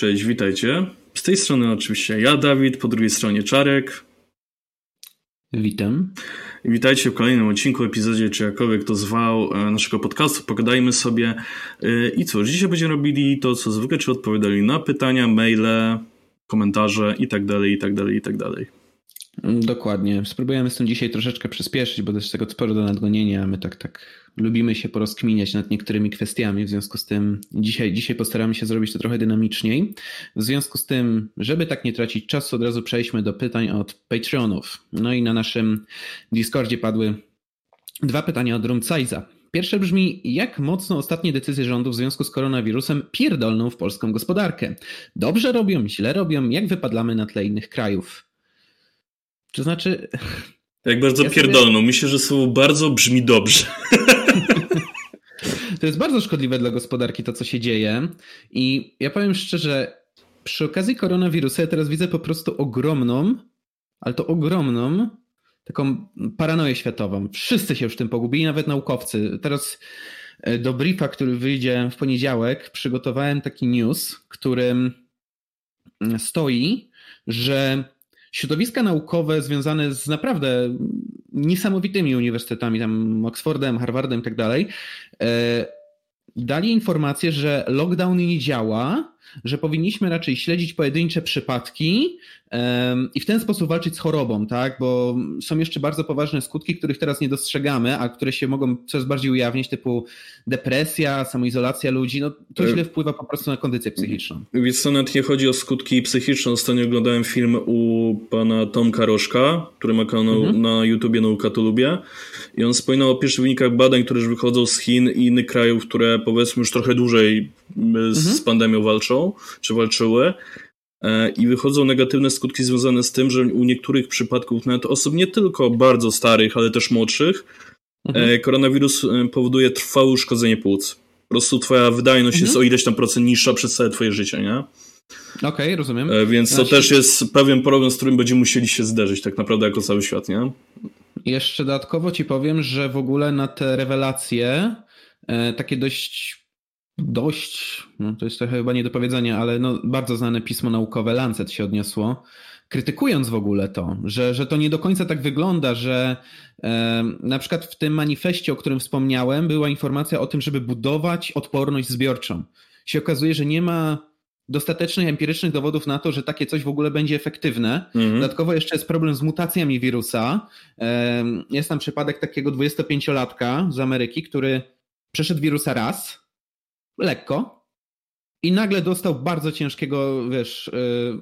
Cześć, witajcie. Z tej strony oczywiście ja, Dawid, po drugiej stronie Czarek. Witam. I witajcie w kolejnym odcinku, epizodzie, czy jakkolwiek to zwał, e, naszego podcastu. Pogadajmy sobie. E, I cóż, dzisiaj będziemy robili to, co zwykle, czy odpowiadali na pytania, maile, komentarze i tak dalej, i tak dalej, i tak dalej. Dokładnie. Spróbujemy z tym dzisiaj troszeczkę przyspieszyć, bo jest tego sporo do nadgonienia. My tak, tak lubimy się porozkminiać nad niektórymi kwestiami, w związku z tym dzisiaj, dzisiaj postaramy się zrobić to trochę dynamiczniej. W związku z tym, żeby tak nie tracić czasu, od razu przejdźmy do pytań od Patreonów. No i na naszym Discordzie padły dwa pytania od Rumcajza. Pierwsze brzmi, jak mocno ostatnie decyzje rządu w związku z koronawirusem pierdolną w polską gospodarkę? Dobrze robią, źle robią, jak wypadlamy na tle innych krajów? To znaczy. Jak bardzo ja pierdolną. Sobie... Myślę, że słowo bardzo brzmi dobrze. To jest bardzo szkodliwe dla gospodarki to, co się dzieje. I ja powiem szczerze, przy okazji koronawirusa ja teraz widzę po prostu ogromną, ale to ogromną, taką paranoję światową. Wszyscy się już tym pogubili, nawet naukowcy. Teraz e, do briefa, który wyjdzie w poniedziałek, przygotowałem taki news, którym stoi, że środowiska naukowe związane z naprawdę niesamowitymi uniwersytetami, tam Oxfordem, Harvardem i tak dalej, e, dali informację, że lockdown nie działa, że powinniśmy raczej śledzić pojedyncze przypadki i w ten sposób walczyć z chorobą, tak? Bo są jeszcze bardzo poważne skutki, których teraz nie dostrzegamy, a które się mogą coraz bardziej ujawnić, typu depresja, samoizolacja ludzi. No, to źle wpływa po prostu na kondycję psychiczną. Więc to nawet nie chodzi o skutki psychiczne. Ostatnio oglądałem film u pana Tomka Rożka, który ma kanał mhm. na YouTubie Nauka to lubię. I on wspominał o pierwszych wynikach badań, które już wychodzą z Chin i innych krajów, które powiedzmy już trochę dłużej z mhm. pandemią walczą, czy walczyły. E, I wychodzą negatywne skutki związane z tym, że u niektórych przypadków, nawet osób nie tylko bardzo starych, ale też młodszych, mhm. E, koronawirus e, powoduje trwałe uszkodzenie płuc. Po prostu twoja wydajność mhm. jest o ileś tam procent niższa przez całe twoje życie, nie? Okej, okay, rozumiem. Więc to też jest pewien problem, z którym będziemy musieli się zderzyć tak naprawdę jako cały świat, nie? Jeszcze dodatkowo ci powiem, że w ogóle na te rewelacje takie dość dość, no to jest trochę chyba nie do powiedzenia, ale no bardzo znane pismo naukowe Lancet się odniosło, krytykując w ogóle to, że, że to nie do końca tak wygląda, że e, na przykład w tym manifestie, o którym wspomniałem, była informacja o tym, żeby budować odporność zbiorczą. Się okazuje, że nie ma dostatecznych empirycznych dowodów na to, że takie coś w ogóle będzie efektywne. Mhm. Dodatkowo jeszcze jest problem z mutacjami wirusa. Jest tam przypadek takiego 25-latka z Ameryki, który przeszedł wirusa raz, lekko i nagle dostał bardzo ciężkiego, wiesz, yy,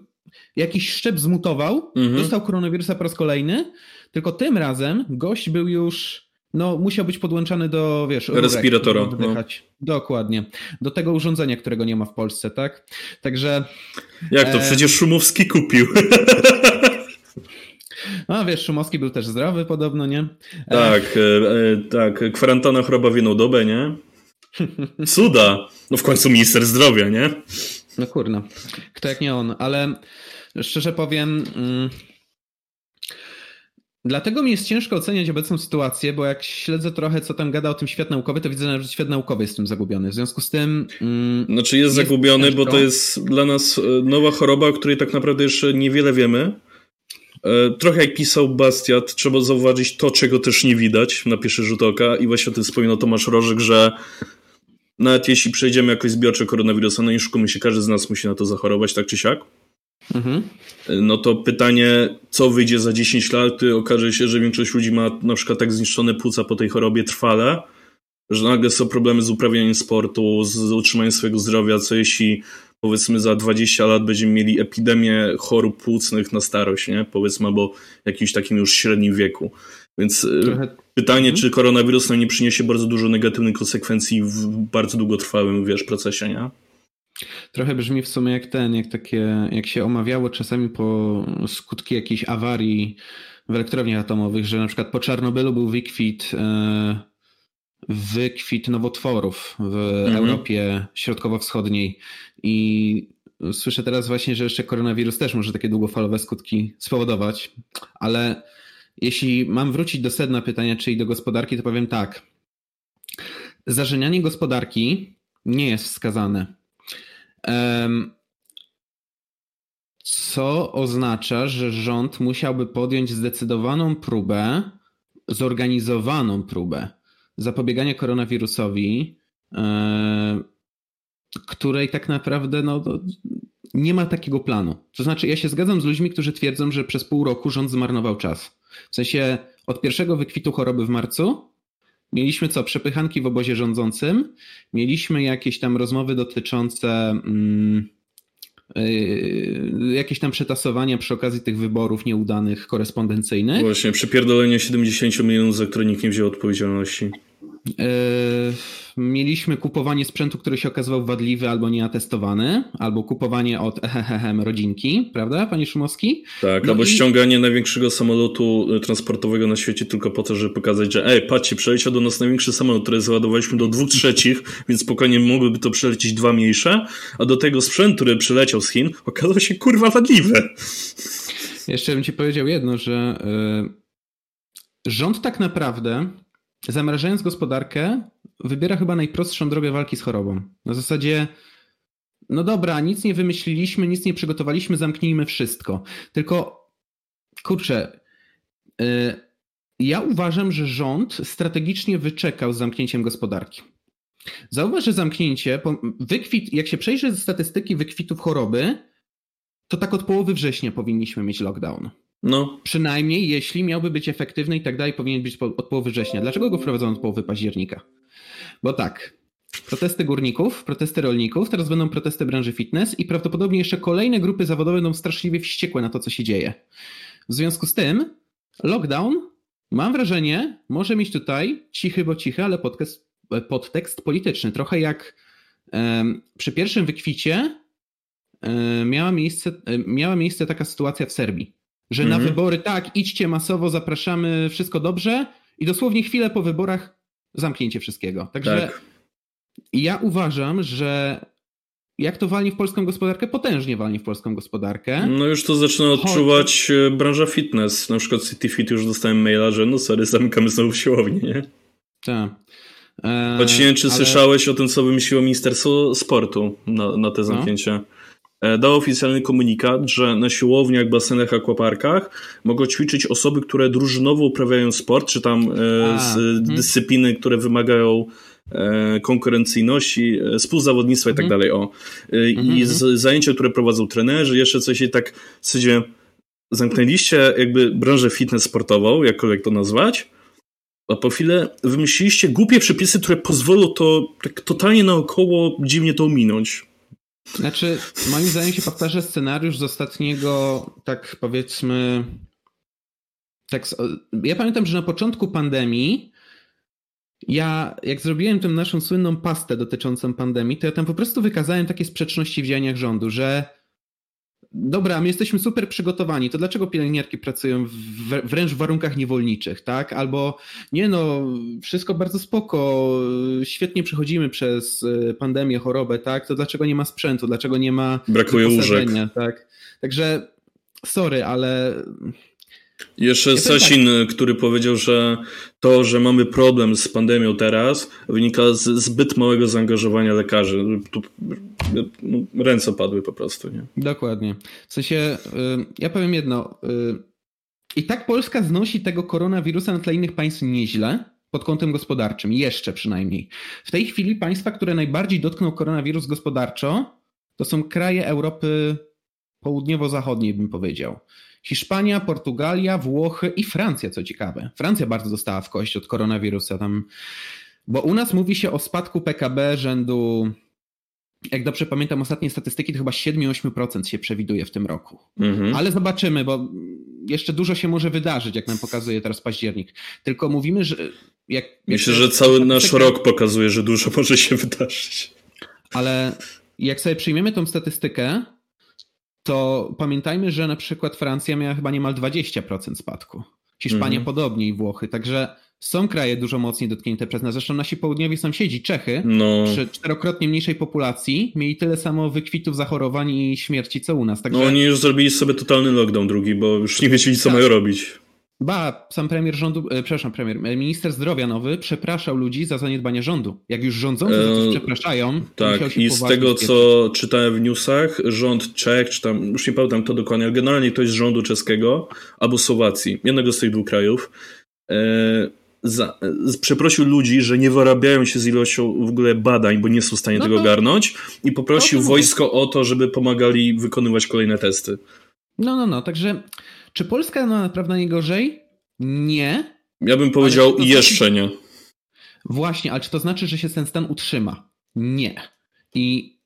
jakiś szczep zmutował, mhm. dostał koronawirusa po raz kolejny, tylko tym razem gość był już no, musiał być podłączany do, wiesz, respiratora. No. Dokładnie. Do tego urządzenia, którego nie ma w Polsce, tak? Także. Jak to? E... Przecież Szumowski kupił. No wiesz, Szumowski był też zdrowy podobno, nie? E... Tak, e, tak. Kwarantanna choroba w jedną dobę, nie? Cuda! No w końcu minister zdrowia, nie? No kurna, kto jak nie on, ale szczerze powiem... Mm, dlatego mi jest ciężko oceniać obecną sytuację, bo jak śledzę trochę, co tam gada o tym świat naukowy, to widzę, że świat naukowy jest tym zagubiony. W związku z tym. Mm, znaczy jest, zagubiony, bo to jest dla nas e, nowa choroba, o której tak naprawdę jeszcze niewiele wiemy. E, trochę jak pisał Bastiat, trzeba zauważyć to, czego też nie widać na pierwszy rzut oka i właśnie o tym wspominał Tomasz Rożek, że nawet jeśli przejdziemy jakoś zbiorcze koronawirusa, no i szukamy się, każdy z nas musi na to zachorować, tak czy siak. Mhm. No to pytanie, co wyjdzie za 10 lat, okaże się, że większość ludzi ma na przykład tak zniszczone płuca po tej chorobie trwale, że nagle są problemy z uprawianiem sportu, z utrzymaniem swojego zdrowia, co jeśli powiedzmy za 20 lat będziemy mieli epidemię chorób płucnych na starość, nie? Powiedzmy, albo jakimś takim już średnim wieku. Więc y, Trochę... pytanie, mhm. czy koronawirus nam nie przyniesie bardzo dużo negatywnych konsekwencji w bardzo długotrwałym, wiesz, procesie, nie? Trochę brzmi w sumie jak ten, jak takie, jak się omawiało czasami po skutki jakiejś awarii w elektrowniach atomowych, że na przykład po Czarnobylu był wykwit, e, wykwit nowotworów w mhm. Europie Środkowo-Wschodniej i słyszę teraz właśnie, że jeszcze koronawirus też może takie długofalowe skutki spowodować, ale jeśli mam wrócić do sedna pytania, czyli do gospodarki, to powiem tak. Zażenianie gospodarki nie jest wskazane. Co oznacza, że rząd musiałby podjąć zdecydowaną próbę, zorganizowaną próbę zapobiegania koronawirusowi, e, której tak naprawdę no, nie ma takiego planu. To znaczy, ja się zgadzam z ludźmi, którzy twierdzą, że przez pół roku rząd zmarnował czas. W sensie od pierwszego wykwitu choroby w marcu mieliśmy co? Przepychanki w obozie rządzącym, mieliśmy jakieś tam rozmowy dotyczące. Mm, yy, jakieś tam przetasowania przy okazji tych wyborów nieudanych korespondencyjnych. Właśnie, przypierdolenie 70 milionów, za które nikt nie wziął odpowiedzialności. Yy, mieliśmy kupowanie sprzętu, który się okazywał wadliwy albo nieatestowany, albo kupowanie od ehehehem rodzinki, prawda, panie Szumowski? Tak, no albo i... ściąganie największego samolotu e, transportowego na świecie tylko po to, żeby pokazać, że ej, patrzcie, przeleciał do nas największy samolot, który załadowaliśmy do dwóch trzecich, więc spokojnie mogłyby to przelecieć dwa mniejsze, a do tego sprzęt, który przyleciał z Chin, okazał się kurwa wadliwy. Jeszcze bym ci powiedział jedno, że yy, rząd tak naprawdę zamrażając gospodarkę, wybiera chyba najprostszą drogę walki z chorobą. Na zasadzie, no dobra, nic nie wymyśliliśmy, nic nie przygotowaliśmy, zamknijmy wszystko. Tylko, kurczę, yy, ja uważam, że rząd strategicznie wyczekał z zamknięciem gospodarki. Zauważ, że zamknięcie, wykwit, jak się przejrzy statystyki wykwitów choroby, to tak od połowy września powinniśmy mieć lockdown. No. Przynajmniej jeśli miałby być efektywny i tak dalej, powinien być od połowy września. Dlaczego go wprowadzono od połowy października? Bo tak, protesty górników, protesty rolników, teraz będą protesty branży fitness i prawdopodobnie jeszcze kolejne grupy zawodowe będą straszliwie wściekłe na to, co się dzieje. W związku z tym lockdown, mam wrażenie, może mieć tutaj cichy, bo cichy, ale podtekst, podtekst polityczny. Trochę jak um, przy pierwszym wykwicie um, miała, miejsce, um, miała miejsce taka sytuacja w Serbii że mhm. na wybory tak, idźcie masowo, zapraszamy, wszystko dobrze i dosłownie chwilę po wyborach zamknięcie wszystkiego. Także tak. ja uważam, że jak to walnie w polską gospodarkę? Potężnie walnie w polską gospodarkę. No już to zaczyna odczuwać Choć... E, branża fitness. Na przykład CityFit już dostałem maila, że no sorry, zamykamy znowu siłownię, nie? Tak. Choć nie wiem, czy ale... słyszałeś o tym, co wymyśliło Ministerstwo Sportu na, na te zamknięcie. No. E, dał oficjalny komunikat, że na siłowniach, basenach, akwaparkach mogą ćwiczyć osoby, które drużynowo uprawiają sport, czy tam e, A, z hmm. dyscypliny, które wymagają e, konkurencyjności, współzawodnictwa i tak mhm. dalej. O. I mhm, z, mhm. zajęcia, które prowadzą trenerzy, jeszcze coś i tak w zasadzie zamknęliście jakby branżę fitness sportową, jakkolwiek to nazwać, a po chwilę wymyśliliście głupie przepisy, które pozwolą to tak totalnie naokoło dziwnie to ominąć. Znaczy, moim zdaniem się powtarza scenariusz z ostatniego, tak powiedzmy. Tak, ja pamiętam, że na początku pandemii, ja jak zrobiłem tę naszą słynną pastę dotyczącą pandemii, to ja tam po prostu wykazałem takie sprzeczności w działaniach rządu, że dobra, my jesteśmy super przygotowani, to dlaczego pielęgniarki pracują w, wręcz w warunkach niewolniczych, tak? Albo nie no, wszystko bardzo spoko, świetnie przechodzimy przez e, pandemię, chorobę, tak? To dlaczego nie ma sprzętu, dlaczego nie ma Brakuje łóżek. tak? Także sorry, ale jeszcze ja Sasin, tak. który powiedział, że to, że mamy problem z pandemią teraz, wynika z zbyt małego zaangażowania lekarzy. Tu no, ręce padły po prostu. Nie? Dokładnie. W sensie, y, ja powiem jedno. Y, I tak Polska znosi tego koronawirusa na tle innych państw nieźle, pod kątem gospodarczym, jeszcze przynajmniej. W tej chwili państwa, które najbardziej dotknął koronawirus gospodarczo, to są kraje Europy południowo-zachodniej, bym powiedział. Hiszpania, Portugalia, Włochy i Francja, co ciekawe. Francja bardzo dostała w kość od koronawirusa. Tam, bo u nas mówi się o spadku PKB rzędu, jak dobrze pamiętam ostatnie statystyki, to chyba 7-8% się przewiduje w tym roku. Mhm. Ale zobaczymy, bo jeszcze dużo się może wydarzyć, jak nam pokazuje teraz październik. Tylko mówimy, że. Jak, Myślę, że cały nasz rok pokazuje, że dużo może się wydarzyć. Ale jak sobie przyjmiemy tą statystykę, to pamiętajmy, że na przykład Francja miała chyba niemal 20% spadku. Hiszpania mhm. podobnie i Włochy. Także są kraje dużo mocniej dotknięte przez nas. Zresztą nasi południowi sąsiedzi, Czechy, no. przy czterokrotnie mniejszej populacji, mieli tyle samo wykwitów zachorowań i śmierci, co u nas. Także... No oni już zrobili sobie totalny lockdown drugi, bo już nie wiedzieli, co tak. mają robić. Ba, sam premier rządu, e, przepraszam, premier, e, minister zdrowia nowy przepraszał ludzi za zaniedbanie rządu. Jak już rządzący za coś e, przepraszają, tak. I z tego, co czytałem w newsach, rząd Czech, czy tam, już nie pamiętam to dokładnie, ale generalnie ktoś z rządu czeskiego albo Słowacji, jednego z tych dwóch krajów, e, za, przeprosił ludzi, że nie wyrabiają się z ilością w ogóle badań, bo nie są w stanie no tego garnąć i poprosił wojsko o to, żeby pomagali wykonywać kolejne testy. No, no, no, także czy Polska ma naprawdę najgorzej? Nie. Ja bym powiedział to jeszcze znaczy... nie. Właśnie, ale czy to znaczy, że się ten stan utrzyma? Nie. I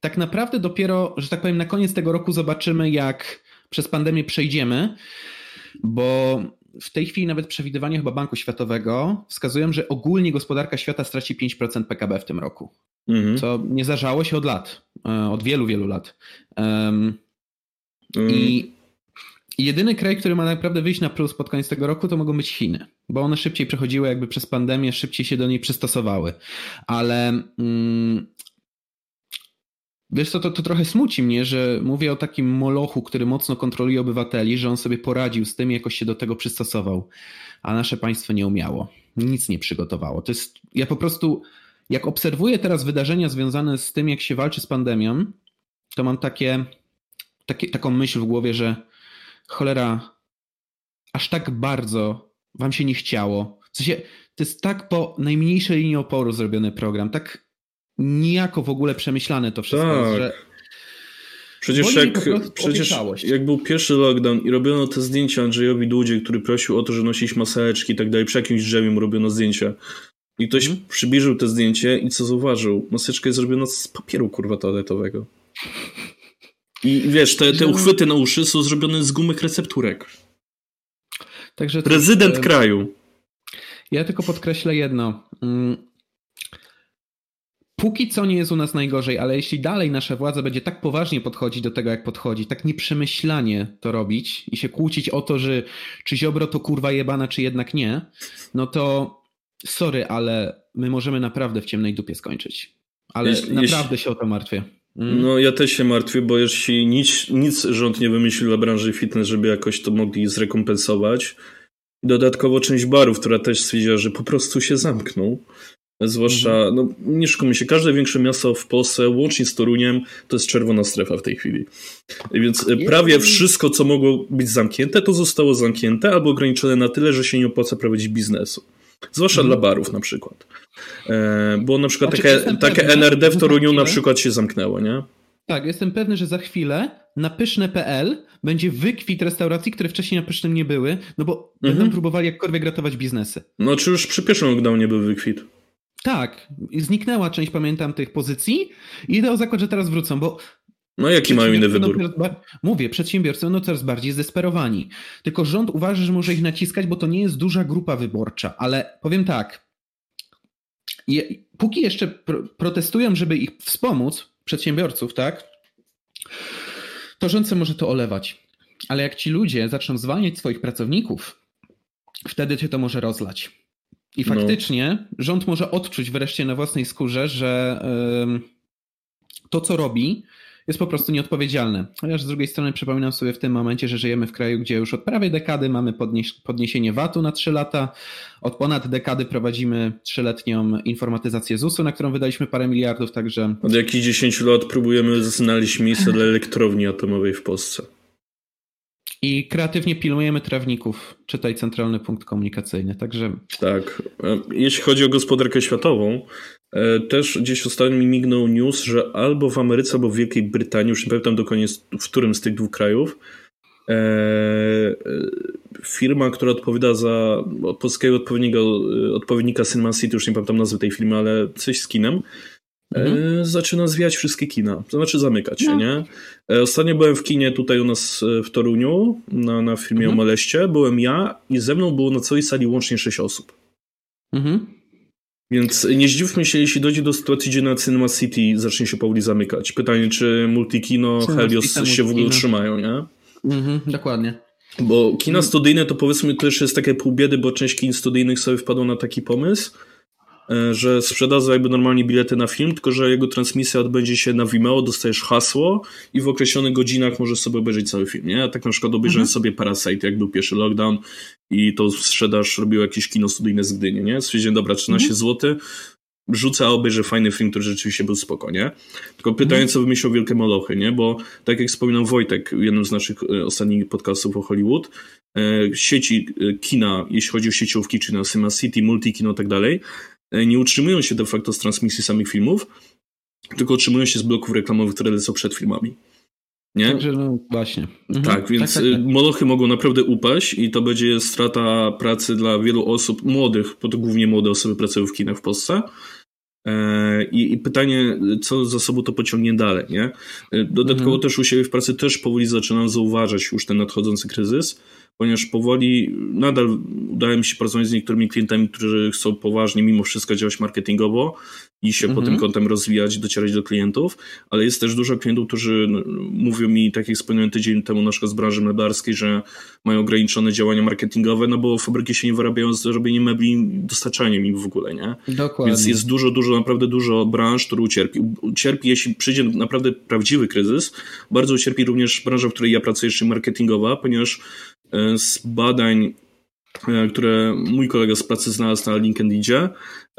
tak naprawdę dopiero, że tak powiem, na koniec tego roku zobaczymy, jak przez pandemię przejdziemy, bo w tej chwili nawet przewidywania chyba Banku Światowego wskazują, że ogólnie gospodarka świata straci 5% PKB w tym roku. Mhm. Co nie zdarzało się od lat, e, od wielu, wielu lat. Um, mhm. I jedyny kraj, który ma naprawdę wyjść na plus pod koniec tego roku, to mogą być Chiny, bo one szybciej przechodziły jakby przez pandemię, szybciej się do niej przystosowały. Ale mm, Wiesz co, to, to trochę smuci mnie, że mówię o takim molochu, który mocno kontroluje obywateli, że on sobie poradził z tym i jakoś się do tego przystosował, a nasze państwo nie umiało. Nic nie przygotowało. To jest, ja po prostu, jak obserwuję teraz wydarzenia związane z tym, jak się walczy z pandemią, to mam takie, takie taką myśl w głowie, że cholera, aż tak bardzo wam się nie chciało. W sensie, to jest tak po najmniejszej linii oporu zrobiony program, tak niejako w ogóle przemyślane to wszystko tak. że Przecież jak, przecież jak był pierwszy lockdown i robiono te zdjęcia Andrzejowi Dudzie, który prosił o to, że nosić maseczki i tak dalej, przy jakimś drzewie mu robiono zdjęcia. I ktoś mm. przybliżył te zdjęcie i co zauważył? Maseczka jest zrobiona z papieru kurwa toaletowego. I wiesz, te, te uchwyty na uszy są zrobione z gumych recepturek. Także Prezydent kraju. Ja tylko podkreślę jedno. Mm, póki co nie jest u nas najgorzej, ale jeśli dalej nasza władza będzie tak poważnie podchodzić do tego, jak podchodzi, tak nieprzemyślanie to robić i się kłócić o to, że czy Ziobro to kurwa jebana, czy jednak nie, no to sorry, ale my możemy naprawdę w ciemnej dupie skończyć. Ale jeśli, naprawdę jeśli... się o to martwię. Mm. No ja też się martwię, bo jeśli nic, nic rząd nie wymyślił dla branży fitness, żeby jakoś to mogli zrekompensować, dodatkowo część barów, która też stwierdziła, że po prostu się zamkną, Zwłaszcza, mhm. no nie szukamy się, każde większe miasto w Polsce, łącznie z Toruniem, to jest czerwona strefa w tej chwili. Więc e, prawie wszystko, co mogło być zamknięte, to zostało zamknięte albo ograniczone na tyle, że się nie opłaca prowadzić biznesu. Zwłaszcza mhm. dla barów na przykład. E, bo na przykład znaczy, takie, takie NRD w Toruniu na przykład się zamknęło, nie? Tak, jestem pewny, że za chwilę na pyszne.pl będzie wykwit restauracji, które wcześniej na pysznym nie były, no bo mhm. będą próbowali jakkolwiek ratować biznesy. No czy już przy pierwszym lockdownie był wykwit? Tak, zniknęła część, pamiętam, tych pozycji i idę o zakład, że teraz wrócą, bo no jaki mają inny wybór? Mówię, przedsiębiorcy będą coraz bardziej zdesperowani. Tylko rząd uważa, że może ich naciskać, bo to nie jest duża grupa wyborcza, ale powiem tak, je, póki jeszcze pro, protestują, żeby ich wspomóc, przedsiębiorców, tak, to rząd sobie może to olewać. Ale jak ci ludzie zaczną zwalniać swoich pracowników, wtedy cię to może rozlać. I no. faktycznie no. rząd może odczuć wreszcie na własnej skórze, że to, co robi, jest po prostu nieodpowiedzialne. Chociaż z drugiej strony przypominam sobie w tym momencie, że żyjemy w kraju, gdzie już od prawie dekady mamy podniesienie VAT-u na 3 lata. Od ponad dekady prowadzimy trzyletnią informatyzację ZUS-u, na którą wydaliśmy parę miliardów, także... Od jakichś 10 lat próbujemy znaleźć miejsce dla elektrowni atomowej w Polsce. I kreatywnie pilnujemy trawników, czytaj centralny punkt komunikacyjny, także... Tak. E, jeśli chodzi o gospodarkę światową, też gdzieś ostatnio mi mignął news, że albo w Ameryce, albo w Wielkiej Brytanii, już nie pamiętam dokładnie w którym z tych dwóch krajów, e, firma, która odpowiada za polskiego odpowiednika, odpowiednika Cinema City, już nie pamiętam nazwy tej firmy, ale coś z kinem, mhm. E, zaczyna zwijać wszystkie kina. To znaczy zamykać się, no. nie? E, ostatnio byłem w kinie tutaj u nas e, w Toruniu, na, na filmie mhm. o Moleście. Byłem ja i ze mną było na całej sali łącznie 6 osób. Mhm. Więc nie zdziwmy się, jeśli dojdzie do sytuacji, gdzie na Cinema City zacznie się powoli zamykać. Pytanie, czy Multikino, Cinema Helios się w ogóle utrzymają, nie? Mhm, dokładnie. Bo kina studyjne to powiedzmy też jest takie pół biedy, bo część kin studyjnych sobie wpadło na taki pomysł, że sprzedadzą jakby normalnie bilety na film, tylko że jego transmisja odbędzie się na Vimeo, dostajesz hasło i w określonych godzinach możesz sobie obejrzeć cały film, nie? Ja tak na przykład obejrzałem mhm. sobie Parasite, jak był pierwszy lockdown i to sprzedaż robiło jakieś kino studyjne z Gdyni, nie? Stwierdziłem, dobra, 13 mhm. zł, rzucę, a obejrzę fajny film, który rzeczywiście był spoko, nie? Tylko pytanie, co wymyślał Wielkie Molochy, nie? Bo tak jak wspominał Wojtek w jednym z naszych e, ostatnich podcastów o Hollywood, e, sieci e, kina, jeśli chodzi o sieciówki, czy na Cinema City, Multikino i tak dalej, nie utrzymują się de facto z transmisji samych filmów, tylko utrzymują się z bloków reklamowych, które lecą przed filmami. Nie? Także no właśnie. Mhm. Tak, więc tak, tak, tak. molochy mogą naprawdę upaść i to będzie strata pracy dla wielu osób młodych, bo to głównie młode osoby pracują w kinach w Polsce. E, I, I, pytanie, co za sobą to pociągnie dalej, nie? E, dodatkowo mhm. też u siebie w pracy też powoli zaczynam zauważać już ten nadchodzący kryzys, ponieważ powoli nadal udaje mi się pracować z niektórymi klientami, którzy chcą poważnie mimo wszystko działać marketingowo i się mhm. pod tym mhm. kątem rozwijać, docierać do klientów, ale jest też dużo klientów, którzy no, mówią mi, tak jak wspomniałem tydzień temu na przykład z branży meblarskiej, że mają ograniczone działania marketingowe, no bo fabryki się nie wyrabiają z robieniem mebli, dostarczaniem im w ogóle, nie? Dokładnie. Więc jest dużo, dużo, naprawdę dużo branż, które ucierpi. Ucierpi, jeśli przyjdzie naprawdę prawdziwy kryzys, bardzo ucierpi również branża, w której ja pracuję, czyli marketingowa, ponieważ z badań E, które mój kolega z pracy znalazł na LinkedInie,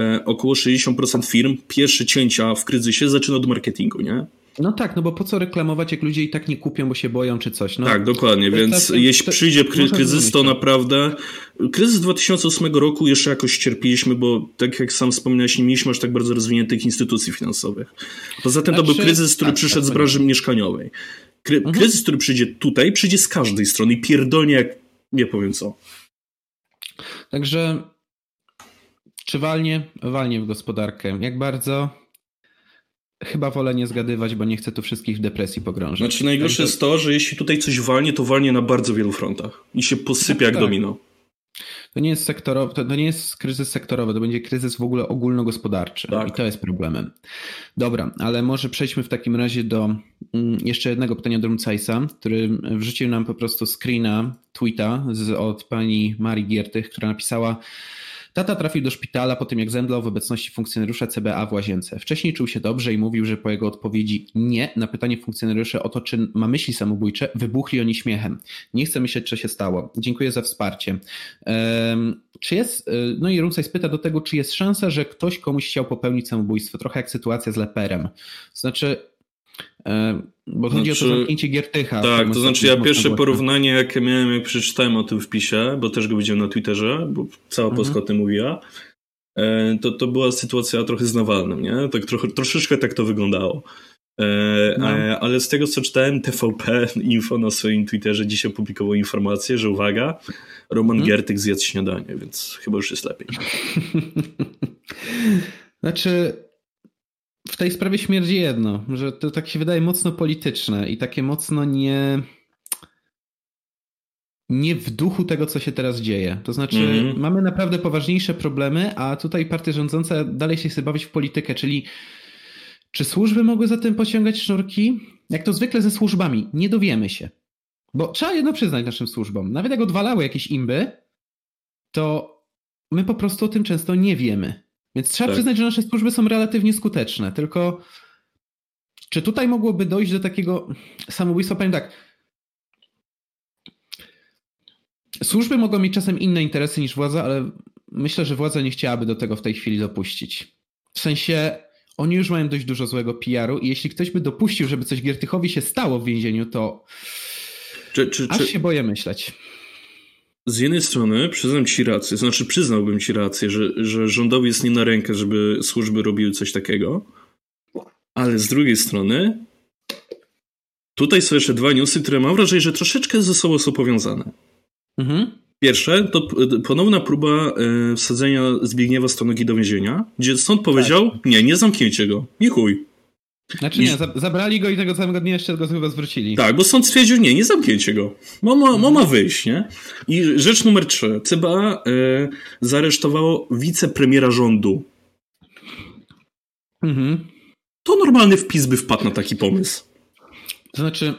e, około 60% firm pierwsze cięcia w kryzysie zaczyna od marketingu, nie? No tak, no bo po co reklamować, jak ludzie i tak nie kupią, bo się boją czy coś. No, tak, dokładnie, więc tak, jeśli przyjdzie kryzys, to naprawdę... Kryzys 2008 roku jeszcze jakoś cierpiliśmy, bo tak jak sam wspomniałeś, nie mieliśmy aż tak bardzo rozwiniętych instytucji finansowych. Poza tym znaczy, to był znaczy, kryzys, który tak, przyszedł tak, z branży mieszkaniowej. Kry mhm. Kryzys, który przyjdzie tutaj, przyjdzie z każdej strony i pierdolnie jak nie powiem co. Także czy walnie? Walnie w gospodarkę. Jak bardzo? Chyba wolę nie zgadywać, bo nie chcę tu wszystkich w depresji pogrążyć. Znaczy najgorsze Także... jest to, że jeśli tutaj coś walnie, to walnie na bardzo wielu frontach i się posypia tak, jak tak. domino. To nie jest sektorowy, to, nie jest kryzys sektorowy, to będzie kryzys w ogóle ogólnogospodarczy. Tak. I to jest problemem. Dobra, ale może przejdźmy w takim razie do mm, jeszcze jednego pytania do Rumcajsa, który wrzucił nam po prostu screena, tweeta z, od pani Marii Giertych, która napisała Tata trafił do szpitala po tym, jak zemdlał w obecności funkcjonariusza CBA w łazience. Wcześniej czuł się dobrze i mówił, że po jego odpowiedzi nie na pytanie funkcjonariuszy o to, czy ma myśli samobójcze, wybuchli oni śmiechem. Nie chcę myśleć, co się stało. Dziękuję za wsparcie. Um, czy jest, y, no i Rumcaj spyta do tego, czy jest szansa, że ktoś komuś chciał popełnić samobójstwo, trochę jak sytuacja z Leperem. Znaczy, E, bo chodzi znaczy, o to znaczy, zamknięcie Giertycha. Tak, to znaczy ja pierwsze porównanie, jakie miałem, jak przeczytałem o tym wpisie, bo też go widziałem na Twitterze, bo cała mhm. Polska o tym mówiła, e, to, to była sytuacja trochę z Nawalnym, nie? Tak trochę, troszeczkę tak to wyglądało. E, no. Ale z tego, co czytałem, TVP Info na swoim Twitterze dzisiaj opublikował informację, że uwaga, Roman hmm? Giertych zjadł śniadanie, więc chyba już jest lepiej. znaczy, w tej sprawie śmierdzi jedno, że to tak się wydaje mocno polityczne i takie mocno nie nie w duchu tego, co się teraz dzieje. To znaczy, mm -hmm. mamy naprawdę poważniejsze problemy, a tutaj partia rządząca dalej się chce bawić w politykę, czyli czy służby mogły za tym pociągać sznurki? Jak to zwykle ze służbami, nie dowiemy się. Bo trzeba jedno przyznać naszym służbom. Nawet jak odwalały jakieś imby, to my po prostu o tym często nie wiemy. Więc trzeba tak. przyznać, że nasze służby są relatywnie skuteczne. Tylko czy tutaj mogłoby dojść do takiego samobójstwa? Powiem tak. Służby mogą mieć czasem inne interesy niż władza, ale myślę, że władza nie chciałaby do tego w tej chwili dopuścić. W sensie oni już mają dość dużo złego PR-u i jeśli ktoś by dopuścił, żeby coś Giertychowi się stało w więzieniu, to czy, czy, aż czy... się boję myśleć z jednej strony przyznam ci rację, znaczy przyznałbym ci rację, że, że rządowi jest nie na rękę, żeby służby robiły coś takiego, ale z drugiej strony tutaj są jeszcze dwa newsy, które mam wrażenie, że troszeczkę ze sobą są powiązane. Mhm. Pierwsze to ponowna próba e, wsadzenia Zbigniewa Stonogi do więzienia, gdzie sąd powiedział, tak. nie, nie zamknięcie go, nie chuj. Znaczy nie, zabrali go i tego samego dnia jeszcze go chyba zwrócili. Tak, bo sąd stwierdził, nie, nie zamknięcie go. Mama, mama wyjść, nie? I rzecz numer trzy. CBA y, zaresztowało wicepremiera rządu. Mhm. To normalny wpis by wpadł na taki pomysł. To znaczy,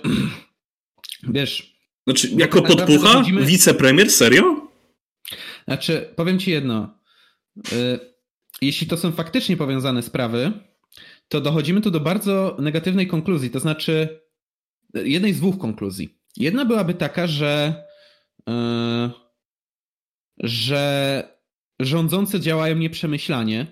wiesz... Znaczy, jako podpucha? Wicepremier? Serio? Znaczy, powiem ci jedno. Y jeśli to są faktycznie powiązane sprawy, to dochodzimy tu do bardzo negatywnej konkluzji, to znaczy jednej z dwóch konkluzji. Jedna byłaby taka, że, yy, że rządzący działają nieprzemyślanie,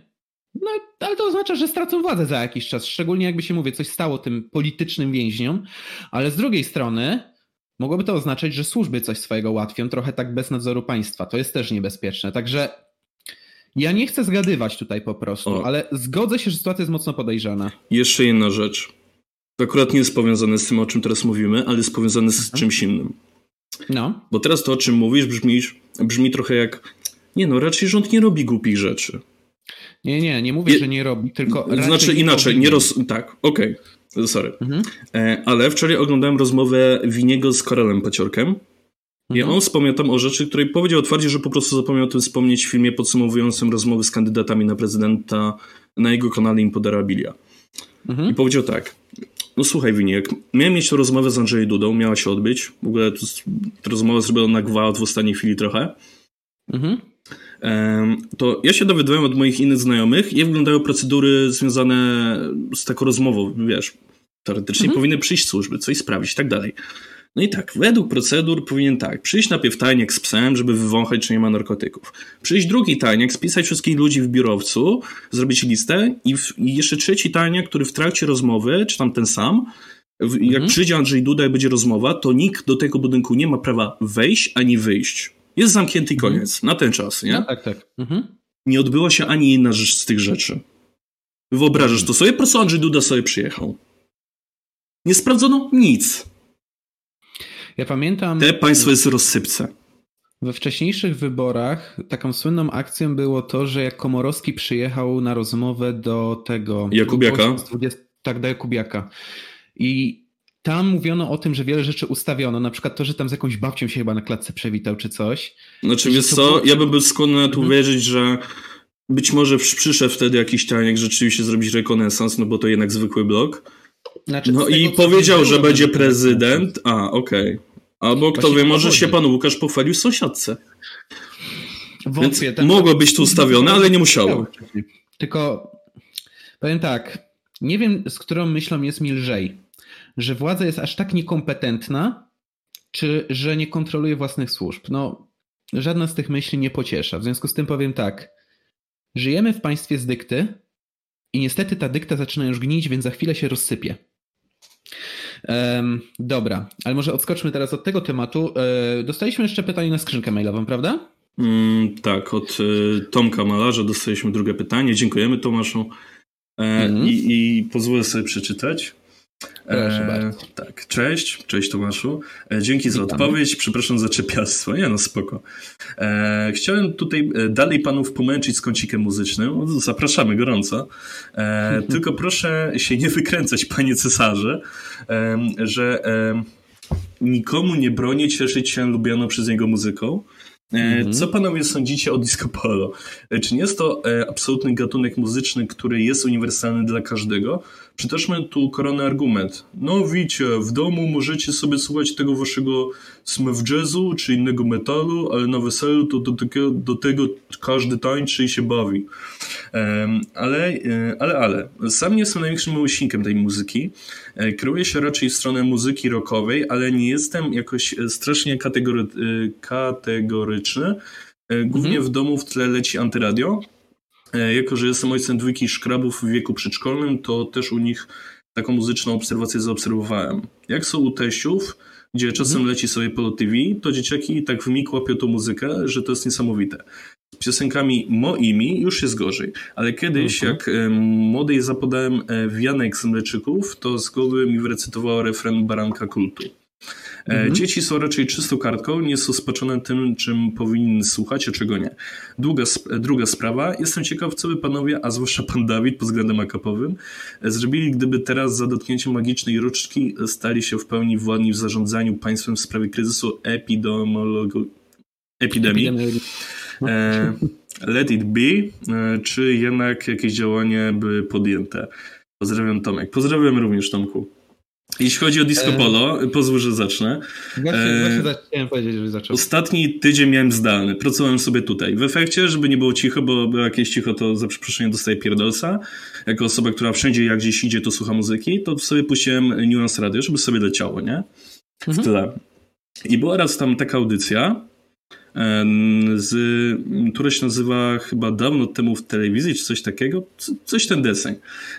no ale to oznacza, że stracą władzę za jakiś czas, szczególnie jakby się mówię, coś stało tym politycznym więźniom, ale z drugiej strony mogłoby to oznaczać, że służby coś swojego ułatwią, trochę tak bez nadzoru państwa. To jest też niebezpieczne. Także ja nie chcę zgadywać tutaj po prostu, o. ale zgodzę się, że sytuacja jest mocno podejrzana. Jeszcze jedna rzecz. To akurat nie jest powiązane z tym, o czym teraz mówimy, ale jest powiązane z mhm. czymś innym. No. Bo teraz to, o czym mówisz, brzmi, brzmi trochę jak. Nie no, raczej rząd nie robi głupich rzeczy. Nie, nie, nie mówię, Je... że nie robi, tylko. Znaczy inaczej, nie roz. Tak, okej. Okay. Sorry. Mhm. E, ale wczoraj oglądałem rozmowę Winiego z Karolem Paciorkiem. I mhm. on wspomniał tam o rzeczy, której powiedział otwarcie, że po prostu zapomniał o tym wspomnieć w filmie podsumowującym rozmowy z kandydatami na prezydenta na jego kanale Impoderabilia. Mhm. I powiedział tak. No słuchaj, Winiek, miałem mieć tę rozmowę z Andrzejem Dudą, miała się odbyć. W ogóle ta rozmowa zrobiona na gwałt w ostatniej chwili trochę. Mhm. To ja się dowiadywałem od moich innych znajomych, jak wyglądają procedury związane z taką rozmową. Wiesz, teoretycznie mhm. powinny przyjść służby, coś sprawdzić i tak dalej. No i tak, według procedur powinien tak, przyjść najpierw tajniak z psem, żeby wywąchać, czy nie ma narkotyków. Przyjść drugi tajniak, spisać wszystkich ludzi w biurowcu, zrobić listę i, w, i jeszcze trzeci tajniak, który w trakcie rozmowy, czy tam ten sam, w, jak mhm. przyjdzie Andrzej Duda i będzie rozmowa, to nikt do tego budynku nie ma prawa wejść ani wyjść. Jest zamknięty mhm. koniec, na ten czas, nie? No, tak, tak. Mhm. Nie odbyła się ani jedna rzecz z tych rzeczy. Wyobrażasz to sobie? Po prostu Andrzej Duda sobie przyjechał. Nie sprawdzono nic. Ja pamiętam. Te państwo jest rozsypce. We wcześniejszych wyborach taką słynną akcją było to, że jak Komorowski przyjechał na rozmowę do tego. Jakubiaka? 20, tak, do Jakubiaka. I tam mówiono o tym, że wiele rzeczy ustawiono, na przykład to, że tam z jakąś babcią się chyba na klatce przewitał czy coś. Znaczy wiesz co, było... ja bym był skłonny na to mhm. wierzyć, że być może przyszedł wtedy jakiś tajnik rzeczywiście zrobić rekonesans, no bo to jednak zwykły blok. Znaczy, no i powiedział, że będzie prezydent. A, okej. Okay. Albo kto wie, może się pan Łukasz pochwalił sąsiadce. Wątpię, Więc mogło być tu ustawione, ale nie musiało. Tylko powiem tak, nie wiem z którą myślą jest mi lżej. Że władza jest aż tak niekompetentna, czy że nie kontroluje własnych służb. No, żadna z tych myśli nie pociesza. W związku z tym powiem tak. Żyjemy w państwie z dykty, i niestety ta dykta zaczyna już gnić, więc za chwilę się rozsypie. Um, dobra, ale może odskoczmy teraz od tego tematu. E, dostaliśmy jeszcze pytanie na skrzynkę mailową, prawda? Mm, tak, od e, Tomka Malarza dostaliśmy drugie pytanie. Dziękujemy Tomaszu. E, mm. i, I pozwolę sobie przeczytać. Proszę e, bardzo. Tak, cześć, cześć Tomaszu. E, dzięki za odpowiedź, przepraszam za czepiastwo. Nie no, spoko. E, chciałem tutaj e, dalej panów pomęczyć z kącikiem muzycznym. Zapraszamy gorąco. E, tylko proszę się nie wykręcać, panie cesarze, e, że nikomu nie broni cieszyć się lubianą przez niego muzyką. Mhm. Co panowie sądzicie o disco polo? Czy nie jest to absolutny gatunek muzyczny, który jest uniwersalny dla każdego? Przytoczmy tu koronny argument. No widzicie, w domu możecie sobie słuchać tego waszego smith jazzu czy innego metalu, ale na weselu to do tego, do tego każdy tańczy i się bawi. Ale, e, ale, ale. Sam nie jestem największym miłośnikiem tej muzyki. E, kieruję się raczej w stronę muzyki rockowej, ale nie jestem jakoś e, strasznie kategory, kategoryczny. Głównie mhm. w domu w tle leci antyradio, jako, że jestem ojcem dwójki szkrabów w wieku przedszkolnym, to też u nich taką muzyczną obserwację zaobserwowałem. Jak są u teściów, gdzie czasem mhm. leci sobie Polo TV, to dzieciaki tak w mig łapią tą muzykę, że to jest niesamowite. Z piosenkami moimi już jest gorzej, ale kiedyś mhm. jak młodej zapodałem y, wianek z mleczyków, to z głowy mi wyrecytował refren Baranka Kultu. E, mhm. Dzieci są raczej czystą kartką, nie są spaczone tym, czym powinny słuchać, a czego nie. Druga, druga sprawa, jestem ciekaw, co by panowie, a zwłaszcza pan Dawid pod względem akapowym, e, zrobili, gdyby teraz za dotknięciem magicznej ruczki stali się w pełni władni w zarządzaniu państwem w sprawie kryzysu epidemiologu... epidemii. E, let it be, e, czy jednak jakieś działanie by podjęte? Pozdrawiam Tomek. Pozdrawiam również Tomku. Jeśli chodzi o disco polo, e... pozwól, że zacznę. Właśnie, e... właśnie chciałem powiedzieć, że zaczął. Ostatni tydzień miałem zdalny, pracowałem sobie tutaj. W efekcie, żeby nie było cicho, bo, bo jakieś cicho, to za przeproszeniem dostaję pierdolsa. Jako osoba, która wszędzie jak gdzieś idzie, to słucha muzyki, to sobie puściłem Nuance Radio, żeby sobie leciało, nie? W mhm. tle. I była raz tam taka audycja, z, która się nazywa chyba dawno temu w telewizji, czy coś takiego, coś ten deseń.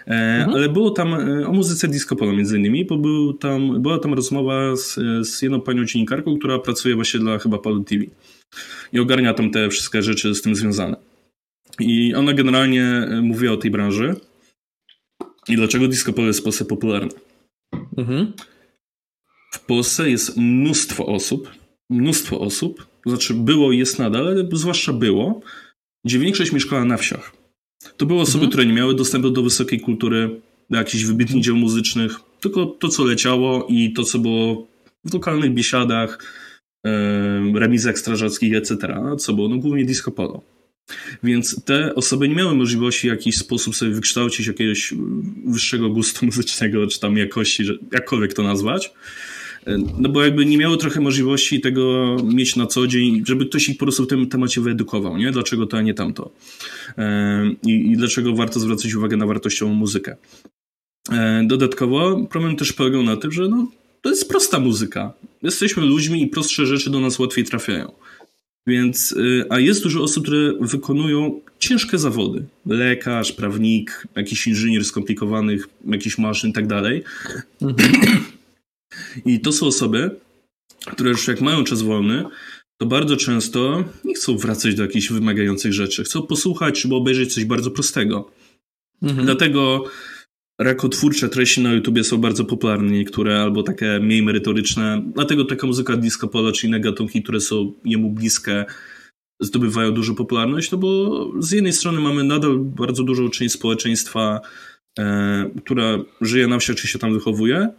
E, mhm. Ale było tam e, o muzyce disco polo między innymi, bo był tam, była tam rozmowa z, z jedną panią dziennikarką, która pracuje właśnie dla chyba Polo TV i ogarnia tam te wszystkie rzeczy z tym związane. I ona generalnie e, mówiła o tej branży i dlaczego disco polo jest w Polsce popularne. Mhm. W Polsce jest mnóstwo osób, mnóstwo osób, to znaczy było i jest nadal, ale zwłaszcza było, gdzie większość mieszkała na wsiach. To były osoby, mhm. które nie miały dostępu do wysokiej kultury, do jakichś wybitnych dzieł muzycznych, tylko to, co leciało i to, co było w lokalnych biesiadach, remizach strażackich, etc., co było no, głównie disco polo. Więc te osoby nie miały możliwości w jakiś sposób sobie wykształcić jakiegoś wyższego gustu muzycznego, czy tam jakości, jakkolwiek to nazwać. No bo jakby nie miały trochę możliwości tego mieć na co dzień, żeby ktoś ich po prostu w tym temacie wyedukował, nie? Dlaczego to, a nie tamto. I, i dlaczego warto zwracać uwagę na wartościową muzykę. Dodatkowo problem też polegał na tym, że no, to jest prosta muzyka. Jesteśmy ludźmi i prostsze rzeczy do nas łatwiej trafiają. Więc, a jest dużo osób, które wykonują ciężkie zawody. Lekarz, prawnik, jakiś inżynier skomplikowanych, jakiś maszyn i tak dalej. Mhm. I to są osoby, które już jak mają czas wolny, to bardzo często nie chcą wracać do jakichś wymagających rzeczy. Chcą posłuchać albo obejrzeć coś bardzo prostego. Mhm. Dlatego rakotwórcze treści na YouTubie są bardzo popularne niektóre, albo takie mniej merytoryczne. Dlatego taka muzyka disco polo czy inne gatunki, które są jemu bliskie, zdobywają dużą popularność, no bo z jednej strony mamy nadal bardzo dużą część społeczeństwa, e, która żyje na wsi, czy się tam wychowuje,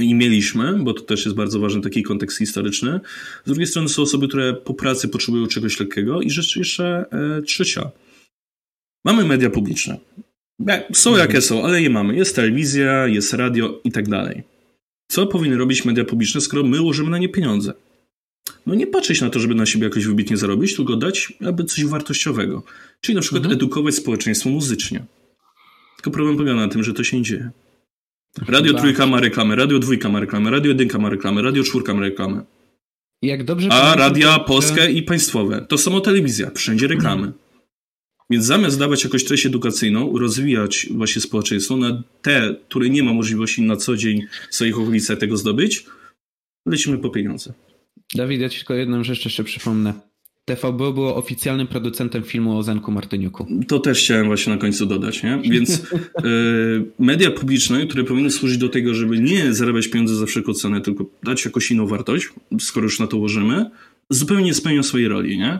i mieliśmy, bo to też jest bardzo ważny taki kontekst historyczny. Z drugiej strony są osoby, które po pracy potrzebują czegoś lekkiego i rzecz jeszcze e, trzecia. Mamy media publiczne. Są mhm. jakie są, ale je mamy. Jest telewizja, jest radio i tak dalej. Co powinny robić media publiczne, skoro my łożymy na nie pieniądze? No nie patrzeć na to, żeby na siebie jakoś wybitnie zarobić, tylko dać aby coś wartościowego. Czyli na przykład mhm. edukować społeczeństwo muzycznie. Tylko problem polega na tym, że to się nie dzieje. Radio trójka ma reklamę, radio dwójka ma reklamę, radio jedynka ma reklamę, radio czwórka ma reklamę. Jak dobrze A radia polskie i państwowe to samo telewizja, wszędzie reklamy. Więc zamiast dawać jakąś treść edukacyjną, rozwijać właśnie społeczeństwo na te, które nie ma możliwości na co dzień w swoich okolicach tego zdobyć, lecimy po pieniądze. Dawid, ja ci tylko jedną rzecz jeszcze przypomnę. TVB było oficjalnym producentem filmu o Zenku Martyniuku. To też chciałem właśnie na końcu dodać, nie? Więc y, media publiczne, które powinny służyć do tego, żeby nie zarabiać pieniędzy za wszelką cenę, tylko dać jakąś inną wartość, skoro już na to łożymy, zupełnie nie spełnią swojej roli, nie?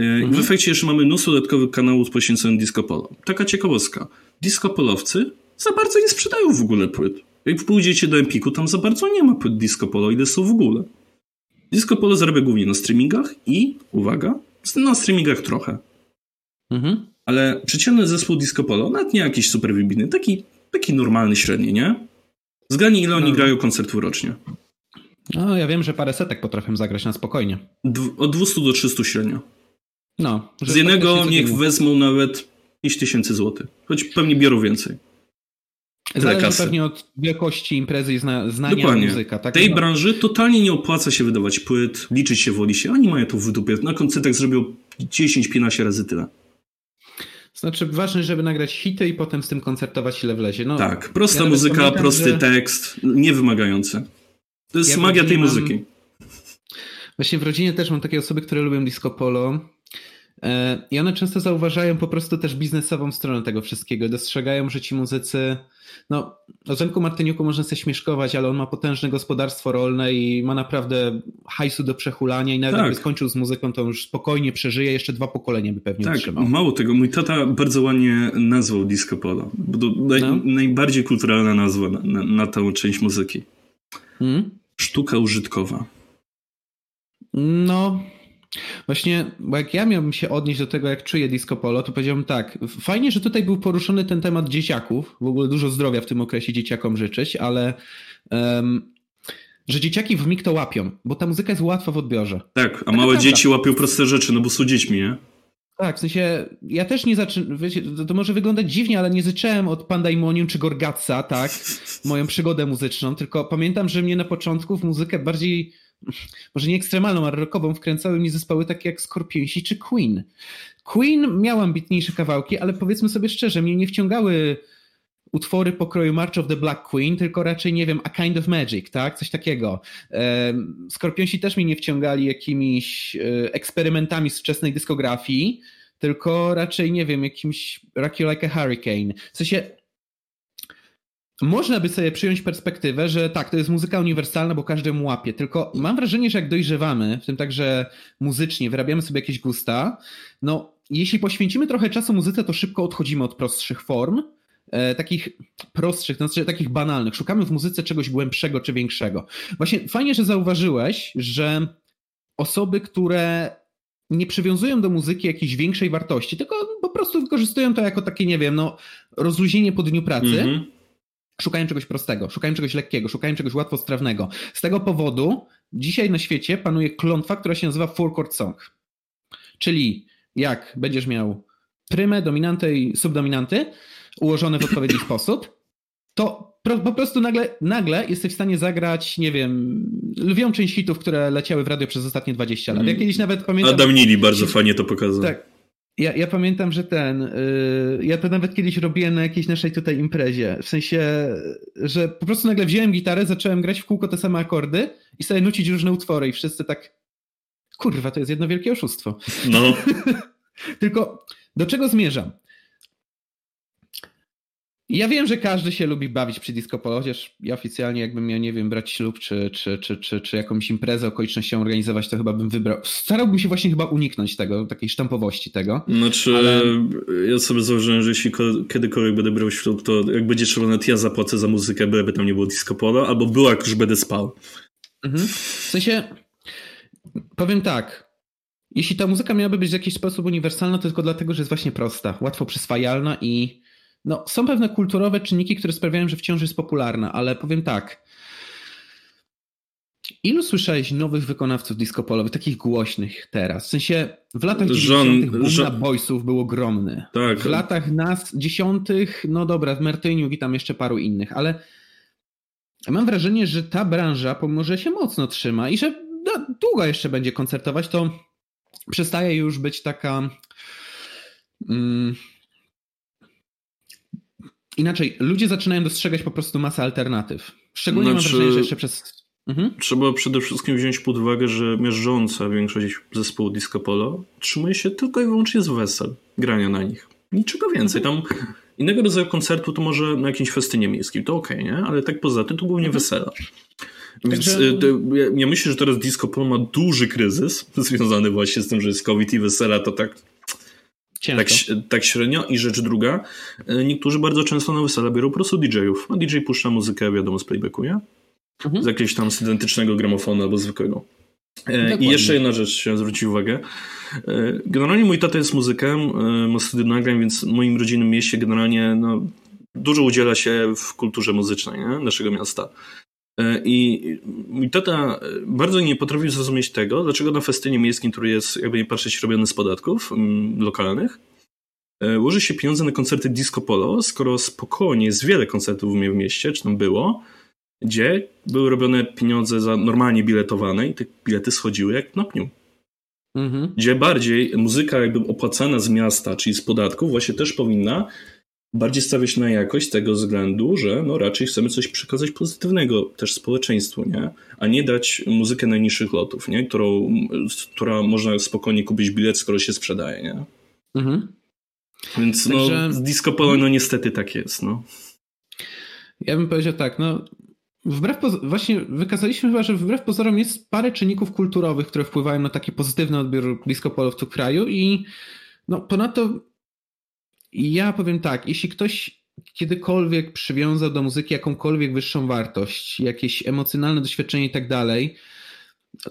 Y, mhm. W efekcie jeszcze mamy mnóstwo dodatkowych kanałów poświęconych disco polo. Taka ciekawostka. Disco polowcy za bardzo nie sprzedają w ogóle płyt. Jak pójdziecie do Empiku, tam za bardzo nie ma płyt disco polo, ile są w ogóle. Disco Polo zarabia głównie na streamingach i, uwaga, na streamingach trochę. Mhm. Ale przeciętny zespół Disco Polo, nawet nie jakiś super wybitny, taki, taki normalny, średni, nie? Zgadnij, ile oni no. grają koncertów rocznie. No, ja wiem, że parę setek potrafię zagrać na spokojnie. Dw od 200 do 300 średnio. No. Z jednego niech wezmą nawet 5 tysięcy złotych. Choć pewnie biorą więcej. Zależy pewnie od wielkości imprezy i zna, znania Dokładnie. muzyka. Tak? tej no. branży totalnie nie opłaca się wydawać płyt, liczyć się woli się. Oni mają to w dupie. Na koncertach zrobią 10-15 razy tyle. Znaczy ważne, żeby nagrać hity i potem z tym koncertować ile wlezie. No, tak, prosta ja muzyka, prosty że... tekst, niewymagający. To jest ja magia tej muzyki. Mam... Właśnie w rodzinie też mam takie osoby, które lubią disco polo i one często zauważają po prostu też biznesową stronę tego wszystkiego. Dostrzegają, że ci muzycy no, o Zenku Martyniuku można sobie śmieszkować, ale on ma potężne gospodarstwo rolne i ma naprawdę hajsu do przechulania i nawet tak. jakby skończył z muzyką, to już spokojnie przeżyje, jeszcze dwa pokolenia by pewnie tak, utrzymał. mało tego, mój tata bardzo ładnie nazwał disco polo, bo to naj, no. najbardziej kulturalna nazwa na, na, na tę część muzyki. Hmm? Sztuka użytkowa. No, Właśnie, bo jak ja miałbym się odnieść do tego, jak czuję disco polo, to powiedziałbym tak, fajnie, że tutaj był poruszony ten temat dzieciaków, w ogóle dużo zdrowia w tym okresie dzieciakom życzyć, ale um, że dzieciaki w mig to łapią, bo ta muzyka jest łatwa w odbiorze. Tak, a Taka małe dzieci łapią proste rzeczy, no bo są dziećmi, nie? Tak, w sensie ja też nie zaczynam, to, to, może wyglądać dziwnie, ale nie zacząłem od Pandaimonium czy Gorgatsa, tak, moją przygodę muzyczną, tylko pamiętam, że mnie na początku w muzykę bardziej, może nie ekstremalną, ale rockową wkręcały mnie zespoły takie jak Scorpionsi czy Queen. Queen miał ambitniejsze kawałki, ale powiedzmy sobie szczerze, mnie nie wciągały utwory pokroju March of the Black Queen, tylko raczej, nie wiem, A Kind of Magic, tak? Coś takiego. Skorpionsi też mnie nie wciągali jakimiś e, eksperymentami z wczesnej dyskografii, tylko raczej, nie wiem, jakimś Rock You Like a Hurricane. W sensie można by sobie przyjąć perspektywę, że tak, to jest muzyka uniwersalna, bo każdy mu łapie, tylko mam wrażenie, że jak dojrzewamy, w tym także muzycznie, wyrabiamy sobie jakieś gusta, no jeśli poświęcimy trochę czasu muzyce, to szybko odchodzimy od prostszych form, E, takich prostszych, znaczy takich banalnych. Szukamy w muzyce czegoś głębszego czy większego. Właśnie fajnie, że zauważyłeś, że osoby, które nie przywiązują do muzyki jakiejś większej wartości, tylko po prostu wykorzystują to jako takie, nie wiem, no, rozluźnienie po dniu pracy. Mm -hmm. Szukają czegoś prostego, szukają czegoś lekkiego, szukają czegoś łatwostrawnego. Z tego powodu dzisiaj na świecie panuje klątwa, która się nazywa four chord song. Czyli jak będziesz miał prymę, dominantę i subdominanty, ułożone w odpowiedni sposób, to po prostu nagle, nagle jesteś w stanie zagrać, nie wiem, lwią część hitów, które leciały w radio przez ostatnie 20 lat. Ja mm. kiedyś nawet pamiętam... Adam Nili bardzo fajnie to pokazał. Tak. Ja, ja pamiętam, że ten. Yy, ja to nawet kiedyś robiłem na jakiejś naszej tutaj imprezie. W sensie, że po prostu nagle wziąłem gitarę, zacząłem grać w kółko te same akordy i sobie nucić różne utwory, i wszyscy tak. Kurwa, to jest jedno wielkie oszustwo. No. Tylko do czego zmierzam? Ja wiem, że każdy się lubi bawić przy disco polo, chociaż ja oficjalnie jakbym miał, nie wiem, brać ślub czy, czy, czy, czy, czy jakąś imprezę okolicznością organizować, to chyba bym wybrał. Starałbym się właśnie chyba uniknąć tego, takiej sztampowości tego. Znaczy, ale... ja sobie założyłem, że jeśli kiedykolwiek będę brał ślub, to jak będzie trzeba, nawet ja zapłacę za muzykę, byleby tam nie było disco polo, albo była, jak już będę spał. Mhm. W sensie, powiem tak, jeśli ta muzyka miałaby być w jakiś sposób uniwersalna, to tylko dlatego, że jest właśnie prosta, łatwo przyswajalna i no, są pewne kulturowe czynniki, które sprawiają, że wciąż jest popularna, ale powiem tak. Ilu słyszałeś nowych wykonawców disco polowych, takich głośnych teraz? W sensie w latach 90. boom Żon... na boysów był ogromny. Tak. W latach nas dziesiątych, no dobra, w Mertyniu i tam jeszcze paru innych, ale mam wrażenie, że ta branża, pomimo że się mocno trzyma i że długo jeszcze będzie koncertować, to przestaje już być taka... Mm, Inaczej, ludzie zaczynają dostrzegać po prostu masę alternatyw. Szczególnie znaczy, mam wrażenie, że jeszcze przez... Mhm. Trzeba przede wszystkim wziąć pod uwagę, że miażdżąca większość zespołu disco polo trzymuje się tylko i wyłącznie z wesel, grania na nich. Niczego więcej. Tam innego rodzaju koncertu to może na jakimś festynie miejskim, to okej, okay, nie? Ale tak poza tym to głównie mhm. wesela. Więc Także... Y, ja, ja myślę, że teraz disco polo ma duży kryzys związany właśnie z tym, że jest COVID i wesela to tak tak, tak średnio. I rzecz druga, e, niektórzy bardzo często na wesela biorą po prostu DJ-ów. A DJ puszcza muzykę, wiadomo, z playbacku, nie? Mhm. Z jakiegoś tam studentycznego gramofonu albo zwykłego. E, I jeszcze jedna rzecz chciałem zwrócić uwagę. E, generalnie mój tata jest muzykiem, ma studium nagrań, więc w moim rodzinnym mieście generalnie no, dużo udziela się w kulturze muzycznej nie? naszego miasta. E, I mój tata bardzo nie potrafił zrozumieć tego, dlaczego na festynie miejskim, który jest, jakby nie patrzeć, robiony z podatków mm, lokalnych, e, łoży się pieniądze na koncerty disco polo, skoro spokojnie jest wiele koncertów w mieście, czy tam było, gdzie były robione pieniądze za normalnie biletowane i te bilety schodziły jak na pniu. Mhm. Gdzie bardziej muzyka jakby opłacana z miasta, czyli z podatków, właśnie też powinna bardziej stawiać na jakość z tego względu, że no raczej chcemy coś przekazać pozytywnego też społeczeństwu, nie? A nie dać muzykę najniższych lotów, nie? Którą, która można spokojnie kupić bilet, skoro się sprzedaje, nie? Mhm. Więc no, Także... z disco polo no niestety tak jest, no. Ja bym powiedział tak, no wbrew właśnie wykazaliśmy chyba, że wbrew pozorom jest parę czynników kulturowych, które wpływają na taki pozytywny odbiór disco polo w tym kraju i no ponadto ja powiem tak, jeśli ktoś kiedykolwiek przywiązał do muzyki jakąkolwiek wyższą wartość, jakieś emocjonalne doświadczenie i tak dalej,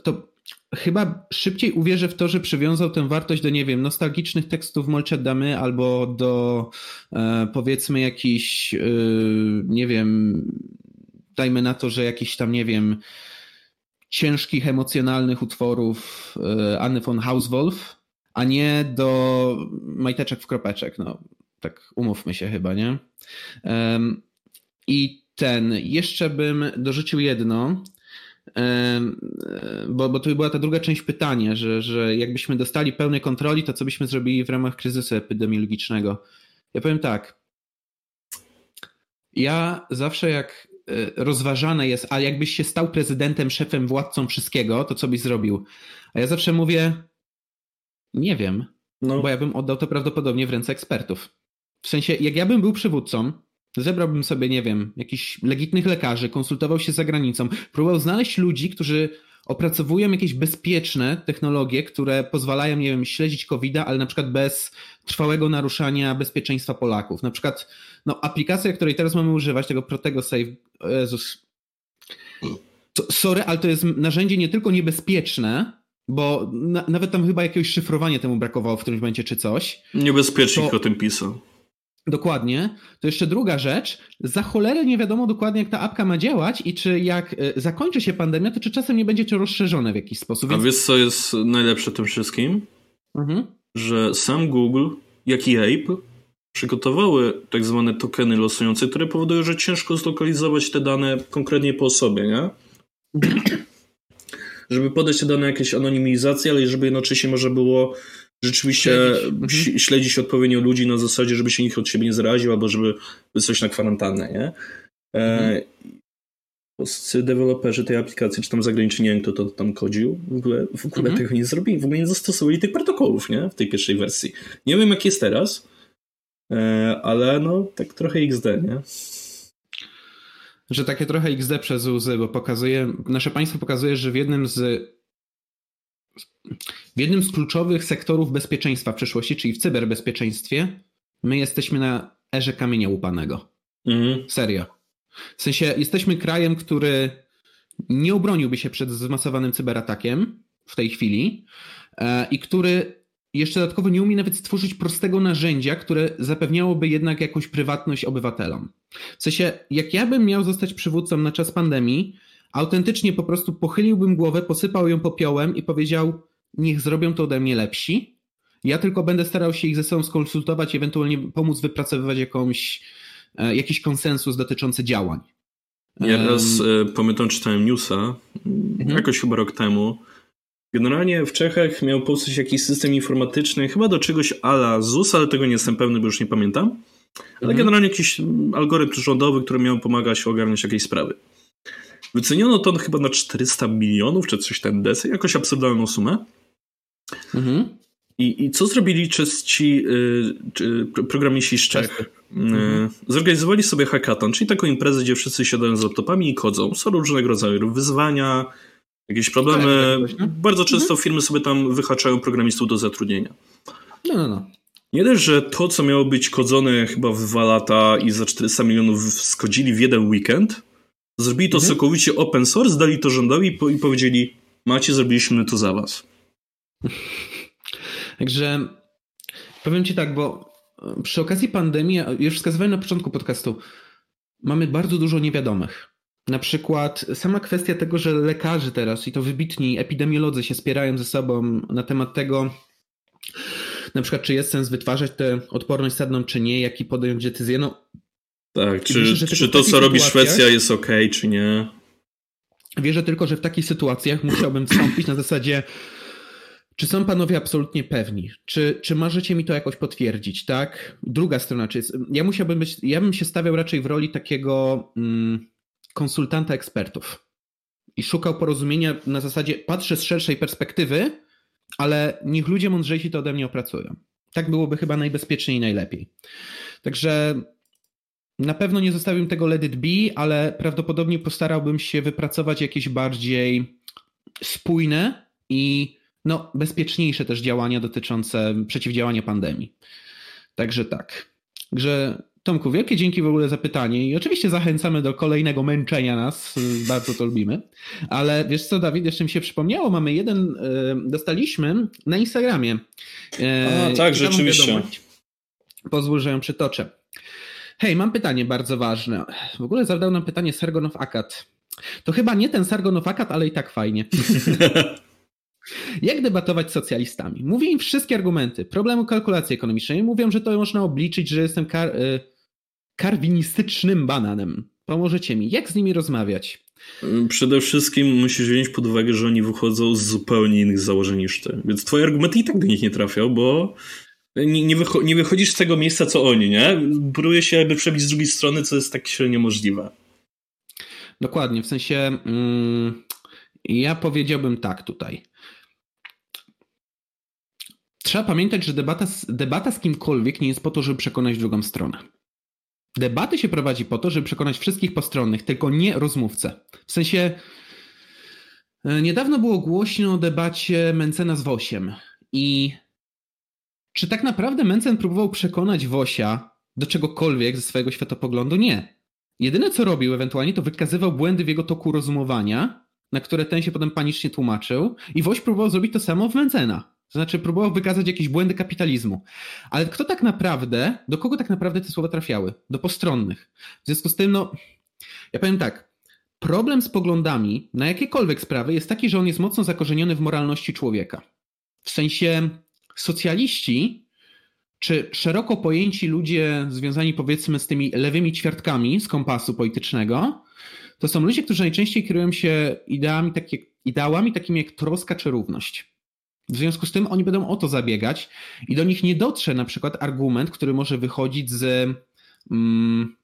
to chyba szybciej uwierzę w to, że przywiązał tę wartość do, nie wiem, nostalgicznych tekstów Molchat Damy albo do e, powiedzmy jakichś, e, nie wiem, dajmy na to, że jakiś tam, nie wiem, ciężkich, emocjonalnych utworów e, Anny von Hauswolf, a nie do majteczek w kropeczek. No, tak umówmy się chyba, nie? I ten, jeszcze bym dorzucił jedno, bo, bo tu była ta druga część pytania, że, że jakbyśmy dostali pełnej kontroli, to co byśmy zrobili w ramach kryzysu epidemiologicznego? Ja powiem tak. Ja zawsze jak e, rozważane jest, a jakbyś się stał prezydentem, szefem, władcą wszystkiego, to co byś zrobił? A ja zawsze mówię, nie wiem, no. bo ja bym oddał to prawdopodobnie w ręce ekspertów. W sensie, jak ja bym był przywódcą, zebrałbym sobie, nie wiem, jakichś legitnych lekarzy, konsultował się z zagranicą, próbował znaleźć ludzi, którzy opracowują jakieś bezpieczne technologie, które pozwalają, nie wiem, śledzić covid ale na przykład bez trwałego naruszania bezpieczeństwa Polaków. Na przykład, no, aplikacja, której teraz mamy używać, tego Protego Save, Jezus, to, sorry, ale to jest narzędzie nie tylko niebezpieczne, bo na, nawet tam chyba jakiegoś szyfrowania temu brakowało w którymś momencie czy coś. Niebezpiecznik to, o tym pisał. Dokładnie. To jeszcze druga rzecz. Za cholerę nie wiadomo dokładnie, jak ta apka ma działać i czy jak e, zakończy się pandemia, to czy czasem nie będzie to rozszerzone w jakiś sposób. Więc... A wiesz, co jest najlepsze tym wszystkim? Mhm. Że sam Google, jak i Ape, przygotowały tak zwane tokeny losujące, które powodują, że ciężko zlokalizować te dane konkretnie po osobie, nie? Żeby podać te dane jakieś anonimizacji, ale żeby jednocześnie może było rzeczywiście śledzić, mhm. śledzić odpowiednio ludzi na zasadzie, żeby się nikt od siebie nie zaraził, albo żeby wysłać na kwarantannę, nie? E, mhm. Polscy deweloperzy tej aplikacji, czy tam zagraniczny, nie wiem kto to tam kodził, w ogóle, w ogóle mhm. tego nie zrobili, w ogóle nie zastosowali tych protokołów, nie? W tej pierwszej wersji. Nie wiem jak jest teraz, e, ale no tak trochę XD, nie? Że takie trochę XD przez łzy, bo pokazuje, nasze państwo pokazuje, że w jednym z w jednym z kluczowych sektorów bezpieczeństwa w przyszłości, czyli w cyberbezpieczeństwie, my jesteśmy na erze kamienia łupanego. Mhm. Serio. W sensie jesteśmy krajem, który nie obroniłby się przed zmasowanym cyberatakiem w tej chwili e, i który jeszcze dodatkowo nie umie nawet stworzyć prostego narzędzia, które zapewniałoby jednak jakąś prywatność obywatelom. W sensie, jak ja bym miał zostać przywódcą na czas pandemii, autentycznie po prostu pochyliłbym głowę, posypał ją popiołem i powiedział: niech zrobią to ode mnie lepsi. Ja tylko będę starał się ich ze sobą skonsultować i ewentualnie pomóc wypracowywać jakąś, e, jakiś konsensus dotyczący działań. Ja raz um, pamiętam, czytałem newsa, mhm. jakoś chyba rok temu. Generalnie w Czechach miał powstać jakiś system informatyczny, chyba do czegoś ala ZUS, ale tego nie jestem pewny, bo już nie pamiętam. Ale mhm. generalnie jakiś algorytm rządowy, który miał pomagać ogarniać jakieś sprawy. Wyceniono to chyba na 400 milionów, czy coś ten desy, jakoś absurdalną sumę. Mhm. I, I co zrobili czesci y, programiści z Czech? Y, mhm. Zorganizowali sobie hackathon, czyli taką imprezę, gdzie wszyscy siadają z laptopami i kodzą. Są różnego rodzaju wyzwania, jakieś problemy. Tak, tak, Bardzo często mhm. firmy sobie tam wyhaczają programistów do zatrudnienia. No, no, no. Nie dość, że to, co miało być kodzone chyba w dwa lata i za 400 milionów skodzili w jeden weekend, zrobili to mhm. całkowicie open source, dali to rządowi i powiedzieli macie, zrobiliśmy to za was. Także powiem Ci tak, bo e, przy okazji pandemii, już wskazywałem na początku podcastu, mamy bardzo dużo niewiadomych. Na przykład sama kwestia tego, że lekarze teraz i to wybitni epidemiolodzy się spierają ze sobą na temat tego, na przykład czy jest sens wytwarzać tę odporność sadną, czy nie, jaki podjąć decyzję. No, tak, czy, myślę, czy to, co robi Szwecja jest ok, czy nie? Wierzę tylko, że w takich sytuacjach musiałbym wstąpić na zasadzie czy są panowie absolutnie pewni? Czy, czy możecie mi to jakoś potwierdzić, tak? Druga strona, czy jest, ja musiałbym być, ja bym się stawiał raczej w roli takiego mm, konsultanta ekspertów i szukał porozumienia na zasadzie patrzę z szerszej perspektywy, ale niech ludzie mądrzejsi to ode mnie opracują. Tak byłoby chyba najbezpieczniej i najlepiej. Także na pewno nie zostawiłbym tego let it be, ale prawdopodobnie postarałbym się wypracować jakieś bardziej spójne i no, bezpieczniejsze też działania dotyczące przeciwdziałania pandemii. Także tak. Także Tomku, wielkie dzięki w ogóle za pytanie i oczywiście zachęcamy do kolejnego męczenia nas, bardzo to lubimy. Ale wiesz co, Dawid, jeszcze mi się przypomniało, mamy jeden, e, dostaliśmy na Instagramie. A, tak, rzeczywiście. Pozwól, że ją przytoczę. Hej, mam pytanie bardzo ważne. W ogóle zadał nam pytanie Sargonow Akat. To chyba nie ten Sargonow Akat, ale i tak fajnie. Jak debatować z socjalistami? Mówię im wszystkie argumenty problemu kalkulacji ekonomicznej. Mówią, że to można obliczyć, że jestem kar y, karwinistycznym bananem. Pomożecie mi. Jak z nimi rozmawiać? Przede wszystkim musisz wziąć pod uwagę, że oni wychodzą z zupełnie innych założeń niż ty. Więc twoje argumenty i tak do nich nie trafią, bo nie, nie, wycho nie wychodzisz z tego miejsca, co oni, nie? Próbuje się jakby przebić z drugiej strony, co jest tak średnio możliwe. Dokładnie, w sensie mm, ja powiedziałbym tak tutaj. Trzeba pamiętać, że debata, debata z kimkolwiek nie jest po to, żeby przekonać drugą stronę. Debaty się prowadzi po to, żeby przekonać wszystkich postronnych, tylko nie rozmówcę. W sensie e, niedawno było głośno o debacie Mencena z Wosiem i czy tak naprawdę Mencen próbował przekonać Wosia do czegokolwiek ze swojego światopoglądu? Nie. Jedyne co robił ewentualnie to wykazywał błędy w jego toku rozumowania, na które ten się potem panicznie tłumaczył i Woś próbował zrobić to samo w Mencena. To znaczy próbował wykazać jakieś błędy kapitalizmu. Ale kto tak naprawdę, do kogo tak naprawdę te słowa trafiały? Do postronnych. W związku z tym, no, ja powiem tak, problem z poglądami na jakiekolwiek sprawy jest taki, że on jest mocno zakorzeniony w moralności człowieka. W sensie socjaliści, czy szeroko pojęci ludzie związani powiedzmy z tymi lewymi ćwiartkami z kompasu politycznego, to są ludzie, którzy najczęściej kierują się ideami takie, ideałami takimi jak troska czy równość. W związku z tym oni będą o to zabiegać i do nich nie dotrze na przykład argument, który może wychodzić z, mm,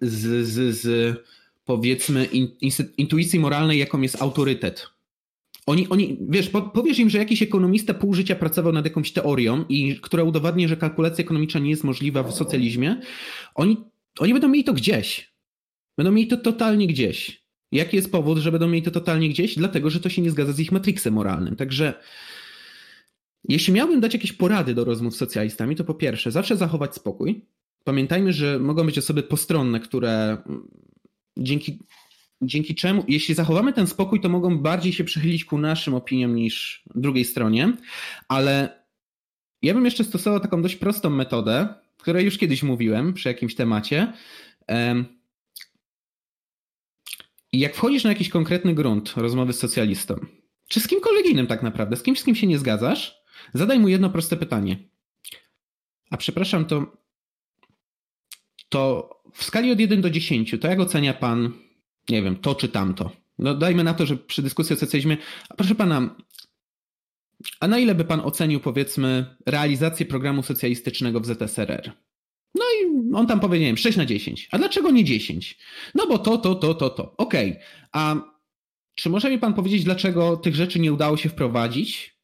z, z, z powiedzmy in, intuicji moralnej, jaką jest autorytet. Oni, oni, wiesz, powiesz im, że jakiś ekonomista pół życia pracował nad jakąś teorią, i która udowadnia, że kalkulacja ekonomiczna nie jest możliwa w socjalizmie. Oni, oni będą mieli to gdzieś. Będą mieli to totalnie gdzieś. Jaki jest powód, że będą mieli to totalnie gdzieś? Dlatego, że to się nie zgadza z ich matriksem moralnym. Także jeśli miałbym dać jakieś porady do rozmów z socjalistami, to po pierwsze, zawsze zachować spokój. Pamiętajmy, że mogą być osoby postronne, które dzięki, dzięki czemu, jeśli zachowamy ten spokój, to mogą bardziej się przychylić ku naszym opiniom niż drugiej stronie, ale ja bym jeszcze stosował taką dość prostą metodę, której już kiedyś mówiłem przy jakimś temacie. I jak wchodzisz na jakiś konkretny grunt rozmowy z socjalistą, czy z kimkolwiek innym tak naprawdę, z kimś, z kim się nie zgadzasz, zadaj mu jedno proste pytanie. A przepraszam, to, to w skali od 1 do 10, to jak ocenia pan, nie wiem, to czy tamto? No dajmy na to, że przy dyskusji o socjalizmie, a proszę pana, a na ile by pan ocenił, powiedzmy, realizację programu socjalistycznego w ZSRR? No i on tam powie, nie wiem, 6 na 10. A dlaczego nie 10? No bo to, to, to, to, to. Okej. Okay. A czy może mi pan powiedzieć, dlaczego tych rzeczy nie udało się wprowadzić?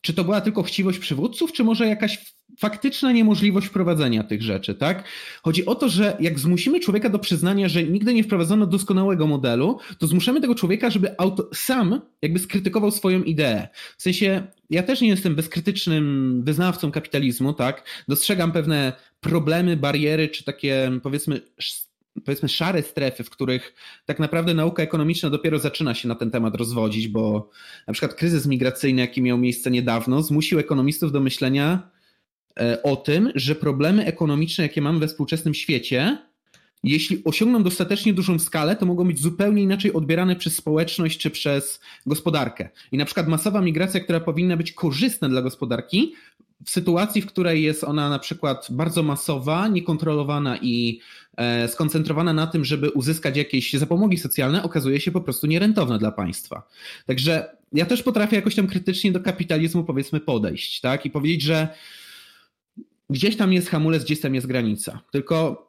Czy to była tylko chciwość przywódców, czy może jakaś faktyczna niemożliwość wprowadzenia tych rzeczy, tak? Chodzi o to, że jak zmusimy człowieka do przyznania, że nigdy nie wprowadzono doskonałego modelu, to zmuszamy tego człowieka, żeby auto, sam jakby skrytykował swoją ideę. W sensie, ja też nie jestem bezkrytycznym wyznawcą kapitalizmu, tak? Dostrzegam pewne problemy, bariery, czy takie powiedzmy powiedzmy szare strefy, w których tak naprawdę nauka ekonomiczna dopiero zaczyna się na ten temat rozwodzić, bo na przykład kryzys migracyjny, jaki miał miejsce niedawno, zmusił ekonomistów do myślenia o tym, że problemy ekonomiczne, jakie mamy we współczesnym świecie, jeśli osiągną dostatecznie dużą skalę, to mogą być zupełnie inaczej odbierane przez społeczność czy przez gospodarkę. I na przykład masowa migracja, która powinna być korzystna dla gospodarki, w sytuacji, w której jest ona na przykład bardzo masowa, niekontrolowana i e, skoncentrowana na tym, żeby uzyskać jakieś zapomogi socjalne, okazuje się po prostu nierentowna dla państwa. Także ja też potrafię jakoś tam krytycznie do kapitalizmu powiedzmy podejść, tak? I powiedzieć, że gdzieś tam jest hamulec, gdzieś tam jest granica. Tylko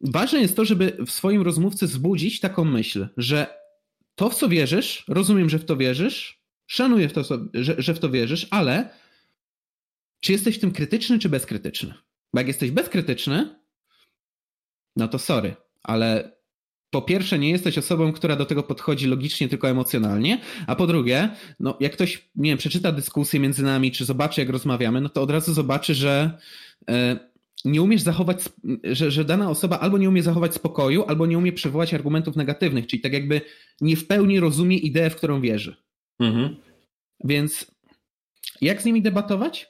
ważne jest to, żeby w swoim rozmówcy zbudzić taką myśl, że to, w co wierzysz, rozumiem, że w to wierzysz, szanuję, w to, że, że w to wierzysz, ale czy jesteś w tym krytyczny, czy bezkrytyczny? Bo jak jesteś bezkrytyczny, no to sorry, ale po pierwsze, nie jesteś osobą, która do tego podchodzi logicznie, tylko emocjonalnie, a po drugie, no jak ktoś, nie wiem, przeczyta dyskusję między nami, czy zobaczy, jak rozmawiamy, no to od razu zobaczy, że e, nie umiesz zachować, że, że dana osoba albo nie umie zachować spokoju, albo nie umie przywołać argumentów negatywnych, czyli tak jakby nie w pełni rozumie ideę, w którą wierzy. Mhm. Więc jak z nimi debatować?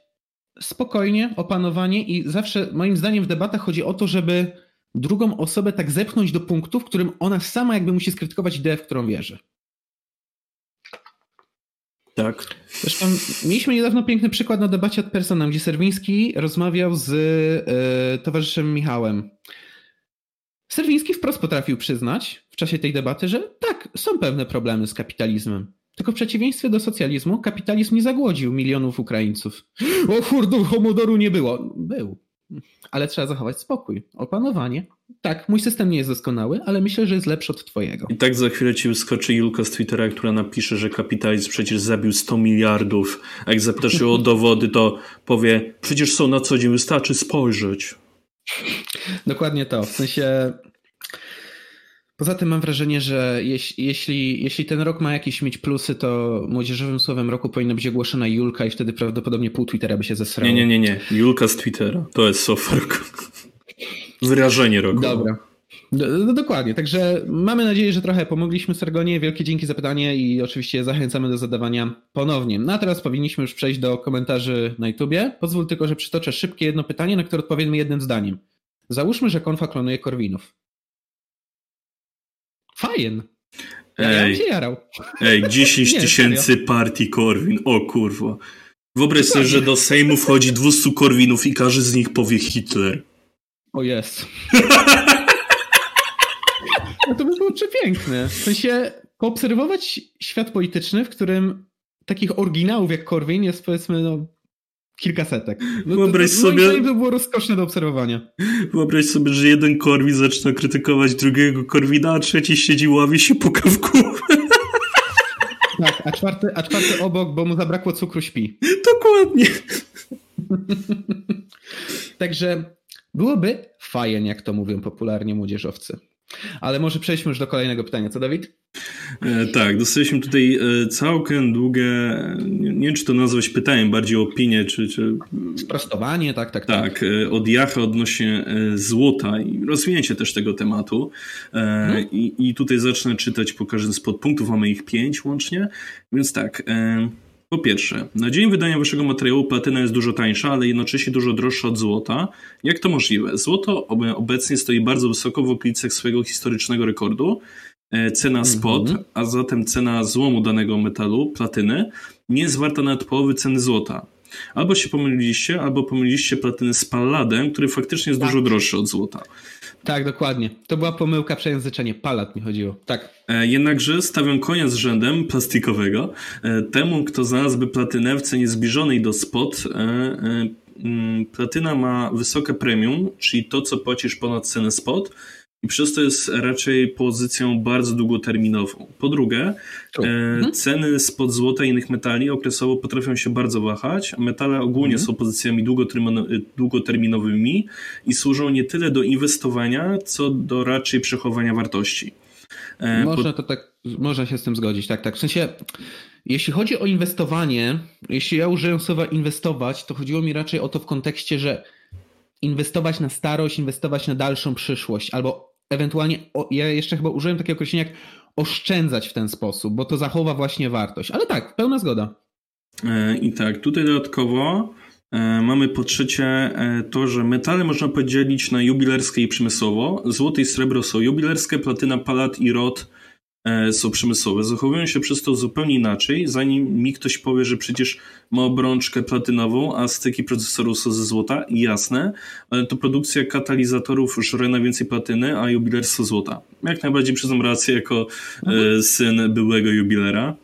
Spokojnie, opanowanie i zawsze moim zdaniem w debatach chodzi o to, żeby drugą osobę tak zepchnąć do punktu, w którym ona sama jakby musi skrytykować ideę, w którą wierzy. Tak. Zresztą mieliśmy niedawno piękny przykład na debacie od personam, gdzie Serwiński rozmawiał z y, towarzyszem Michałem. Serwiński wprost potrafił przyznać w czasie tej debaty, że tak, są pewne problemy z kapitalizmem. Tylko w przeciwieństwie do socjalizmu, kapitalizm nie zagłodził milionów Ukraińców. O kurde, homodoru nie było. Był. Ale trzeba zachować spokój, opanowanie. Tak, mój system nie jest doskonały, ale myślę, że jest lepszy od twojego. I tak za chwilę ci wyskoczy Julka z Twittera, która napisze, że kapitalizm przecież zabił 100 miliardów. A jak zapytasz ją o dowody, to powie, przecież są na co dzień, wystarczy spojrzeć. Dokładnie to. W sensie Poza tym mam wrażenie, że jeśli, jeśli, jeśli ten rok ma jakieś mieć plusy, to młodzieżowym słowem roku powinna być ogłoszona Julka i wtedy prawdopodobnie pół Twittera by się zesrało. Nie, nie, nie, nie. Julka z Twittera. To jest słowo roku. Wyrażenie roku. Dobra. No, dokładnie, także mamy nadzieję, że trochę pomogliśmy Sergonie. Wielkie dzięki za pytanie i oczywiście zachęcamy do zadawania ponownie. No a teraz powinniśmy już przejść do komentarzy na YouTubie. Pozwól tylko, że przytoczę szybkie jedno pytanie, na które odpowiemy jednym zdaniem. Załóżmy, że konfa klonuje Korwinów. Fajen. Ja, ja się jarał. Ej, 10 tysięcy partii Korwin. O kurwa. Wyobraź sobie, że do Sejmu wchodzi 200 Korwinów i każdy z nich powie Hitler. O jest. no to by było przepiękne. W sensie poobserwować świat polityczny, w którym takich oryginałów jak Korwin jest powiedzmy no, kilkasetek. No, Wyobraź to, to, sobie... To było rozkoszne do obserwowania. Wyobraź sobie, że jeden Korwin zaczyna krytykować drugiego Korwina, a trzeci siedzi ławie się puka w głowę. Tak, a czwarty, a czwarty obok, bo mu zabrakło cukru, śpi. Dokładnie. Także byłoby fajnie, jak to mówią popularnie młodzieżowcy. Ale może przejdźmy już do kolejnego pytania. Co, Dawid? E, tak, dostaliśmy tutaj e, całkiem długie, nie, nie wiem czy to nazwać pytaniem, bardziej opinię, czy... czy... Sprostowanie, tak, tak, tak. Tak, od Jacha odnośnie e, złota i rozwinięcie też tego tematu. Hmm. I, I tutaj zacznę czytać po każdym z podpunktów, mamy ich pięć łącznie. Więc tak... Po pierwsze, na dzień wydania waszego materiału platyna jest dużo tańsza, ale jednocześnie dużo droższa od złota. Jak to możliwe? Złoto obecnie stoi bardzo wysoko w okolicach swojego historycznego rekordu. E, cena spot, mm -hmm. a zatem cena złomu danego metalu, platyny, nie jest warta nawet połowy ceny złota. Albo się pomyliliście, albo pomyliliście platynę z palladem, który faktycznie jest tak. dużo droższy od złota. Tak, dokładnie. To była pomyłka, przejęzyczenie. Palat mi chodziło. Tak. E, jednakże stawiam konia z rzędem plastikowego e, temu, kto znalazłby platynę w cenie zbliżonej do spot. E, platyna ma wysokie premium, czyli to, co płacisz ponad cenę spot i przez to jest raczej pozycją bardzo długoterminową. Po drugie, e, ceny spod złota i innych metali okresowo potrafią się bardzo wahać. Metale ogólnie mhm. są pozycjami długoterminowymi i służą nie tyle do inwestowania, co do raczej przechowania wartości. E, można to tak, można się z tym zgodzić, tak, tak. W sensie, jeśli chodzi o inwestowanie, jeśli ja użyję słowa inwestować, to chodziło mi raczej o to w kontekście, że inwestować na starość, inwestować na dalszą przyszłość, albo ewentualnie, o, ja jeszcze chyba użyłem takiego określenia jak oszczędzać w ten sposób, bo to zachowa właśnie wartość. Ale tak, pełna zgoda. E, I tak, tutaj dodatkowo e, mamy po trzecie e, to, że metale można podzielić na jubilerskie i przemysłowo. Złoto i srebro są jubilerskie, platyna, palat i rod są przemysłowe. Zachowują się przez to zupełnie inaczej, zanim mi ktoś powie, że przecież ma obrączkę platynową, a styki procesorów są ze złota. Jasne, ale to produkcja katalizatorów żre na więcej platyny, a jubilerstwo złota. Jak najbardziej przyznam rację jako mhm. syn byłego jubilera.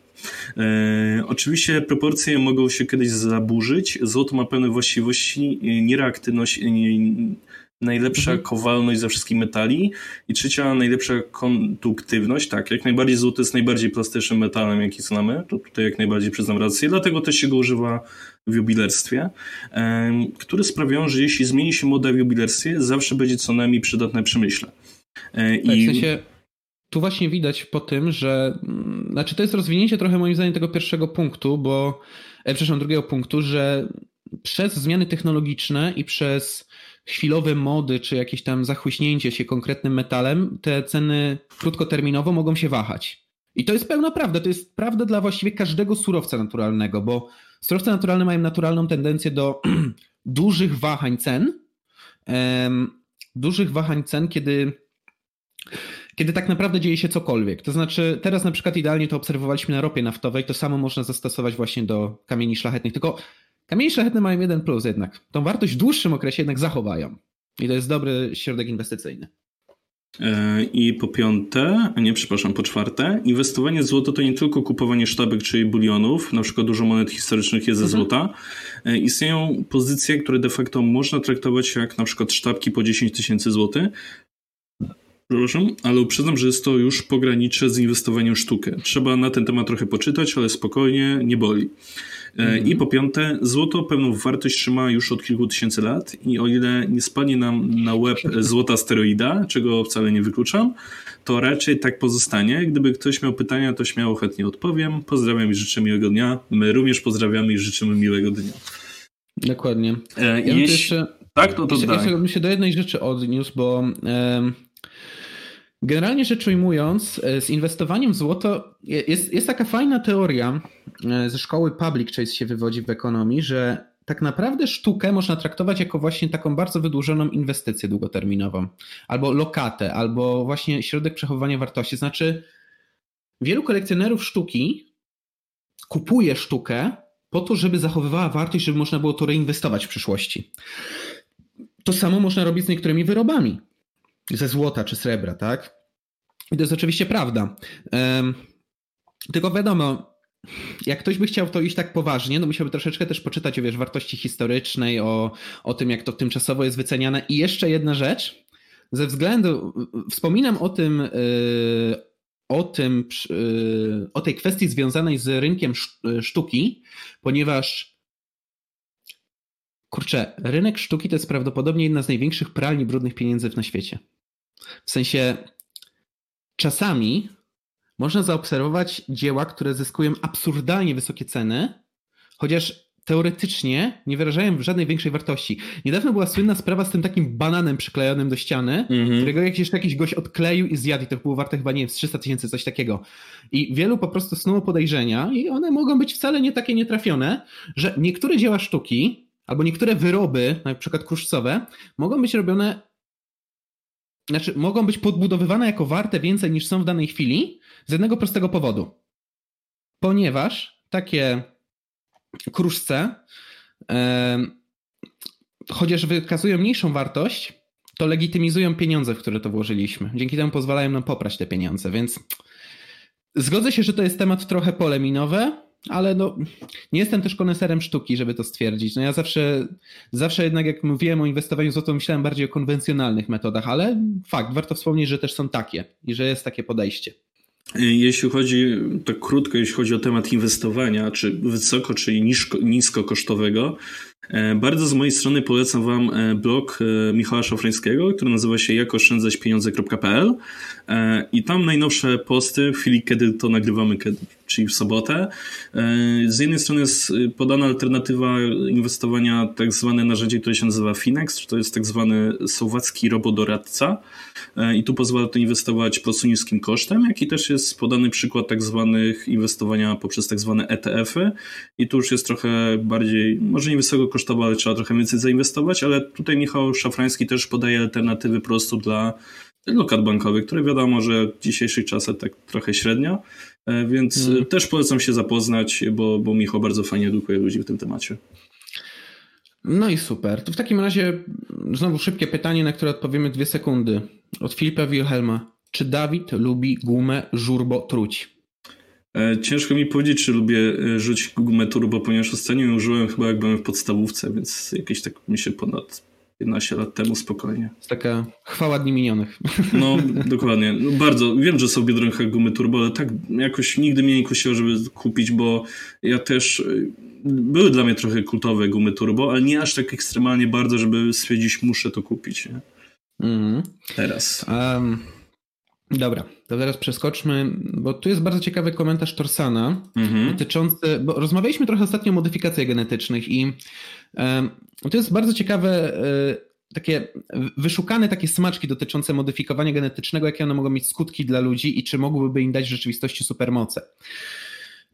E, oczywiście proporcje mogą się kiedyś zaburzyć. Złoto ma pewne właściwości, niereaktywność, najlepsza mhm. kowalność ze wszystkich metali i trzecia najlepsza konduktywność. Tak, jak najbardziej złoto jest najbardziej plastycznym metalem, jaki znamy, to tutaj jak najbardziej przyznam rację, dlatego też się go używa w jubilerstwie, które sprawiają, że jeśli zmieni się moda w jubilerstwie, zawsze będzie co najmniej przydatne przemyśle. E, tak, I... w sensie tu właśnie widać po tym, że mm, znaczy to jest rozwinięcie trochę moim zdaniem tego pierwszego punktu, bo e, przepraszam, drugiego punktu, że przez zmiany technologiczne i przez chwilowe mody, czy jakieś tam zachłyśnięcie się konkretnym metalem, te ceny krótkoterminowo mogą się wahać. I to jest pełna prawda. To jest prawda dla właściwie każdego surowca naturalnego, bo surowce naturalne mają naturalną tendencję do dużych wahań cen. Um, dużych wahań cen, kiedy kiedy tak naprawdę dzieje się cokolwiek. To znaczy, teraz na przykład idealnie to obserwowaliśmy na ropie naftowej, to samo można zastosować właśnie do kamieni szlachetnych. Tylko kamienie szlachetne mają jeden plus jednak. Tą wartość w dłuższym okresie jednak zachowają. I to jest dobry środek inwestycyjny. E, I po piąte, nie, przepraszam, po czwarte, inwestowanie w złoto to nie tylko kupowanie sztabek czy bulionów, na przykład dużo monet historycznych jest ze mhm. złota. E, istnieją pozycje, które de facto można traktować jak na przykład sztabki po 10 tysięcy złotych, Przepraszam, ale uprzedzam, że jest to już pogranicze z inwestowaniem w sztukę. Trzeba na ten temat trochę poczytać, ale spokojnie, nie boli. Mm. I po piąte, złoto pewną wartość trzyma już od kilku tysięcy lat i o ile nie spadnie nam na łeb złota steroida, czego wcale nie wykluczam, to raczej tak pozostanie. Gdyby ktoś miał pytania, to śmiało chętnie odpowiem. Pozdrawiam i życzę miłego dnia. My również pozdrawiamy i życzymy miłego dnia. Dokładnie. E, ja jeśli... jeszcze, tak, to to jeszcze, jeszcze bym się do jednej rzeczy odniósł, bo... Generalnie rzecz ujmując, e, z inwestowaniem w złoto jest, jest taka fajna teoria e, ze szkoły Public Chase się wywodzi w ekonomii, że tak naprawdę sztukę można traktować jako właśnie taką bardzo wydłużoną inwestycję długoterminową, albo lokatę, albo właśnie środek przechowywania wartości. Znaczy, wielu kolekcjonerów sztuki kupuje sztukę po to, żeby zachowywała wartość, żeby można było to reinwestować w przyszłości. To samo można robić z niektórymi wyrobami ze złota czy srebra, tak? I to jest oczywiście prawda. Tylko wiadomo, jak ktoś by chciał to iść tak poważnie, no musiałby troszeczkę też poczytać o wiesz, wartości historycznej, o, o tym, jak to tymczasowo jest wyceniane. I jeszcze jedna rzecz, ze względu, wspominam o tym, yy, o tym, yy, o tej kwestii związanej z rynkiem sztuki, ponieważ kurczę, rynek sztuki to jest prawdopodobnie jedna z największych pralni brudnych pieniędzy na świecie. W sensie czasami można zaobserwować dzieła, które zyskują absurdalnie wysokie ceny, chociaż teoretycznie nie wyrażają żadnej większej wartości. Niedawno była słynna sprawa z tym takim bananem przyklejonym do ściany, mm -hmm. którego jakiś, jakiś gość odkleił i zjadł i to było warte chyba, nie wiem, 300 tysięcy, coś takiego. I wielu po prostu snuło podejrzenia i one mogą być wcale nie takie nietrafione, że niektóre dzieła sztuki albo niektóre wyroby, na przykład kruszcowe, mogą być robione znaczy mogą być podbudowywane jako warte więcej niż są w danej chwili z jednego prostego powodu. Ponieważ takie kruszce, chociaż wykazują mniejszą wartość, to legitymizują pieniądze, w które to włożyliśmy. Dzięki temu pozwalają nam poprać te pieniądze, więc zgodzę się, że to jest temat trochę poleminowy, ale no, nie jestem też koneserem sztuki, żeby to stwierdzić. No ja zawsze, zawsze jednak jak mówiłem o inwestowaniu w myślałem bardziej o konwencjonalnych metodach, ale fakt, warto wspomnieć, że też są takie i że jest takie podejście. Jeśli chodzi, tak krótko, jeśli chodzi o temat inwestowania, czy wysoko, czy nisko, niskokosztowego, e, bardzo z mojej strony polecam Wam e, blog e, Michała Szafrańskiego, który nazywa się jakoszczędzaćpieniądze.pl i tam najnowsze posty w chwili, kiedy to nagrywamy, czyli w sobotę. Z jednej strony jest podana alternatywa inwestowania, tak zwane narzędzie, które się nazywa Finex, to jest tak zwany słowacki robodoradca. I tu pozwala to inwestować po prostu niskim kosztem, jak i też jest podany przykład tak zwanych inwestowania poprzez tak zwane ETF-y i tu już jest trochę bardziej, może nie wysoko kosztowo, ale trzeba trochę więcej zainwestować, ale tutaj Michał Szafrański też podaje alternatywy po prostu dla lokat bankowych, które wiadomo, że w dzisiejszych czasach tak trochę średnio, e, więc hmm. też polecam się zapoznać, bo, bo Michał bardzo fajnie edukuje ludzi w tym temacie. No i super. To w takim razie znowu szybkie pytanie, na które odpowiemy dwie sekundy. Od Filipa Wilhelma. Czy Dawid lubi gumę żurbo truć? E, ciężko mi powiedzieć, czy lubię e, rzucić gumę turbo, ponieważ ostatnio ją użyłem chyba jak byłem w podstawówce, więc jakieś tak mi się ponad 15 lat temu spokojnie. Jest taka chwała dni minionych. No, dokładnie. No, bardzo. Wiem, że są w Biedronkach gumy turbo, ale tak jakoś nigdy mnie nie kusiło, żeby kupić, bo ja też... E, były dla mnie trochę kultowe gumy turbo, ale nie aż tak ekstremalnie bardzo, żeby stwierdzić, muszę to kupić. Nie? Mm. Teraz. Um, dobra, to teraz przeskoczmy, bo tu jest bardzo ciekawy komentarz Torsana mm-hmm. dotyczący, bo rozmawialiśmy trochę ostatnio o modyfikacjach genetycznych i um, to jest bardzo ciekawe, takie wyszukane takie smaczki dotyczące modyfikowania genetycznego, jakie one mogą mieć skutki dla ludzi i czy mogłyby im dać w rzeczywistości supermoce.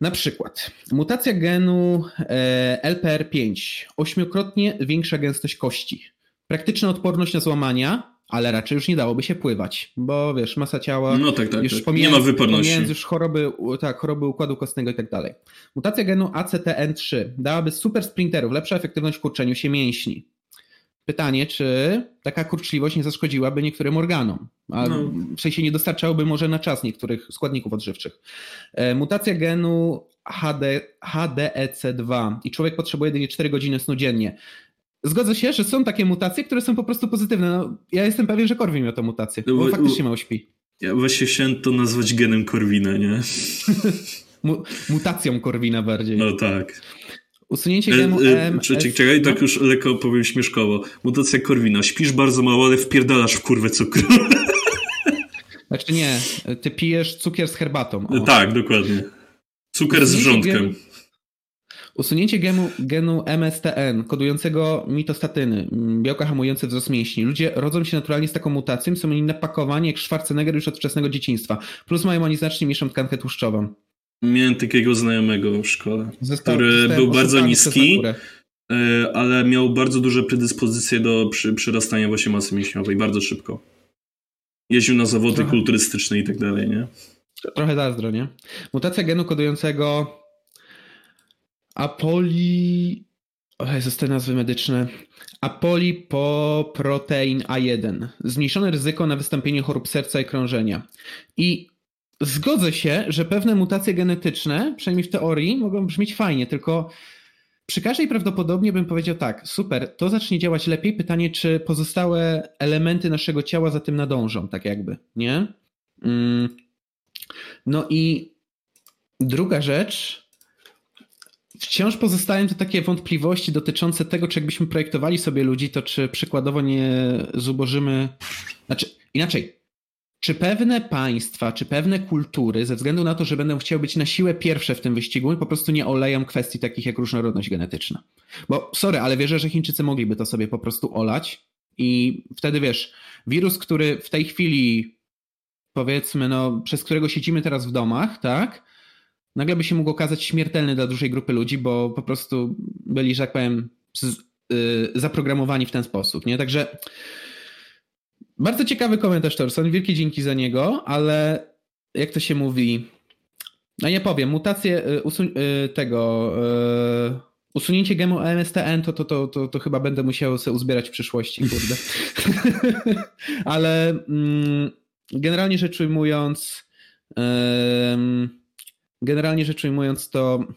Na przykład mutacja genu e, LPR5, ośmiokrotnie większa gęstość kości, praktyczna odporność na złamania, ale raczej już nie dałoby się pływać, bo wiesz, masa ciała, no tak, tak, już tak. nie ma wyporności. już choroby, tak, choroby układu kostnego i tak dalej. Mutacja genu ACTN3 dałaby super sprinterów, lepsza efektywność w kurczeniu się mięśni. Pytanie, czy taka kurczliwość nie zaszkodziłaby niektórym organom, a no. w sensie nie dostarczałoby może na czas niektórych składników odżywczych. E, mutacja genu HD, HDEC2 i człowiek potrzebuje jedynie 4 godziny snu dziennie. Zgodzę się, że są takie mutacje, które są po prostu pozytywne. No, ja jestem pewien, że Korwin miał tę mutację, bo, bo faktycznie mało śpi. Ja właśnie chciałem to nazwać genem Korwina, nie? mutacją Korwina bardziej. No tak. Usunięcie genu e, e, Czekaj, czekaj, tak już lekko powiem śmieszkowo. Mutacja Korwina. Śpisz bardzo mało, ale wpierdalasz w kurwę cukru. Znaczy nie, ty pijesz cukier z herbatą. O. Tak, dokładnie. Cukier z wrzątkiem. Usunięcie genu, genu MSTN, kodującego mitostatyny, białka hamujące wzrost mięśni. Ludzie rodzą się naturalnie z taką mutacją, są oni napakowani jak Schwarzenegger już od wczesnego dzieciństwa. Plus mają oni znacznie mniejszą tkankę tłuszczową. Miałem takiego znajomego w szkole, Został, który był bardzo niski, e, ale miał bardzo duże predyspozycje do przy, przyrastania właśnie masy mięśniowej, bardzo szybko. Jeździł na zawody Trochę. kulturystyczne i tak dalej, nie? Trochę zazdro, nie? Mutacja genu kodującego Apoli... O Jezus, te nazwy medyczne. Apolipoprotein A1. Zmniejszone ryzyko na wystąpienie chorób serca i krążenia. I zgodzę się, że pewne mutacje genetyczne, przynajmniej w teorii, mogą brzmieć fajnie, tylko przy każdej prawdopodobnie bym powiedział tak, super, to zacznie działać lepiej. Pytanie, czy pozostałe elementy naszego ciała za tym nadążą, tak jakby, nie? Mm. No i druga rzecz, wciąż pozostają to takie wątpliwości dotyczące tego, czy jakbyśmy projektowali sobie ludzi, to czy przykładowo nie zubożymy. Znaczy, inaczej. Czy pewne państwa, czy pewne kultury, ze względu na to, że będą chciały być na siłę pierwsze w tym wyścigu, po prostu nie oleją kwestii takich jak różnorodność genetyczna? Bo, sorry, ale wierzę, że Chińczycy mogliby to sobie po prostu olać i wtedy wiesz, wirus, który w tej chwili, powiedzmy, no, przez którego siedzimy teraz w domach, tak? Nagle by się mógł okazać śmiertelny dla dużej grupy ludzi, bo po prostu byli, że tak powiem, y, zaprogramowani w ten sposób. Nie? Także bardzo ciekawy komentarz, Torson. Wielkie dzięki za niego, ale jak to się mówi? No nie powiem, mutację y, y, tego. Usunięcie gemu MSTN to, to, to, to, to chyba będę musiał sobie uzbierać w przyszłości, kurde. ale mm, generalnie rzecz ujmując, generalnie rzecz ujmując, to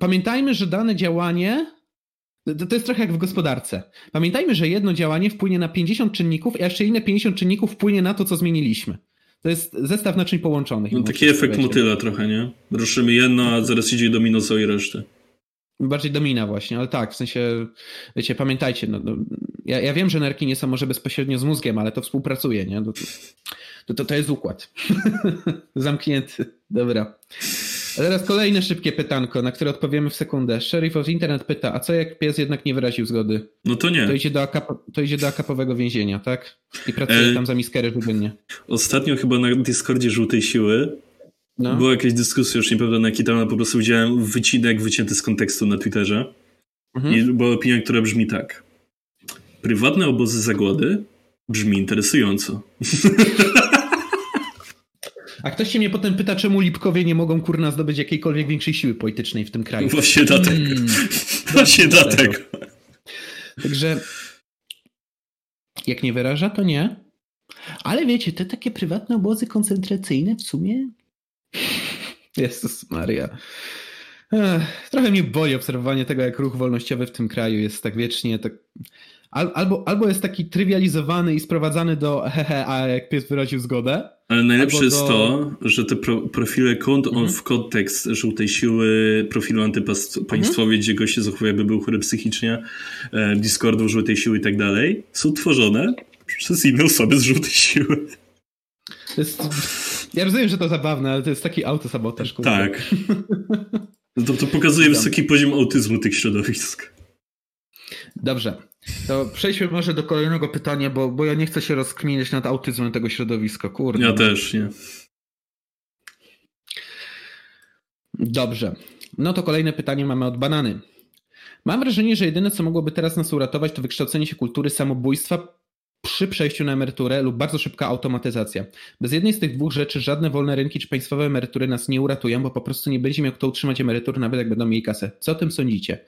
pamiętajmy, że dane działanie to jest trochę jak w gospodarce. Pamiętajmy, że jedno działanie wpłynie na 50 czynników, a jeszcze inne 50 czynników wpłynie na to, co zmieniliśmy. To jest zestaw naczyń połączonych. No, taki efekt motyla trochę, nie? Ruszymy jedno, a zaraz idzie domino całej reszty. Bardziej domina właśnie, ale tak, w sensie, wiecie, pamiętajcie, no, no ja, ja wiem, że nerki nie są może bezpośrednio z mózgiem, ale to współpracuje, nie? To, to, to, to jest układ. Zamknięty. Dobra. A teraz kolejne szybkie pytanko, na które odpowiemy w sekundę. Sheriff of Internet pyta, a co jak pies jednak nie wyraził zgody? No to nie. To idzie do, akap to idzie do akapowego więzienia, tak? I pracuje e... tam za miskery codziennie. Ostatnio chyba na Discordzie Żółtej Siły no. była jakaś dyskusja, już nie pamiętam na jaki temat, po prostu widziałem wycinek wycięty z kontekstu na Twitterze. Mhm. I była opinia, która brzmi tak. Prywatne obozy zagłady brzmi interesująco. A ktoś się mnie potem pyta, czemu Lipkowie nie mogą kurna zdobyć jakiejkolwiek większej siły politycznej w tym kraju. Właśnie dlatego. Mm, Właśnie dlatego. Także jak nie wyraża, to nie. Ale wiecie, te takie prywatne obozy koncentracyjne w sumie. Jezus Maria. Ech, trochę mnie boli obserwowanie tego, jak ruch wolnościowy w tym kraju jest tak wiecznie tak albo, albo jest taki trywializowany i sprowadzany do hehe, a jak pies wyraził zgodę. Ale najlepsze jest do... to, że te pro, profile kont mhm. on w kontekst żółtej siły, profilu antypaństwowie, mhm. gdzie goście zachowuje, by był chory psychicznie, e, Discordu żółtej siły i tak dalej, są tworzone przez inne osoby z żółtej siły. Jest, ja rozumiem, że to zabawne, ale to jest taki autosabotaż. Tak. No to, to pokazuje wysoki poziom autyzmu tych środowisk. Dobrze. To przejdźmy może do kolejnego pytania, bo, bo ja nie chcę się rozkminiać nad autyzmem tego środowiska, kurde. Ja też, nie. Dobrze. No to kolejne pytanie mamy od Banany. Mam wrażenie, że jedyne, co mogłoby teraz nas uratować, to wykształcenie się kultury samobójstwa przy przejściu na emeryturę lub bardzo szybka automatyzacja. Bez jednej z tych dwóch rzeczy żadne wolne rynki czy państwowe emerytury nas nie uratują, bo po prostu nie będzie miał kto utrzymać emerytur, nawet jak będą mieli kasę. Co o tym sądzicie?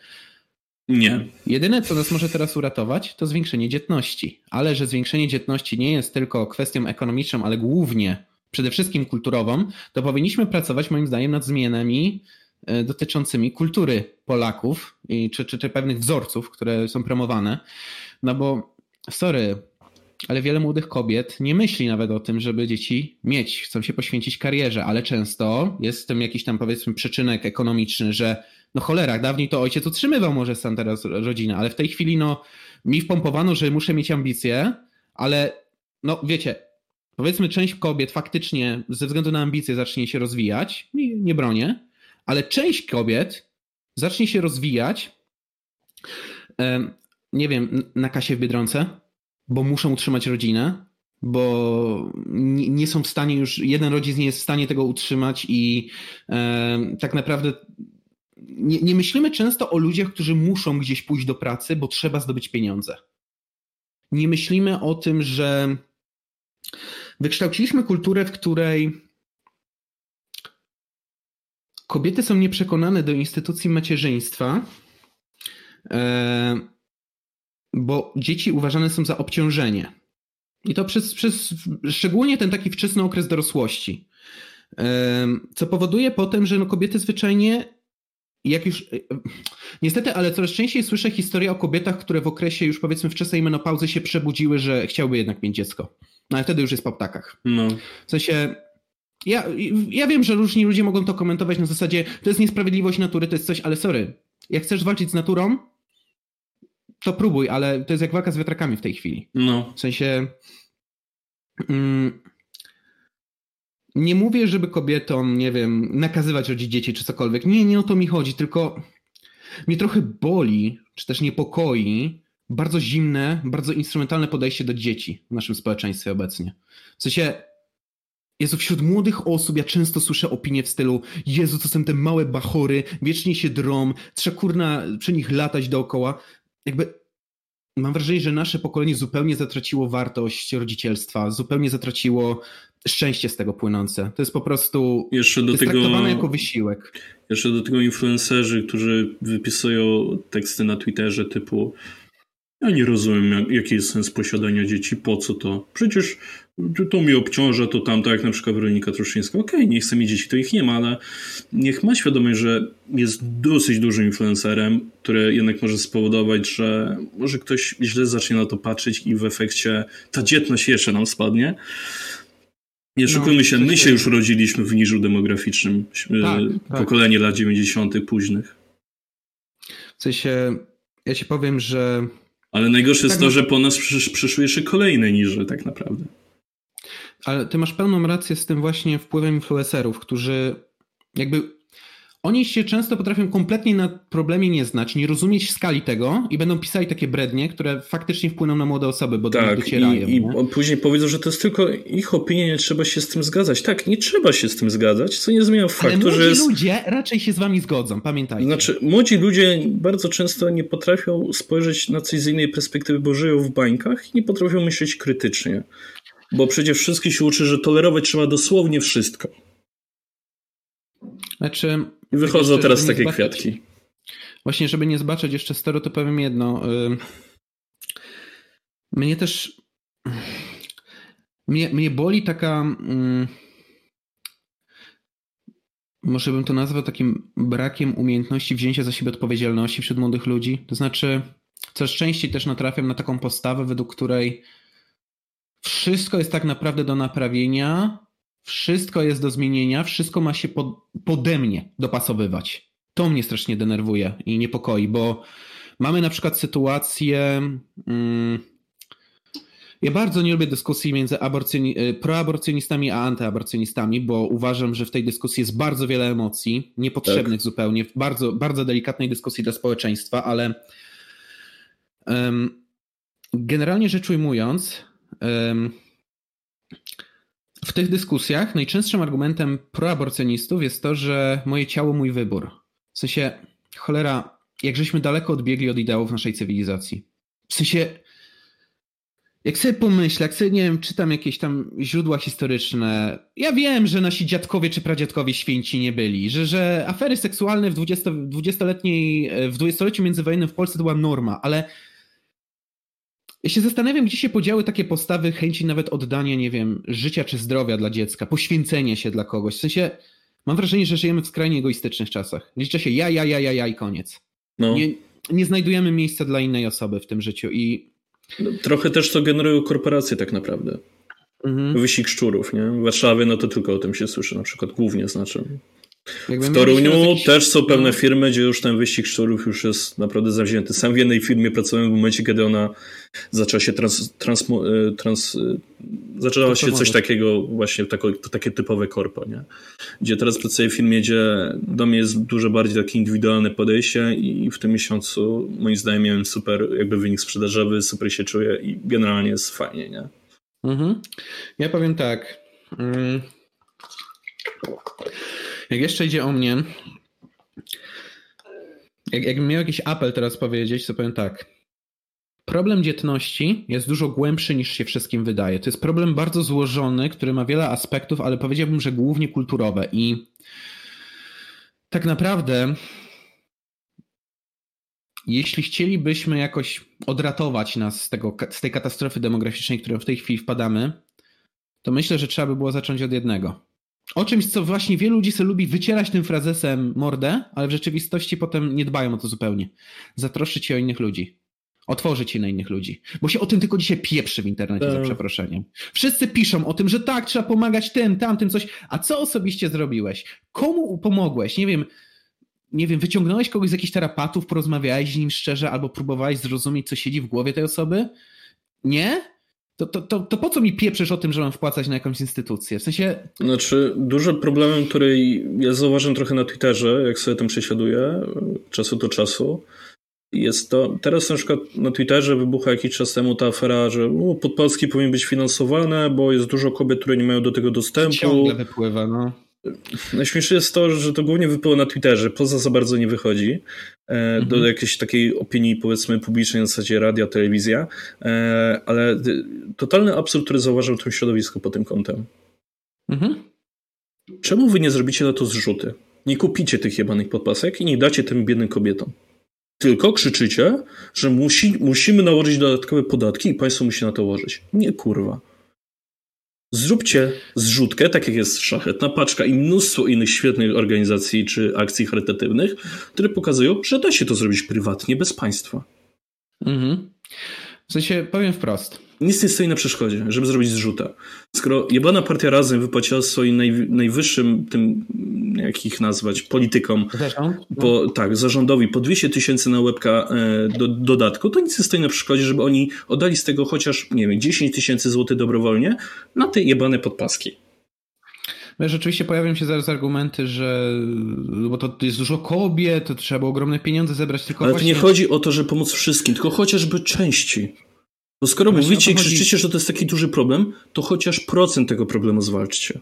Nie. Jedyne, co nas może teraz uratować, to zwiększenie dzietności. Ale że zwiększenie dzietności nie jest tylko kwestią ekonomiczną, ale głównie, przede wszystkim kulturową, to powinniśmy pracować moim zdaniem nad zmianami e, dotyczącymi kultury Polaków i, czy, czy, czy pewnych wzorców, które są promowane. No bo, sorry, ale wiele młodych kobiet nie myśli nawet o tym, żeby dzieci mieć, chcą się poświęcić karierze, ale często jest w tym jakiś tam powiedzmy przyczynek ekonomiczny, że no cholera, dawniej to ojciec utrzymywał może sam teraz rodzinę, ale w tej chwili no mi wpompowano, że muszę mieć ambicje, ale no wiecie, powiedzmy część kobiet faktycznie ze względu na ambicje zacznie się rozwijać, nie, nie bronię, ale część kobiet zacznie się rozwijać, nie wiem, na kasie w Biedronce, bo muszą utrzymać rodzinę, bo nie, są w stanie już, jeden rodzic nie jest w stanie tego utrzymać i e, tak naprawdę nie, nie myślimy często o ludziach, którzy muszą gdzieś pójść do pracy, bo trzeba zdobyć pieniądze. Nie myślimy o tym, że wykształciliśmy kulturę, w której kobiety są nieprzekonane do instytucji macierzyństwa, e, bo dzieci uważane są za obciążenie. I to przez, przez szczególnie ten taki wczesny okres dorosłości. Co powoduje potem, że no kobiety zwyczajnie jak już. E, niestety, ale coraz częściej słyszę historię o kobietach, które w okresie już powiedzmy wczesnej menopauzy się przebudziły, że chciałyby jednak mieć dziecko. No ale wtedy już jest po ptakach. No. W sensie. Ja, ja wiem, że różni ludzie mogą to komentować na zasadzie, to jest niesprawiedliwość natury, to jest coś, ale sorry. Jak chcesz walczyć z naturą, to próbuj, ale to jest jak walka z wiatrakami w tej chwili. No. W sensie. Mm, nie mówię, żeby kobietom, nie wiem, nakazywać rodzić dzieci czy cokolwiek. Nie, nie o to mi chodzi, tylko mnie trochę boli, czy też niepokoi bardzo zimne, bardzo instrumentalne podejście do dzieci w naszym społeczeństwie obecnie. W sensie, Jezu, wśród młodych osób ja często słyszę opinie w stylu Jezu, to są te małe bachory, wiecznie się drom, trzeba kurna przy nich latać dookoła. Jakby mam wrażenie, że nasze pokolenie zupełnie zatraciło wartość rodzicielstwa, zupełnie zatraciło szczęście z tego płynące. To jest po prostu jeszcze do tego, traktowane jako wysiłek. Jeszcze do tego influencerzy, którzy wypisują teksty na Twitterze typu ja nie rozumiem, jak, jaki jest sens posiadania dzieci, po co to? Przecież to mi obciąża, to tamto, jak na przykład Weronika Truszyńska. Okej, okay, nie chce mieć dzieci, to ich nie ma, ale niech ma świadomość, że jest dosyć dużym influencerem, który jednak może spowodować, że może ktoś źle zacznie na to patrzeć i w efekcie ta dzietność jeszcze nam spadnie. Nie szukujmy no, się, my się już rodziliśmy w niżu demograficznym. Tak, tak. Pokolenie tak. lat 90. późnych. W sensie, ja ci powiem, że ale najgorsze tak jest to, no- że po nas przysz, przyszły jeszcze kolejne niże tak naprawdę. Ale ty masz pełną rację z tym właśnie wpływem influencerów, którzy jakby oni się często potrafią kompletnie na problemie nie znać, nie rozumieć skali tego i będą pisali takie brednie, które faktycznie wpłyną na młode osoby, bo tak, do nich docierają. I, i później powiedzą, że to jest tylko ich opinia, nie trzeba się z tym zgadzać. Tak, nie trzeba się z tym zgadzać, co nie zmienia faktu, Ale że jest... ludzie raczej się z wami zgodzą, pamiętajcie. Znaczy, młodzi ludzie bardzo często nie potrafią spojrzeć na coś z innej perspektywy, bo żyją w bańkach i nie potrafią myśleć krytycznie. Bo przecież wszystkich się uczy, że tolerować trzeba dosłownie wszystko. Znaczy, i wychodzą jeszcze, teraz takie zbaczać, kwiatki. Właśnie, żeby nie zbaczać jeszcze stero, to powiem jedno. Mnie też. Mnie, mnie boli taka. Może bym to nazwał takim brakiem umiejętności wzięcia za siebie odpowiedzialności wśród młodych ludzi. To znaczy, coraz częściej też natrafiam na taką postawę, według której wszystko jest tak naprawdę do naprawienia, wszystko jest do zmienienia, wszystko ma się pod, pode mnie dopasowywać. To mnie strasznie denerwuje i niepokoi, bo mamy na przykład sytuację. Mm, ja bardzo nie lubię dyskusji między y, proaborcjonistami a antyaborcjonistami, bo uważam, że w tej dyskusji jest bardzo wiele emocji, niepotrzebnych tak. zupełnie, bardzo, bardzo delikatnej dyskusji dla społeczeństwa, ale um, generalnie rzecz ujmując, w tych dyskusjach najczęstszym argumentem proaborcjonistów jest to, że moje ciało, mój wybór. W sensie, cholera, jak żeśmy daleko odbiegli od ideałów naszej cywilizacji. W sensie, jak sobie pomyślę, jak sobie, nie wiem, czytam jakieś tam źródła historyczne, ja wiem, że nasi dziadkowie czy pradziadkowie święci nie byli, że, że afery seksualne w 20, 20-letniej, w dwudziestoleciu międzywojennym w Polsce to była norma, ale ja się zastanawiam, gdzie się podziały takie postawy chęci nawet oddania, nie wiem, życia czy zdrowia dla dziecka, poświęcenia się dla kogoś. W sensie, mam wrażenie, że żyjemy w skrajnie egoistycznych czasach. Liczy się ja, ja, ja, ja, ja i koniec. No. Nie, nie znajdujemy miejsca dla innej osoby w tym życiu i... No, trochę też to generują korporacje tak naprawdę. Mhm. Wyścig szczurów, nie? W Warszawie no to tylko o tym się słyszy na przykład, głównie znaczy. W Toruniu jakiś... też są pewne no. firmy, gdzie już ten wyścig szczurów już jest naprawdę zawzięty. Sam w jednej firmie pracowałem w momencie, kiedy ona zaczęła się trans, trans, e, trans e, zaczęło się coś takiego właśnie, tako, takie typowe korpo, nie? Gdzie teraz pracuję w firmie, gdzie do mnie jest dużo bardziej takie indywidualne podejście i w tym miesiącu moim zdaniem miałem super jakby wynik sprzedażowy, super się czuję i generalnie jest fajnie, nie? Mhm. Ja powiem tak. Mm. Jak jeszcze idzie o mnie, jak, jakbym miał jakiś apel teraz powiedzieć, to powiem tak. Problem dzietności jest dużo głębszy niż się wszystkim wydaje. To jest problem bardzo złożony, który ma wiele aspektów, ale powiedziałbym, że głównie kulturowe. I tak naprawdę, jeśli chcielibyśmy jakoś odratować nas z, tego, z tej katastrofy demograficznej, w którą w tej chwili wpadamy, to myślę, że trzeba by było zacząć od jednego o czymś, co właśnie wielu ludzi sobie lubi wycierać tym frazesem mordę, ale w rzeczywistości potem nie dbają o to zupełnie. Zatroszczyć się o innych ludzi. Otworzyć się na innych ludzi. Bo się o tym tylko dzisiaj pieprzy w internecie, tak. za przeproszeniem. Wszyscy piszą o tym, że tak, trzeba pomagać tym, tamtym, coś. A co osobiście zrobiłeś? Komu pomogłeś? Nie wiem, nie wiem, wyciągnąłeś kogoś z jakichś terapatów, porozmawiałeś z nim szczerze, albo próbowałeś zrozumieć, co siedzi w głowie tej osoby? Nie? To, to, to, to, po co mi pieprzysz o tym, że mam wpłacać na jakąś instytucję? W sensie... Znaczy, dużym problemem, który ja zauważyłem trochę na Twitterze, jak sobie tym prześladuję, czasu do czasu, jest to, teraz na przykład na Twitterze wybucha jakiś czas temu ta afera, że no, powinien być finansowane, bo jest dużo kobiet, które nie mają do tego dostępu. Ciągle wypływa, no. Najśmieszniejsze jest to, że to głównie wypływa na Twitterze, poza za bardzo nie wychodzi e, mhm. do jakiejś takiej opinii powiedzmy publicznej na zasadzie radia, telewizja, e, ale totalny absurd, który zauważył w tym środowisku pod tym kątem. Mhm. Czemu wy nie zrobicie na to zrzuty? Nie kupicie tych jebanych podpasek i nie dacie tym biednym kobietom. Tylko krzyczycie, że musi, musimy nałożyć dodatkowe podatki i państwo musi na to łożyć. Nie kurwa. Zróbcie zrzutkę, tak jak jest Szlachetna Paczka i mnóstwo innych świetnych organizacji czy akcji charytatywnych, które pokazują, że da się to zrobić prywatnie, bez państwa. Mhm. W sensie, powiem wprost nic nie stoi na przeszkodzie, żeby zrobić zrzuta. Skoro jebana partia Razem wypłaciła swoim naj, najwyższym, tym, jak ich nazwać, politykom, po, tak, zarządowi po 200 tysięcy na łebka e, do, dodatku, to nic nie stoi na przeszkodzie, żeby oni oddali z tego chociaż, nie wiem, 10 tysięcy złotych dobrowolnie na te jebane podpaski. No rzeczywiście pojawią się zaraz argumenty, że bo to jest dużo kobiet, to trzeba ogromne pieniądze zebrać, tylko Ale właśnie... to nie chodzi o to, że pomóc wszystkim, tylko chociażby części. Bo skoro Właśnie mówicie i krzyczycie, że to jest taki duży problem, to chociaż procent tego problemu zwalczcie.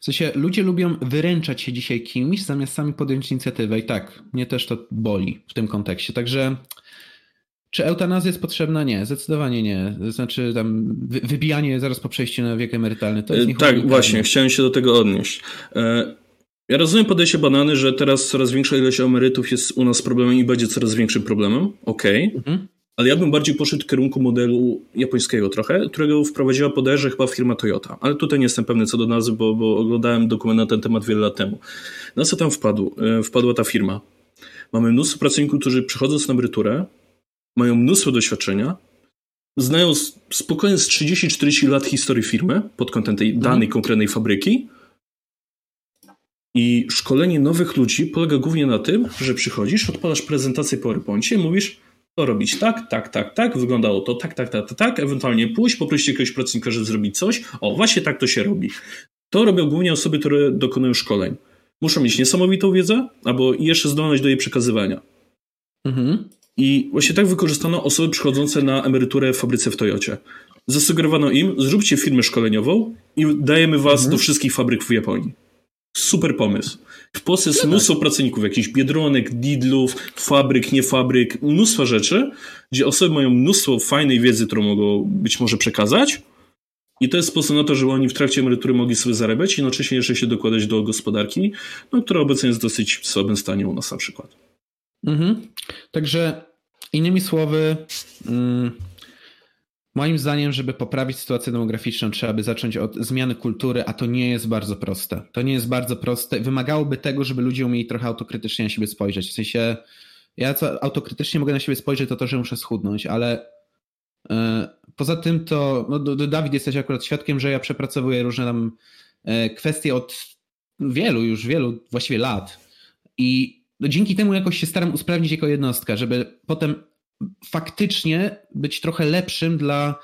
W sensie ludzie lubią wyręczać się dzisiaj kimś, zamiast sami podjąć inicjatywę. I tak, mnie też to boli w tym kontekście. Także czy eutanazja jest potrzebna? Nie, zdecydowanie nie. Znaczy tam wybijanie zaraz po przejściu na wiek emerytalny to jest nie Tak, właśnie, chciałem się do tego odnieść. E, ja rozumiem podejście banany, że teraz coraz większa ilość emerytów jest u nas problemem i będzie coraz większym problemem. Okej. Okay. Mhm ale ja bym bardziej poszedł w kierunku modelu japońskiego trochę, którego wprowadziła podejrzę chyba firma Toyota. Ale tutaj nie jestem pewny co do nazwy, bo, bo oglądałem dokument na ten temat wiele lat temu. Na co tam wpadł? E, wpadła ta firma. Mamy mnóstwo pracowników, którzy przychodząc na emeryturę, mają mnóstwo doświadczenia, znają spokojnie z 30-40 lat historii firmy pod kątem tej mhm. danej konkretnej fabryki. I szkolenie nowych ludzi polega głównie na tym, że przychodzisz, odpalasz prezentację PowerPoincie i mówisz robić tak, tak, tak, tak, wyglądało to tak, tak, tak, tak, tak, ewentualnie pójść, poprosić jakiegoś pracownika, żeby zrobić coś. O, właśnie tak to się robi. To robią głównie osoby, które dokonują szkoleń. Muszą mieć niesamowitą wiedzę, albo jeszcze zdolność do jej przekazywania. Mhm. I właśnie tak wykorzystano osoby przychodzące na emeryturę w fabryce w Toyocie. Zasugerowano im, zróbcie firmę szkoleniową i dajemy was mhm. do wszystkich fabryk w Japonii. Super pomysł. W Polsce jest mnóstwo pracowników, jakichś biedronek, didlów, fabryk, nie fabryk, mnóstwo rzeczy, gdzie osoby mają mnóstwo fajnej wiedzy, którą mogą być może przekazać. I to jest sposób na to, żeby oni w trakcie emerytury mogli sobie zarabiać i jednocześnie jeszcze się dokładać do gospodarki, no, która obecnie jest dosyć w słabym stanie u nas na przykład. Mhm. Także innymi słowy, mm, moim zdaniem, żeby poprawić sytuację demograficzną, trzeba by zacząć od zmiany kultury, a to nie jest bardzo proste. To nie jest bardzo proste. Wymagałoby tego, żeby ludzie umieli trochę autokrytycznie na siebie spojrzeć. W sensie, ja co autokrytycznie mogę na siebie spojrzeć, to to, że muszę schudnąć, ale yy, poza tym to, no, Dawid jesteś akurat świadkiem, że ja przepracowuję różne tam yy, kwestie od wielu, już wielu właściwie lat i no dzięki temu jakoś się staram usprawnić jako jednostka, żeby potem faktycznie być trochę lepszym dla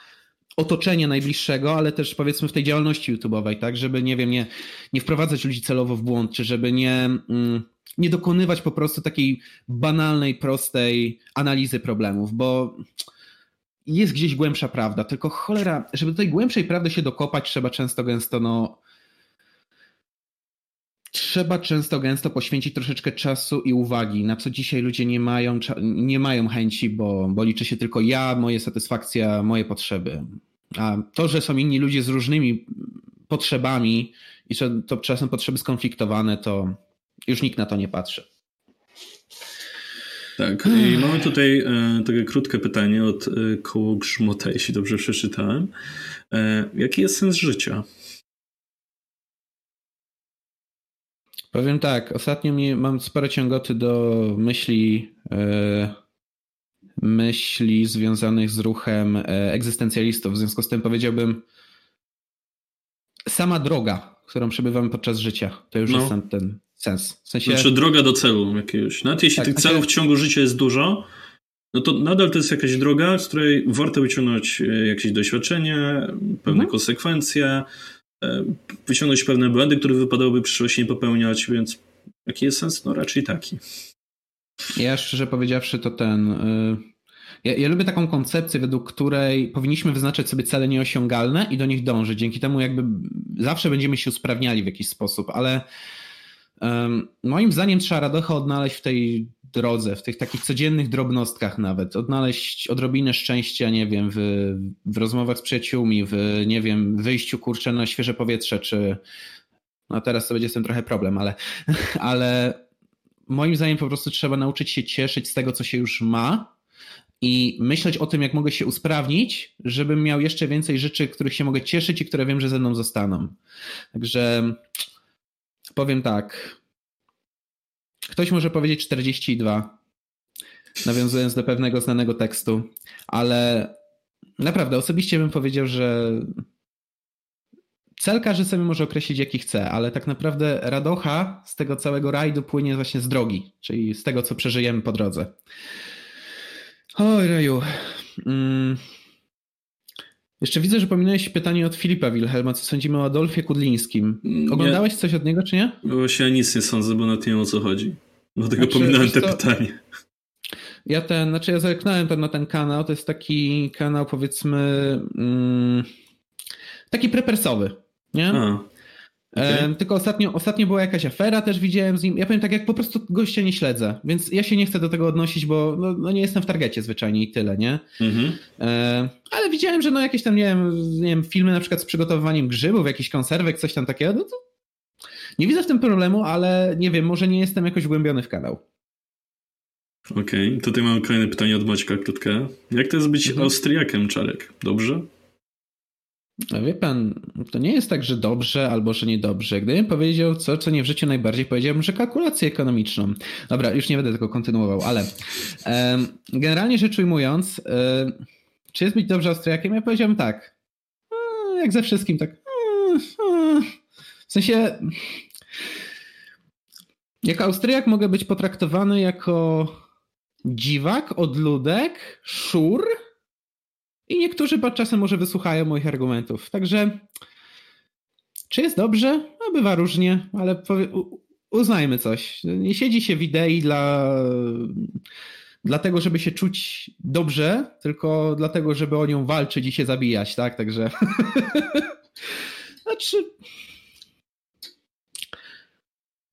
otoczenia najbliższego, ale też powiedzmy w tej działalności YouTube'owej, tak, żeby nie wiem, nie, nie wprowadzać ludzi celowo w błąd, czy żeby nie, mm, nie dokonywać po prostu takiej banalnej, prostej analizy problemów, bo jest gdzieś głębsza prawda, tylko cholera, żeby do tej głębszej prawdy się dokopać, trzeba często gęsto no, trzeba często gęsto poświęcić troszeczkę czasu i uwagi, na co dzisiaj ludzie nie mają, nie mają chęci, bo, bo liczy się tylko ja, moje satysfakcja, moje potrzeby. A to, że są inni ludzie z różnymi potrzebami i że to czasem potrzeby skonfliktowane, to już nikt na to nie patrzy. Tak, i mamy tutaj e, takie krótkie pytanie od e, koło Grzmota, jeśli dobrze przeczytałem. E, jaki jest sens życia? Powiem tak, ostatnio mnie, mam sporo ciągoty do myśli, e, myśli związanych z ruchem e, egzystencjalistów. W związku z tym powiedziałbym, sama droga, którą przebywamy podczas życia, to już no. jest ten, ten sens. W sensie... Znaczy droga do celu jakiegoś. Nawet jeśli tak, tych celów w ciągu życia jest dużo, no to nadal to jest jakaś droga, z której warto wyciągnąć e, jakieś doświadczenie, pewne mhm. konsekwencje, wyciągnąć pewne błędy, które wypadałoby w przyszłości nie popełniać, więc jaki jest sens? No raczej taki. Ja szczerze powiedziawszy to ten... Y, ja, ja, lubię taką koncepcję, według której powinniśmy wyznaczać sobie cele nieosiągalne i do nich dążyć. Dzięki temu jakby zawsze będziemy się usprawniali w jakiś sposób, ale um, moim zdaniem trzeba radochę odnaleźć w tej drodze, w tych takich codziennych drobnostkach nawet, odnaleźć odrobinę szczęścia, nie wiem, w, w rozmowach z przyjaciółmi, w, nie wiem, wyjściu kurczę na świeże powietrze, czy no teraz to będzie z tym trochę problem, ale, ale moim zdaniem po prostu trzeba nauczyć się cieszyć z tego, co się już ma i myśleć o tym, jak mogę się usprawnić, żebym miał jeszcze więcej rzeczy, których się mogę cieszyć i które wiem, że ze mną zostaną. Także powiem tak, Ktoś może powiedzieć 42, nawiązując do pewnego znanego tekstu, ale naprawdę osobiście bym powiedział, że cel każdy sobie może określić jaki chce, ale tak naprawdę radocha z tego całego rajdu płynie właśnie z drogi, czyli z tego, co przeżyjemy po drodze. Oj, Raju. Mm. Jeszcze widzę, że pominąłeś pytanie od Filipa Wilhelma, co sądzimy o Adolfie Kudlińskim. Oglądałeś coś od niego, czy nie? Właśnie ja nic nie sądzę, bo na tym o co chodzi. Dlatego znaczy, pominąłem te to... pytanie. Ja ten, znaczy ja zerknąłem na ten kanał, to jest taki kanał powiedzmy mm, taki prepersowy, nie? A, okay. tylko ostatnio, ostatnio była jakaś afera, też widziałem z nim. Ja powiem tak, jak po prostu gościa nie śledzę, więc ja się nie chcę do tego odnosić, bo no, no nie jestem w targecie zwyczajnie i tyle, nie? Mhm. ale widziałem, że no jakieś tam, nie wiem, nie wiem, filmy na przykład z przygotowywaniem grzybów, jakiś konserwek, coś tam takiego, no to nie widzę w tym problemu, ale nie wiem, może nie jestem jakoś wgłębiony w kanał. Okej, okay. tutaj mam kolejne pytanie od Maćka krótkie. Jak to jest być mhm. Austriakiem, Czarek? Dobrze? No wie pan, to nie jest tak, że dobrze albo że niedobrze. Gdybym powiedział co, co nie w życiu najbardziej, powiedziałbym, że kalkulację ekonomiczną. Dobra, już nie będę tego kontynuował, ale um, generalnie rzecz ujmując, um, czy jest być dobrze Austriakiem? Ja powiedziałbym tak. Um, jak ze wszystkim, tak. W sensie jako Austriak mogę być potraktowany jako dziwak, odludek, szur i niektórzy czasem może wysłuchają moich argumentów. Także czy jest dobrze? No bywa różnie, ale uznajmy coś. Nie siedzi się w idei dla dlatego, żeby się czuć dobrze, tylko dlatego, żeby o nią walczyć i się zabijać, tak? Także. znaczy.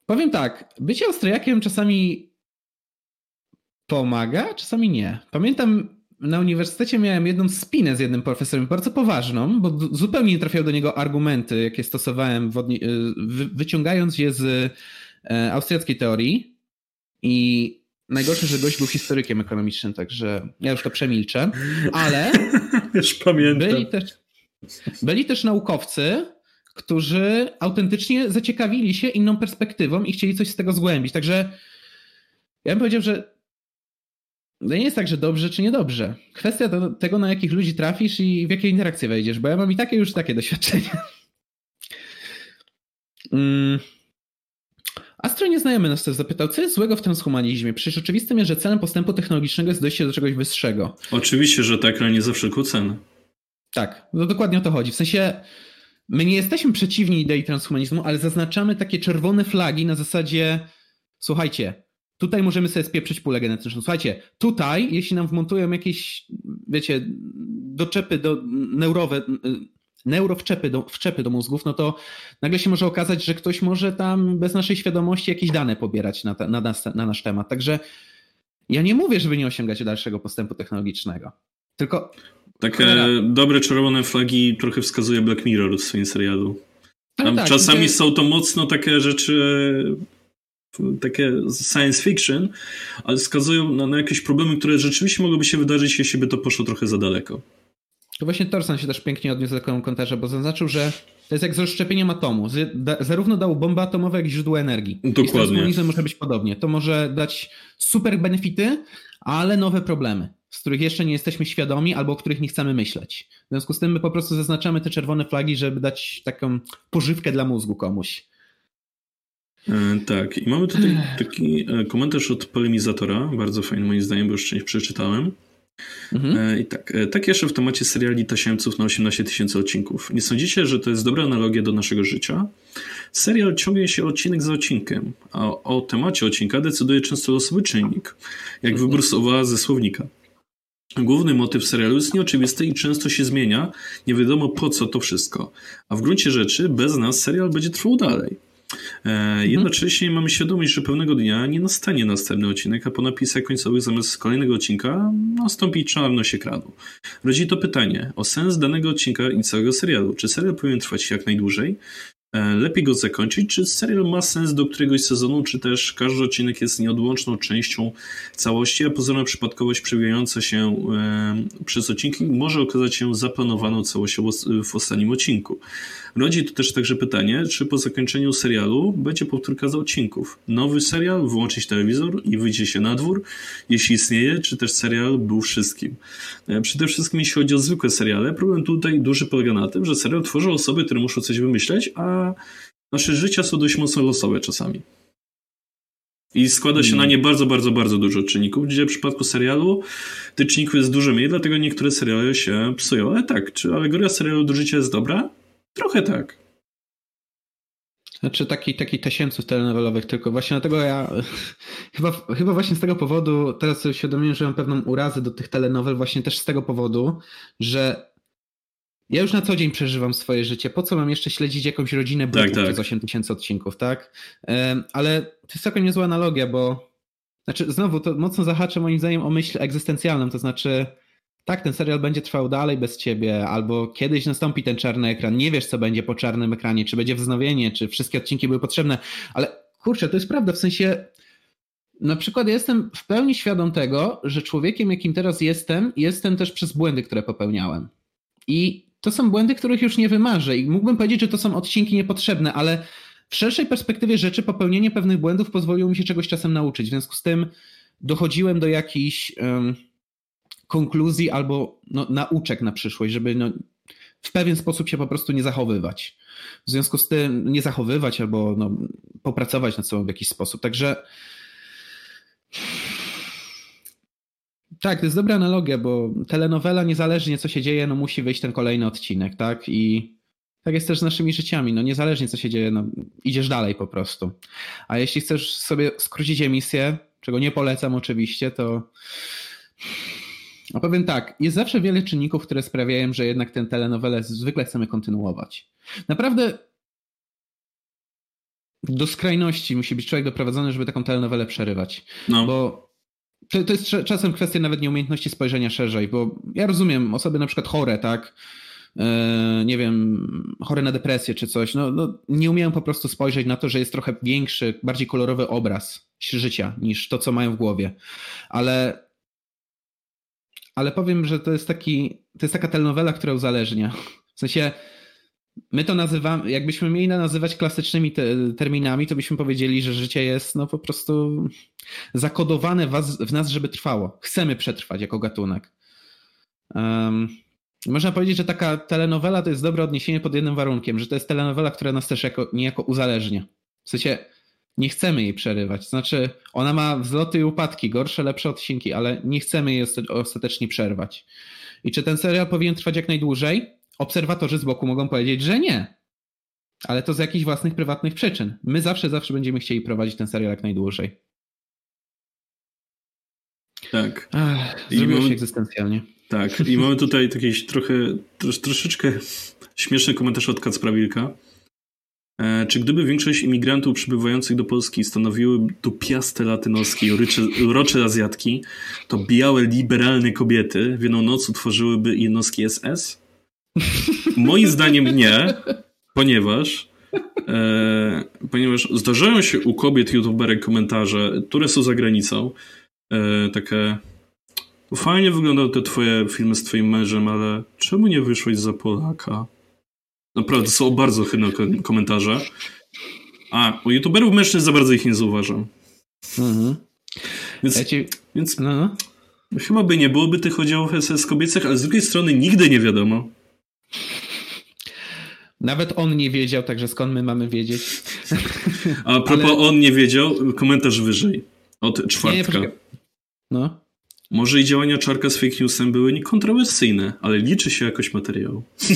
Powiem tak, bycie Austriakiem czasami pomaga, czasami nie. Pamiętam, na uniwersytecie miałem jedną spinę z jednym profesorem, bardzo poważną, bo zupełnie nie trafiały do niego argumenty, jakie stosowałem, wyciągając je z e, austriackiej teorii. I najgorsze, że gość był historykiem ekonomicznym, także ja już to przemilczę, ale już pamiętam. Byli też, byli też naukowcy, którzy autentycznie zaciekawili się inną perspektywą i chcieli coś z tego zgłębić. Także ja bym powiedział, że no nie jest tak, że dobrze czy niedobrze. Kwestia do tego, na jakich ludzi trafisz i w jakie interakcje wejdziesz, bo ja mam i takie już takie doświadczenia. Mm. Astro nieznajomy nas też zapytał, co jest złego w transhumanizmie? Przecież oczywistym jest, że celem postępu technologicznego jest dojście do czegoś wyższego. Oczywiście, że tak, ale nie za wszelką cenę. Tak, no dokładnie o to chodzi. W sensie my nie jesteśmy przeciwni idei transhumanizmu, ale zaznaczamy takie czerwone flagi na zasadzie słuchajcie, Tutaj możemy sobie spieprzyć pulę genetyczną. Słuchajcie, tutaj, jeśli nam wmontują jakieś, wiecie, doczepy do neurowe, neurowczepy do, wczepy do mózgów, no to nagle się może okazać, że ktoś może tam bez naszej świadomości jakieś dane pobierać na, na, nas, na nasz temat. Także ja nie mówię, żeby nie osiągać dalszego postępu technologicznego. Tylko. Takie dobre czerwone flagi trochę wskazuje Black Mirror w swoim serialu. Tam tak, czasami są to mocno takie rzeczy takie science fiction, ale wskazują na, na, jakieś problemy, które rzeczywiście mogłyby się wydarzyć, jeśli by to poszło trochę za daleko. To właśnie Torsan się też pięknie odniósł do komentarza, bo zaznaczył, że to jest jak z rozszczepieniem atomu. Zarówno dał bombę atomową, jak i źródło energii. Dokładnie. I z może być podobnie. To może dać super benefity, ale nowe problemy, z których jeszcze nie jesteśmy świadomi albo o których nie chcemy myśleć. W związku z tym my po prostu zaznaczamy te czerwone flagi, żeby dać taką pożywkę dla mózgu komuś. E, tak, i mamy tutaj taki e, komentarz od polemizatora, bardzo fajny moim zdaniem, bo już część przeczytałem. Mhm. E, I tak, tak jeszcze w temacie seriali tasiemców na 18 tysięcy odcinków. Nie sądzicie, że to jest dobra analogia do naszego życia? Serial ciągnie się odcinek za odcinkiem, a o temacie odcinka decyduje często losowy czynnik, jak mhm. wybór słowa ze słownika. Główny motyw serialu jest nieoczywisty i często się zmienia, nie wiadomo po co to wszystko. A w gruncie rzeczy bez nas serial będzie trwał dalej. E. Jednocześnie mamy świadomość, że pewnego dnia nie nastanie następny odcinek, a po napisach końcowych zamiast kolejnego odcinka nastąpi czarność ekranu. Rodzi to pytanie o sens danego odcinka i całego serialu. Czy serial powinien trwać jak najdłużej? E, lepiej go zakończyć? Czy serial ma sens do któregoś sezonu, czy też każdy odcinek jest nieodłączną częścią całości, a pozorna przypadkowość przewijająca się e, przez odcinki może okazać się zaplanowaną całością w ostatnim odcinku? Rodzi to też także pytanie, czy po zakończeniu serialu będzie powtórka z odcinków. Nowy serial, wyłączyć telewizor i wyjdzie się na dwór, jeśli istnieje, czy też serial był wszystkim. E, przede wszystkim jeśli chodzi o zwykłe seriale, problem tutaj duży polega na tym, że serial tworzą osoby, które muszą coś wymyśleć, a nasze życia są dość mocno losowe czasami. I składa się na nie bardzo, bardzo, bardzo dużo czynników, gdzie w przypadku serialu tych czynników jest dużo mniej, dlatego niektóre seriale się psują. Ale tak, czy alegoria serialu do życia jest dobra? Trochę tak. Znaczy taki, taki tasiemców telenowelowych tylko. Właśnie dlatego ja chyba, chyba właśnie z tego powodu teraz uświadomiłem, że mam pewną urazę do tych telenowel właśnie też z tego powodu, że ja już na co dzień przeżywam swoje życie. Po co mam jeszcze śledzić jakąś rodzinę tak, tak. przez 8 tysięcy odcinków, tak? Ale to jest całkiem niezła analogia, bo znaczy znowu to mocno zahacza moim zdaniem o myśl egzystencjalną, to znaczy tak, ten serial będzie trwał dalej bez ciebie, albo kiedyś nastąpi ten czarny ekran, nie wiesz, co będzie po czarnym ekranie, czy będzie wznowienie, czy wszystkie odcinki były potrzebne, ale kurczę, to jest prawda, w sensie na przykład jestem w pełni świadom tego, że człowiekiem, jakim teraz jestem, jestem też przez błędy, które popełniałem. I to są błędy, których już nie wymarzę i mógłbym powiedzieć, że to są odcinki niepotrzebne, ale w szerszej perspektywie rzeczy popełnienie pewnych błędów pozwoliło mi się czegoś czasem nauczyć. W związku z tym dochodziłem do jakichś... Um, konkluzji albo no, nauczek na przyszłość, żeby no, w pewien sposób się po prostu nie zachowywać. W związku z tym nie zachowywać albo no, popracować nad sobą w jakiś sposób. Także tak, to jest dobra analogia, bo telenowela niezależnie co się dzieje, no musi wyjść ten kolejny odcinek, tak? I tak jest też z naszymi życiami, no niezależnie co się dzieje, no idziesz dalej po prostu. A jeśli chcesz sobie skrócić emisję, czego nie polecam oczywiście, to a powiem tak, jest zawsze wiele czynników, które sprawiają, że jednak tę telenowelę zwykle chcemy kontynuować. Naprawdę do skrajności musi być człowiek doprowadzony, żeby taką telenowelę przerywać. No. Bo to, to jest czasem kwestia nawet nieumiejętności spojrzenia szerzej, bo ja rozumiem osoby na przykład chore, tak? E, nie wiem, chore na depresję czy coś, no, no, nie umieją po prostu spojrzeć na to, że jest trochę większy, bardziej kolorowy obraz życia niż to, co mają w głowie. Ale, ale powiem, że to jest taki, to jest taka telenowela, która uzależnia. W sensie, my to nazywamy, jakbyśmy mieli nazywać klasycznymi te, terminami, to byśmy powiedzieli, że życie jest no po prostu zakodowane w, nas, żeby trwało. Chcemy przetrwać jako gatunek. Um, można powiedzieć, że taka telenowela to jest dobre odniesienie pod jednym warunkiem, że to jest telenowela, która nas też jako, niejako uzależnia. W sensie nie chcemy jej przerywać. Znaczy, ona ma wzloty i upadki, gorsze, lepsze odcinki, ale nie chcemy jej ostatecznie przerwać. I czy ten serial powinien trwać jak najdłużej? Obserwatorzy z boku mogą powiedzieć, że nie. Ale to z jakichś własnych, prywatnych przyczyn. My zawsze, zawsze będziemy chcieli prowadzić ten serial jak najdłużej. Tak. Ach, zrobiło się egzystencjalnie. Tak, i mamy tutaj taki trochę, trosz, troszeczkę śmieszny komentarz od Kacprawilka. E, czy gdyby większość imigrantów przybywających do Polski stanowiły dupiaste latynoskie i urocze Azjatki, to białe, liberalne kobiety w jedną noc utworzyłyby jednostki SS? Moim zdaniem nie, ponieważ e, ponieważ zdarzają się u kobiet youtuberek komentarze, które są za granicą, e, takie Fajnie wyglądały te twoje filmy z twoim mężem, ale czemu nie wyszłeś za Polaka? Naprawdę, są bardzo chybne komentarze. A, u youtuberów mężczyzn za bardzo ich nie zauważam. Mhm. Więc, ja ci... więc no, no. chyba by nie byłoby tych oddziałów SS kobiecych, ale z drugiej strony nigdy nie wiadomo. Nawet on nie wiedział, także skąd my mamy wiedzieć? A propos ale... on nie wiedział, komentarz wyżej. Od czwartka. Nie, no. Może i działania Czarka z fake newsem były niekontrowersyjne, ale liczy się jakoś materiał.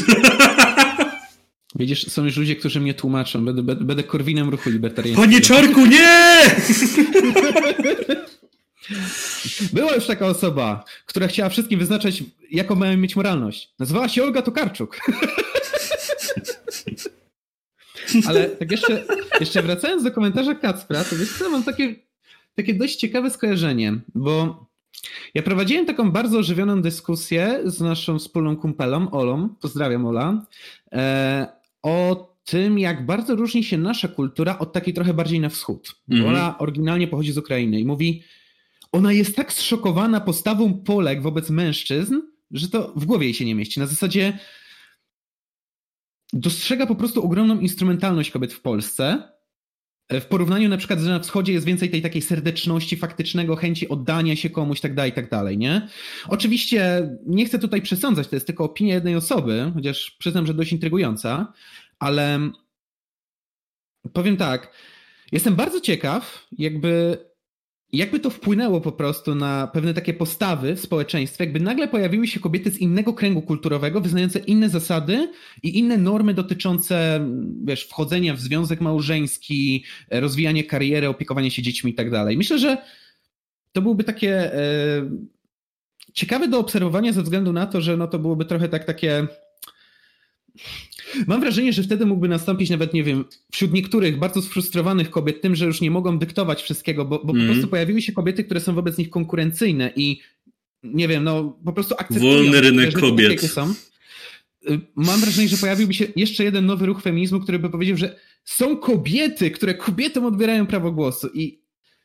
Widzisz, są już ludzie, którzy mnie tłumaczą. Będę, będę korwinem ruchu libertariańskiego. Panie Czarku, nie! Była już taka osoba, która chciała wszystkim wyznaczać, jaką mają mieć moralność. Nazywała się Olga Tokarczuk. Ale tak jeszcze, jeszcze wracając do komentarza Kacpra, to wiesz co, mam takie, takie dość ciekawe skojarzenie, bo ja prowadziłem taką bardzo ożywioną dyskusję z naszą wspólną kumpelą, Olą, pozdrawiam Ola, e, o tym, jak bardzo różni się nasza kultura od takiej trochę bardziej na wschód. Mm -hmm. Ola oryginalnie pochodzi z Ukrainy i mówi, ona jest tak zszokowana postawą Polek wobec mężczyzn, że to w głowie jej się nie mieści. Na zasadzie dostrzega po prostu ogromną instrumentalność kobiet w Polsce w porównaniu na przykład, że na wschodzie jest więcej tej takiej serdeczności, faktycznego chęci oddania się komuś, tak dalej, tak dalej, nie? Oczywiście nie chcę tutaj przesądzać, to jest tylko opinia jednej osoby, chociaż przyznam, że dość intrygująca, ale powiem tak, jestem bardzo ciekaw, jakby jakby to wpłynęło po prostu na pewne takie postawy w społeczeństwie, jakby nagle pojawiły się kobiety z innego kręgu kulturowego, wyznające inne zasady i inne normy dotyczące, wiesz, wchodzenia w związek małżeński, rozwijanie kariery, opiekowanie się dziećmi i tak dalej. Myślę, że to byłoby takie e, ciekawe do obserwowania ze względu na to, że no to byłoby trochę tak takie Mam wrażenie, że wtedy mógłby nastąpić nawet, nie wiem, wśród niektórych bardzo sfrustrowanych kobiet tym, że już nie mogą dyktować wszystkiego, bo, bo mm. po mhm. prostu pojawiły się kobiety, które są wobec nich konkurencyjne i nie wiem, no po prostu akceptują. Wolny rynek kobiet. są. Y, mam wrażenie, że pojawiłby się jeszcze jeden nowy ruch feminizmu, który by powiedział, że są kobiety, które kobietom odbierają prawo głosu i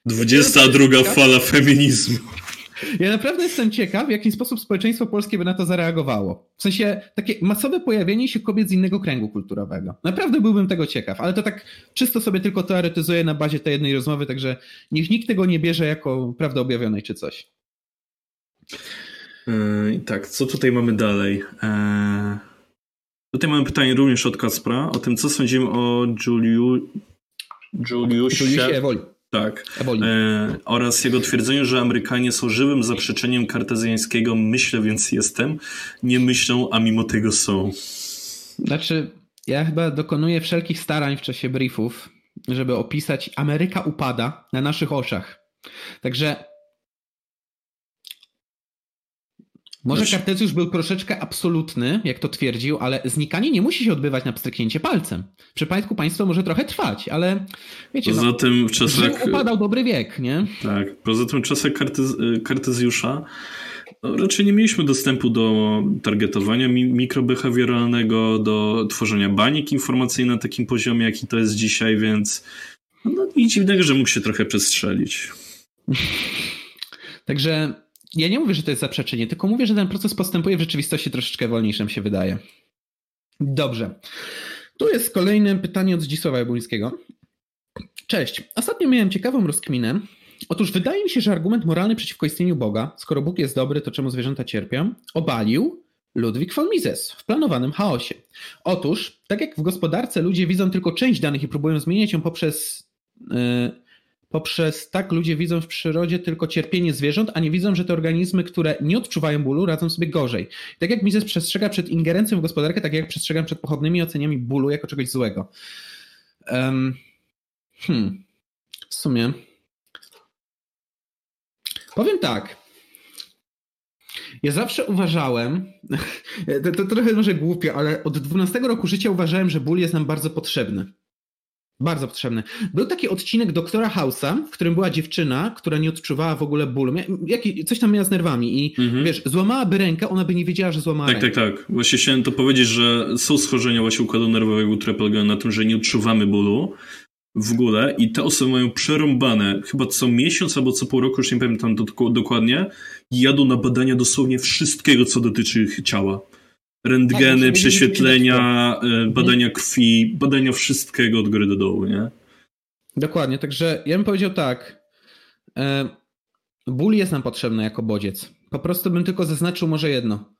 22 fala feminizmu. Ja naprawdę jestem ciekaw, w jaki sposób społeczeństwo polskie by na to zareagowało. W sensie takie masowe pojawienie się kobiet z innego kręgu kulturowego. Naprawdę byłbym tego ciekaw, ale to tak czysto sobie tylko teoretyzuję na bazie tej jednej rozmowy, także niech nikt tego nie bierze jako prawdy objawionej czy coś. Yy, tak, co tutaj mamy dalej? Yy, tutaj mamy pytanie również od Kaspra o tym, co sądzimy o Juliu... Juliusie... Juliusie Ewoli. Tak. E, oraz jego twierdzeniu, że Amerykanie są żywym zaprzeczeniem kartezjańskiego myślę, więc jestem. Nie myślą, a mimo tego są. Znaczy, ja chyba dokonuję wszelkich starań w czasie briefów, żeby opisać Ameryka upada na naszych oczach. Także może znaczy... Kartezjusz był troszeczkę absolutny, jak to twierdził, ale znikanie nie musi się odbywać na pstryknięcie palcem. W przypadku państwa może trochę trwać, ale wiecie, poza no, tym w czasach... upadał dobry wiek, nie? Tak, poza tym w czasach Kartez... Kartezjusza no, raczej nie mieliśmy dostępu do targetowania mikrobehawioralnego, do tworzenia banik informacyjnych na takim poziomie, jaki to jest dzisiaj, więc no nic dziwnego, że mógł się trochę przestrzelić. Także ja nie mówię, że to jest zaprzeczenie, tylko mówię, że ten proces postępuje w rzeczywistości troszeczkę wolniejszym się wydaje. Dobrze. Tu jest kolejne pytanie od Zdzisława Jabłońskiego. Cześć. Ostatnio miałem ciekawą rozkminę. Otóż wydaje mi się, że argument moralny przeciwko istnieniu Boga, skoro Bóg jest dobry, to czemu zwierzęta cierpią, obalił Ludwik von Mises w planowanym chaosie. Otóż, tak jak w gospodarce ludzie widzą tylko część danych i próbują zmieniać ją poprzez yy, poprzez tak ludzie widzą w przyrodzie tylko cierpienie zwierząt, a nie widzą, że te organizmy, które nie odczuwają bólu, radzą sobie gorzej. Tak jak Mises przestrzega przed ingerencją w gospodarkę, tak jak przestrzegam przed pochodnymi oceniami bólu jako czegoś złego. Um, hmm. W sumie. Powiem tak. Ja zawsze uważałem, to, to trochę może głupio, ale od 12 roku życia uważałem, że ból jest nam bardzo potrzebny. Bardzo potrzebny. Był taki odcinek doktora House'a, w którym była dziewczyna, która nie odczuwała w ogóle bólu. Jaki, coś tam miała z nerwami i mhm. wiesz, złamałaby rękę, ona by nie wiedziała, że złamała tak, rękę. Tak, tak, tak. Właśnie chciałem to powiedzieć, że są schorzenia właśnie układu nerwowego, które polegają na tym, że nie odczuwamy bólu w ogóle i te osoby mają przerąbane chyba co miesiąc albo co pół roku, już nie pamiętam to dokładnie, jadą na badania dosłownie wszystkiego, co dotyczy ich ciała rentgeny, tak, prześwietlenia, e, badania krwi, badania wszystkiego od góry do dołu, nie? Dokładnie, także ja bym powiedział tak. E, ból jest nam potrzebny jako bodziec. Po prostu bym tylko zaznaczył może jedno.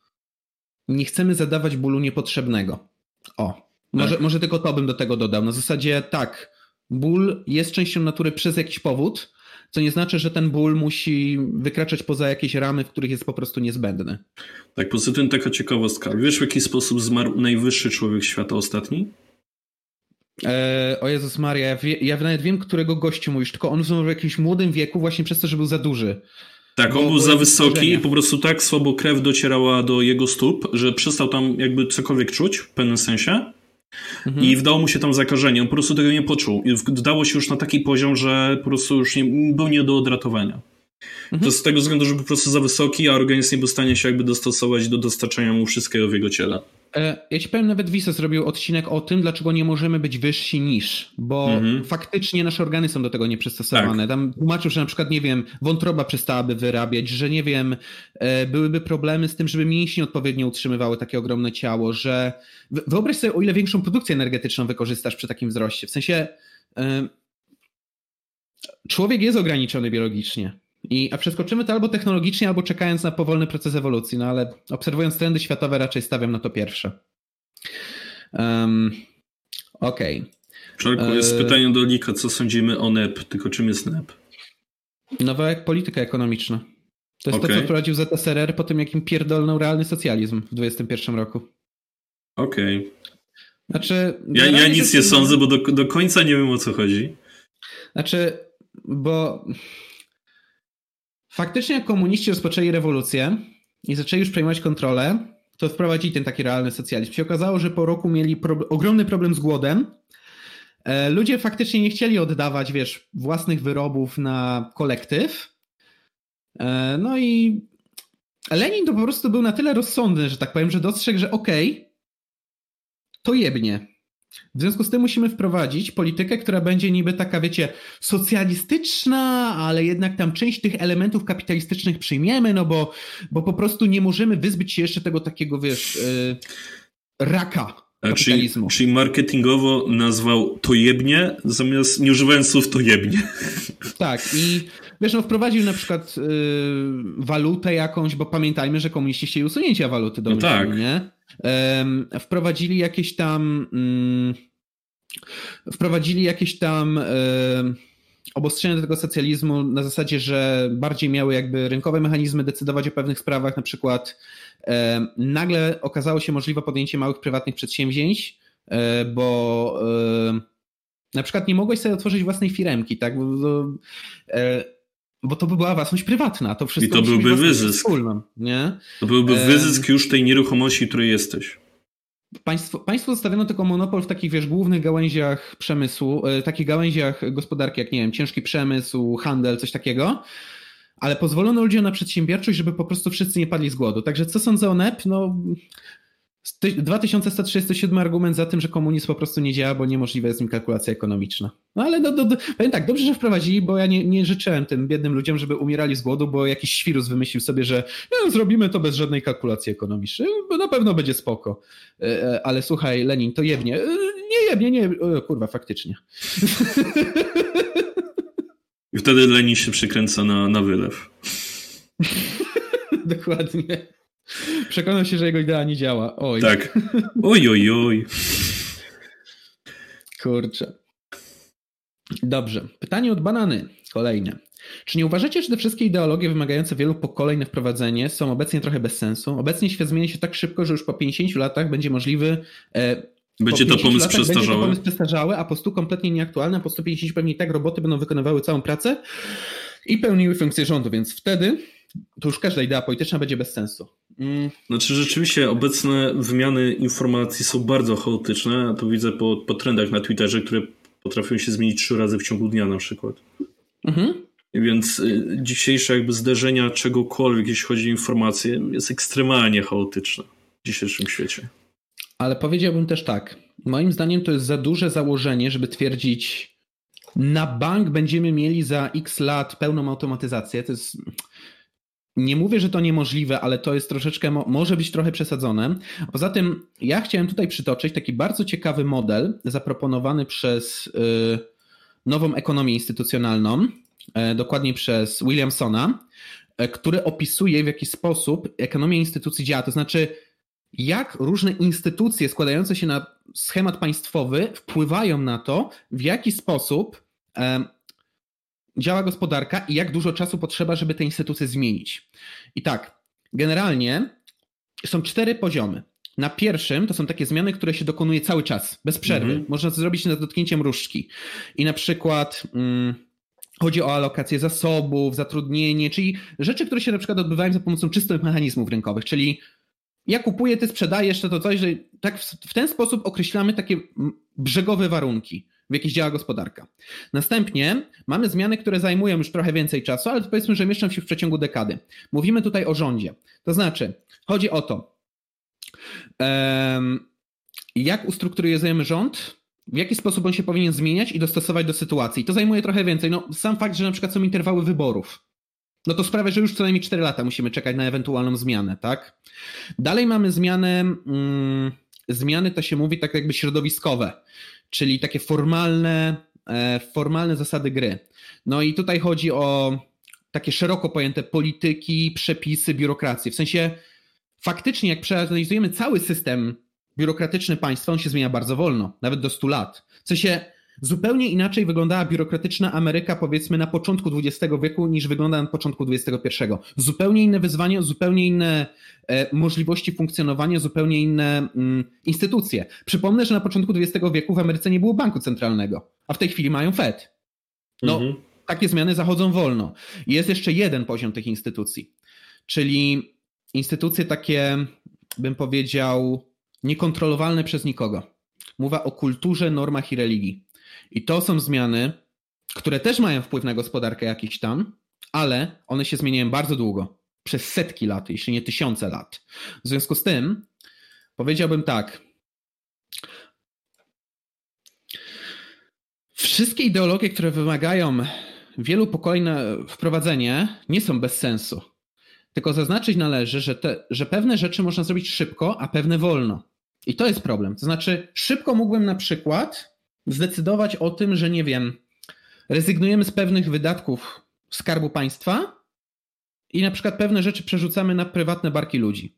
Nie chcemy zadawać bólu niepotrzebnego. O, może, tak. może tylko to bym do tego dodał. Na zasadzie tak, ból jest częścią natury przez jakiś powód, co nie znaczy, że ten ból musi wykraczać poza jakieś ramy, w których jest po prostu niezbędny. Tak, poza tym taka ciekawostka. Wiesz, w jaki sposób zmarł najwyższy człowiek świata ostatni? Eee, o Jezus Maria, ja, wie, ja nawet wiem, którego gościu mówisz, tylko on zmarł w jakimś młodym wieku właśnie przez to, że był za duży. Tak, on był za wysoki i po prostu tak słabo krew docierała do jego stóp, że przestał tam jakby cokolwiek czuć w pewnym sensie. Mhm. I wdało mu się tam zakażenie. On po prostu tego nie poczuł. I wdało się już na taki poziom, że po prostu już nie, był nie do odratowania. Mhm. To z tego względu, że był po prostu za wysoki, a organizm nie był w stanie się jakby dostosować do dostarczania mu wszystkiego w jego ciele. E, ja ci powiem, nawet Wisa zrobił odcinek o tym, dlaczego nie możemy być wyżsi niż, bo mhm. faktycznie nasze organy są do tego nieprzystosowane. Tak. Tam tłumaczył, że na przykład, nie wiem, wątroba przestałaby wyrabiać, że nie wiem, e, byłyby problemy z tym, żeby mięśnie odpowiednio utrzymywały takie ogromne ciało, że wyobraź sobie, o ile większą produkcję energetyczną wykorzystasz przy takim wzroście. W sensie e, człowiek jest ograniczony biologicznie. I, a przeskoczymy to albo technologicznie, albo czekając na powolny proces ewolucji, no ale obserwując trendy światowe raczej stawiam na to pierwsze. Um, Okej. Okay. Czarku, jest e... pytanie do Lika, co sądzimy o NEP, tylko czym jest NEP? Nowa jak polityka ekonomiczna. To jest okay. to, co wprowadził ZSRR po tym, jakim pierdolnął realny socjalizm w 2021 roku. Okej. Okay. Znaczy... Ja, ja nic nie sądzę, bo do, do końca nie wiem o co chodzi. Znaczy, bo Faktycznie jak komuniści rozpoczęli rewolucję i zaczęli już przejmować kontrolę, to wprowadzili ten taki realny socjalizm. Się okazało, że po roku mieli ogromny problem z głodem. E, ludzie faktycznie nie chcieli oddawać, wiesz, własnych wyrobów na kolektyw. E, no i Lenin to po prostu był na tyle rozsądny, że tak powiem, że dostrzegł, że okej, okay, to jebnie. W związku z tym musimy wprowadzić politykę, która będzie niby taka, wiecie, socjalistyczna, ale jednak tam część tych elementów kapitalistycznych przyjmiemy, no bo, bo po prostu nie możemy wyzbyć się jeszcze tego takiego, wiesz, yy, raka kapitalizmu. Czyli, czyli marketingowo nazwał to jebnie, zamiast nie używając słów to jebnie. Tak i wiesz, no wprowadził na przykład yy, walutę jakąś, bo pamiętajmy, że komuniści chcieli usunięcia waluty do no tak. nie? wprowadzili jakieś tam mm, wprowadzili jakieś tam obostrzenia do tego socjalizmu na zasadzie, że bardziej miały jakby rynkowe mechanizmy decydować o pewnych sprawach, na przykład nagle okazało się możliwe podjęcie małych prywatnych przedsięwzięć, e, bo na przykład nie mogłeś sobie otworzyć własnej firemki, tak? Bo, e, bo to by była własność prywatna. To wszystko I to byłby wyzysk. Wspólną, nie? To byłby wyzysk już tej nieruchomości, której jesteś. Państwo, państwo zostawiono tylko monopol w takich, wiesz, głównych gałęziach przemysłu, e, takich gałęziach gospodarki, jak nie wiem, ciężki przemysł, handel, coś takiego, ale pozwolono ludziom na przedsiębiorczość, żeby po prostu wszyscy nie padli z głodu. Także co sądzę o NEP? No, 2137 argument za tym, że komunizm po prostu nie działa, bo niemożliwa jest nim kalkulacja ekonomiczna. No ale do, do, do, powiem tak, dobrze, że wprowadzili, bo ja nie, nie życzyłem tym biednym ludziom, żeby umierali z głodu, bo jakiś świrus wymyślił sobie, że no, zrobimy to bez żadnej kalkulacji ekonomicznej, bo na pewno będzie spoko. E, e, ale słuchaj, Lenin, to jebnie. E, nie jebnie, nie, kurwa, faktycznie. I wtedy Lenin się przykręca na, na wylew. Dokładnie. Przekonał się, że jego idea nie działa. Oj. Tak. Oj, oj, oj. Kurczę. Dobrze. Pytanie od banany. Kolejne. Czy nie uważacie, że te wszystkie ideologie wymagające wielu pokoleń na wprowadzenie są obecnie trochę bez sensu? Obecnie świat zmienia się tak szybko, że już po 50 latach będzie możliwy. E, będzie to pomysł przestarzały. Będzie to pomysł przestarzały, a po 100 kompletnie nieaktualny, a po 150 pewnie tak roboty będą wykonywały całą pracę i pełniły funkcję rządu, więc wtedy to już każda idea polityczna będzie bez sensu. Mm. Znaczy rzeczywiście obecne wymiany informacji są bardzo chaotyczne, to widzę po, po trendach na Twitterze, które potrafią się zmienić trzy razy w ciągu dnia na przykład. Mhm. Więc y, dzisiejsze jakby zderzenia czegokolwiek, jeśli chodzi o informacje, jest ekstremalnie chaotyczne w dzisiejszym świecie. Ale powiedziałbym też tak. Moim zdaniem to jest za duże założenie, żeby twierdzić, na bank będziemy mieli za x lat pełną automatyzację. To jest nie mówię, że to niemożliwe, ale to jest troszeczkę, może być trochę przesadzone. Poza tym, ja chciałem tutaj przytoczyć taki bardzo ciekawy model zaproponowany przez y, nową ekonomię instytucjonalną, e, dokładnie przez Williamsona, e, który opisuje w jaki sposób ekonomia instytucji działa. To znaczy, jak różne instytucje składające się na schemat państwowy wpływają na to, w jaki sposób działa gospodarka i jak dużo czasu potrzeba, żeby te instytucje zmienić. I tak, generalnie są cztery poziomy. Na pierwszym to są takie zmiany, które się dokonuje cały czas, bez przerwy. Mhm. Można to zrobić nad dotknięciem różdżki. I na przykład mm, chodzi o alokację zasobów, zatrudnienie, czyli rzeczy, które się na przykład odbywają za pomocą czystych mechanizmów rynkowych, czyli ja kupuję, ty sprzedajesz, to, to coś, że tak w, w ten sposób określamy takie brzegowe warunki w jakich działa gospodarka. Następnie mamy zmiany, które zajmują już trochę więcej czasu, ale powiedzmy, że mieszczą się w przeciągu dekady. Mówimy tutaj o rządzie. To znaczy, chodzi o to, jak ustrukturyzujemy rząd, w jaki sposób on się powinien zmieniać i dostosować do sytuacji. To zajmuje trochę więcej. No, sam fakt, że na przykład są interwały wyborów, no to sprawia, że już co najmniej 4 lata musimy czekać na ewentualną zmianę, tak? Dalej mamy zmianę, mm, zmiany to się mówi tak jakby środowiskowe, czyli takie formalne, e, formalne zasady gry. No i tutaj chodzi o takie szeroko pojęte polityki, przepisy, biurokrację. W sensie faktycznie, jak przeanalizujemy cały system biurokratyczny państwa, on się zmienia bardzo wolno, nawet do 100 lat. W sensie Zupełnie inaczej wyglądała biurokratyczna Ameryka, powiedzmy, na początku XX wieku, niż wygląda na początku XXI. Zupełnie inne wyzwania, zupełnie inne e, możliwości funkcjonowania, zupełnie inne mm, instytucje. Przypomnę, że na początku XX wieku w Ameryce nie było banku centralnego, a w tej chwili mają Fed. No, mhm. takie zmiany zachodzą wolno. Jest jeszcze jeden poziom tych instytucji, czyli instytucje takie, bym powiedział, niekontrolowalne przez nikogo. Mowa o kulturze, normach i religii. I to są zmiany, które też mają wpływ na gospodarkę jakiś tam, ale one się zmieniają bardzo długo, przez setki lat, jeśli nie tysiące lat. W związku z tym powiedziałbym tak. Wszystkie ideologie, które wymagają wielu pokoleń na wprowadzenie, nie są bez sensu. Tylko zaznaczyć należy, że, te, że pewne rzeczy można zrobić szybko, a pewne wolno. I to jest problem. To znaczy, szybko mógłbym na przykład zdecydować o tym, że nie wiem, rezygnujemy z pewnych wydatków skarbu państwa i na przykład pewne rzeczy przerzucamy na prywatne barki ludzi.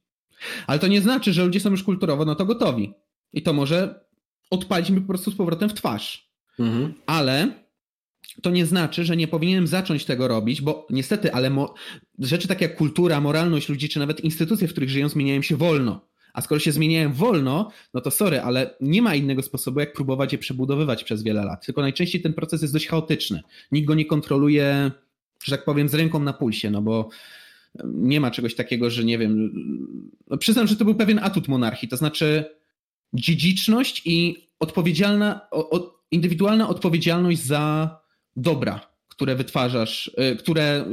Ale to nie znaczy, że ludzie są już kulturowo na to gotowi. I to może odpalić mi po prostu z powrotem w twarz. Mhm. Ale to nie znaczy, że nie powinienem zacząć tego robić, bo niestety, ale rzeczy takie jak kultura, moralność ludzi, czy nawet instytucje, w których żyją, zmieniają się wolno. A skoro się zmieniają wolno, no to sorry, ale nie ma innego sposobu, jak próbować je przebudowywać przez wiele lat. Tylko najczęściej ten proces jest dość chaotyczny. Nikt go nie kontroluje że tak powiem, z ręką na pulsie, no bo nie ma czegoś takiego, że nie wiem. No przyznam, że to był pewien atut monarchii, to znaczy dziedziczność i odpowiedzialna, o, indywidualna odpowiedzialność za dobra, które wytwarzasz, y, które,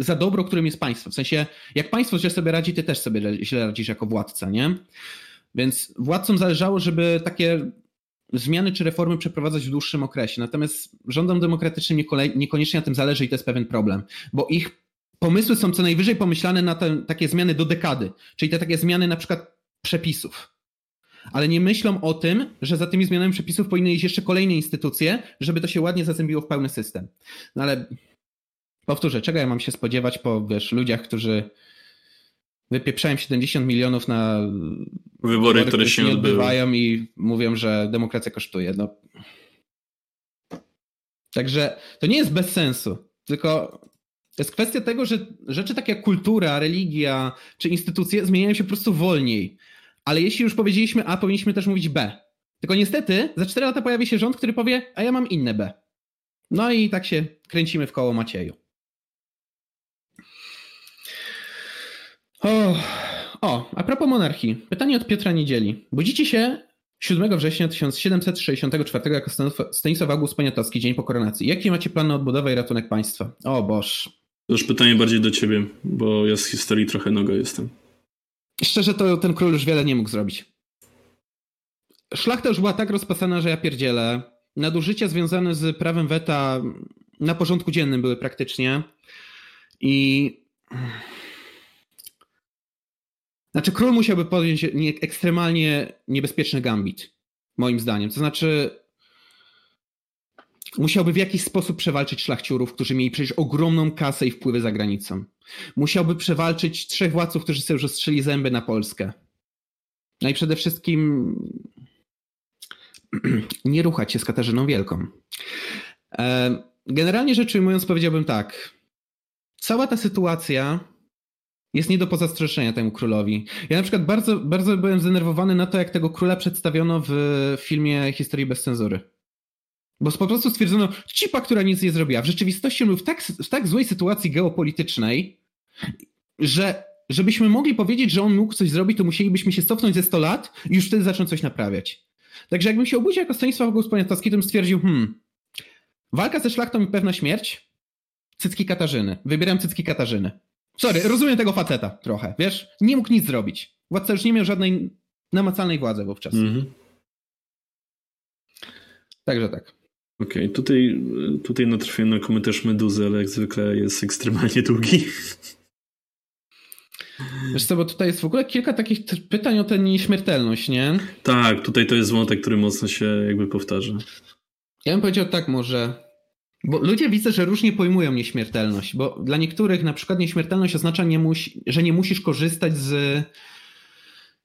y, za dobro, którym jest państwo. W sensie, jak państwo źle sobie radzi, ty też sobie źle radzisz jako władca, nie? Więc władcom zależało, żeby takie zmiany czy reformy przeprowadzać w dłuższym okresie. Natomiast rządom demokratycznym niekoniecznie na tym zależy i to jest pewien problem, bo ich pomysły są co najwyżej pomyślane na te, takie zmiany do dekady, czyli te takie zmiany na przykład przepisów. Ale nie myślą o tym, że za tymi zmianami przepisów powinny iść jeszcze kolejne instytucje, żeby to się ładnie zazębiło w pełny system. No ale powtórzę, czego ja mam się spodziewać po wiesz, ludziach, którzy wypieprzają 70 milionów na wybory, wybory które się nie odbywają i mówią, że demokracja kosztuje. No. Także to nie jest bez sensu, tylko to jest kwestia tego, że rzeczy takie jak kultura, religia czy instytucje zmieniają się po prostu wolniej. Ale jeśli już powiedzieliśmy A, powinniśmy też mówić B. Tylko niestety za 4 lata pojawi się rząd, który powie, a ja mam inne B. No i tak się kręcimy w koło Macieju. O, o, a propos monarchii. Pytanie od Piotra Niedzieli. Budzicie się 7 września 1764 jako Stanisław August Poniatowski, dzień po koronacji. Jakie macie plany na odbudowę i ratunek państwa? O boż. To już pytanie bardziej do ciebie, bo ja z historii trochę noga jestem. Szczerze to ten król już wiele nie mógł zrobić. Szlachta już była tak rozpasana, że ja pierdzielę. Nadużycia związane z prawem weta na porządku dziennym były praktycznie. I znaczy, król musiałby podjąć nie, ekstremalnie niebezpieczny gambit, moim zdaniem. To znaczy, musiałby w jakiś sposób przewalczyć szlachciurów, którzy mieli przecież ogromną kasę i wpływy za granicą. Musiałby przewalczyć trzech władców, którzy sobie już ostrzeli zęby na Polskę. No i przede wszystkim nie ruchać się z Katarzyną Wielką. E, generalnie rzecz ujmując, powiedziałbym tak. Cała ta sytuacja jest nie do pozastrzeżenia temu królowi. Ja na przykład bardzo, bardzo byłem zdenerwowany na to, jak tego króla przedstawiono w filmie Historii bez cenzury. Bo po prostu stwierdzono, cipa, która nic nie zrobiła. W rzeczywistości był w tak, w tak złej sytuacji geopolitycznej, że żebyśmy mogli powiedzieć, że on mógł coś zrobić, to musielibyśmy się cofnąć ze 100 lat i już wtedy zacząć coś naprawiać. Także jakbym się obudził jako Stanisław August Poniatowski, to bym stwierdził, hmm, walka ze szlachtą i pewna śmierć, cycki Katarzyny. Wybieram cycki Katarzyny. Sorry, rozumiem tego faceta trochę, wiesz? Nie mógł nic zrobić. Władca już nie miał żadnej namacalnej władzy wówczas. Mhm. Także tak. Okej, okay, tutaj, tutaj natrafiłem na komentarz Meduzy, ale jak zwykle jest ekstremalnie długi. Wiesz co, bo tutaj jest w ogóle kilka takich pytań o tę nieśmiertelność, nie? Tak, tutaj to jest wątek, który mocno się jakby powtarza. Ja bym powiedział tak może, bo ludzie widzę, że różnie pojmują nieśmiertelność, bo dla niektórych na przykład nieśmiertelność oznacza, nie musi, że nie musisz korzystać z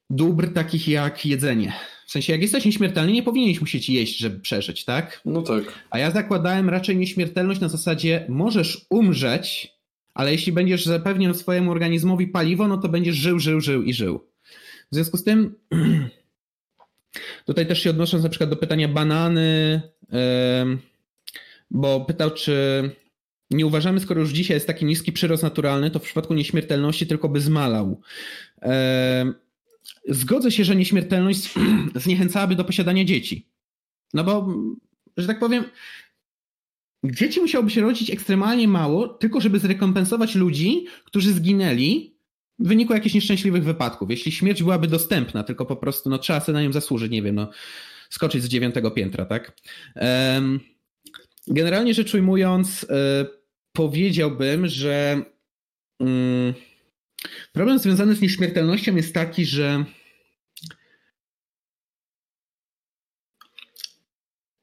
dóbr takich jak jedzenie. W sensie, jak jesteś nieśmiertelny, nie powinieneś musieć jeść, żeby przeżyć, tak? No tak. A ja zakładałem raczej nieśmiertelność na zasadzie możesz umrzeć, ale jeśli będziesz zapewniał swojemu organizmowi paliwo, no to będziesz żył, żył, żył i żył. W związku z tym, tutaj też się odnosząc na przykład do pytania banany, bo pytał, czy nie uważamy, skoro już dzisiaj jest taki niski przyrost naturalny, to w przypadku nieśmiertelności tylko by zmalał. Zgodzę się, że nieśmiertelność zniechęcałaby do posiadania dzieci. No bo, że tak powiem, dzieci musiałoby się rodzić ekstremalnie mało, tylko żeby zrekompensować ludzi, którzy zginęli w wyniku jakichś nieszczęśliwych wypadków. Jeśli śmierć byłaby dostępna, tylko po prostu no, trzeba sobie na nią zasłużyć, nie wiem, no, skoczyć z dziewiątego piętra, tak? Generalnie rzecz ujmując, e, powiedziałbym, że mm, problem związany z nieśmiertelnością jest taki, że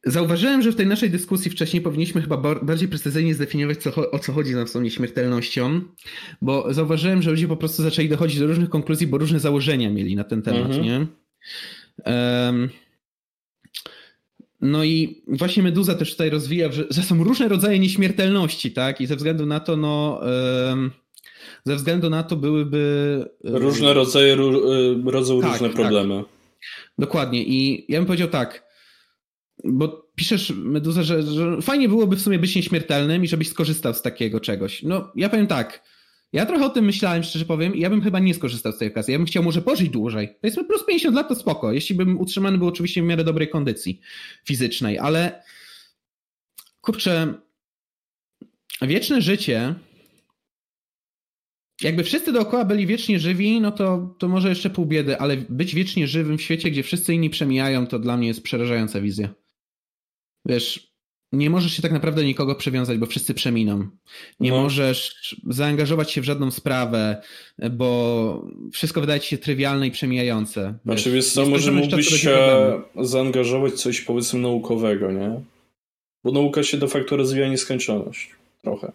Zauważyłem, że w tej naszej dyskusji wcześniej powinniśmy chyba bardziej precyzyjnie zdefiniować, co, o co chodzi nam z tą nieśmiertelnością, bo zauważyłem, że ludzie po prostu zaczęli dochodzić do różnych konkluzji, bo różne założenia mieli na ten temat, mhm. nie? Um, no i właśnie Meduza też tutaj rozwija, że, że, są różne rodzaje nieśmiertelności, tak? I ze względu na to, no. Um, ze względu na to byłyby. Różne rodzaje rodzą tak, różne tak. problemy. Tak. Dokładnie. I ja bym powiedział tak bo piszesz, Meduza, że, że fajnie byłoby w sumie być nieśmiertelnym i żebyś skorzystał z takiego czegoś. No, ja powiem tak, ja trochę o tym myślałem, szczerze powiem, i ja bym chyba nie skorzystał z tej okazji. Ja bym chciał może pożyć dłużej. Powiedzmy plus 50 lat to spoko, jeśli bym utrzymany był oczywiście w miarę dobrej kondycji fizycznej, ale kurczę, wieczne życie jakby wszyscy dookoła byli wiecznie żywi, no to, to może jeszcze pół biedy, ale być wiecznie żywym w świecie, gdzie wszyscy inni przemijają, to dla mnie jest przerażająca wizja. Wiesz, nie możesz się tak naprawdę nikogo przywiązać, bo wszyscy przeminą. Nie no. możesz zaangażować się w żadną sprawę, bo wszystko wydaje ci się trywialne i przemijające. Znaczy, wiesz co, może mógłbyś się zaangażować w coś powiedzmy naukowego, nie? Bo nauka się de facto rozwija nieskończoność. Trochę.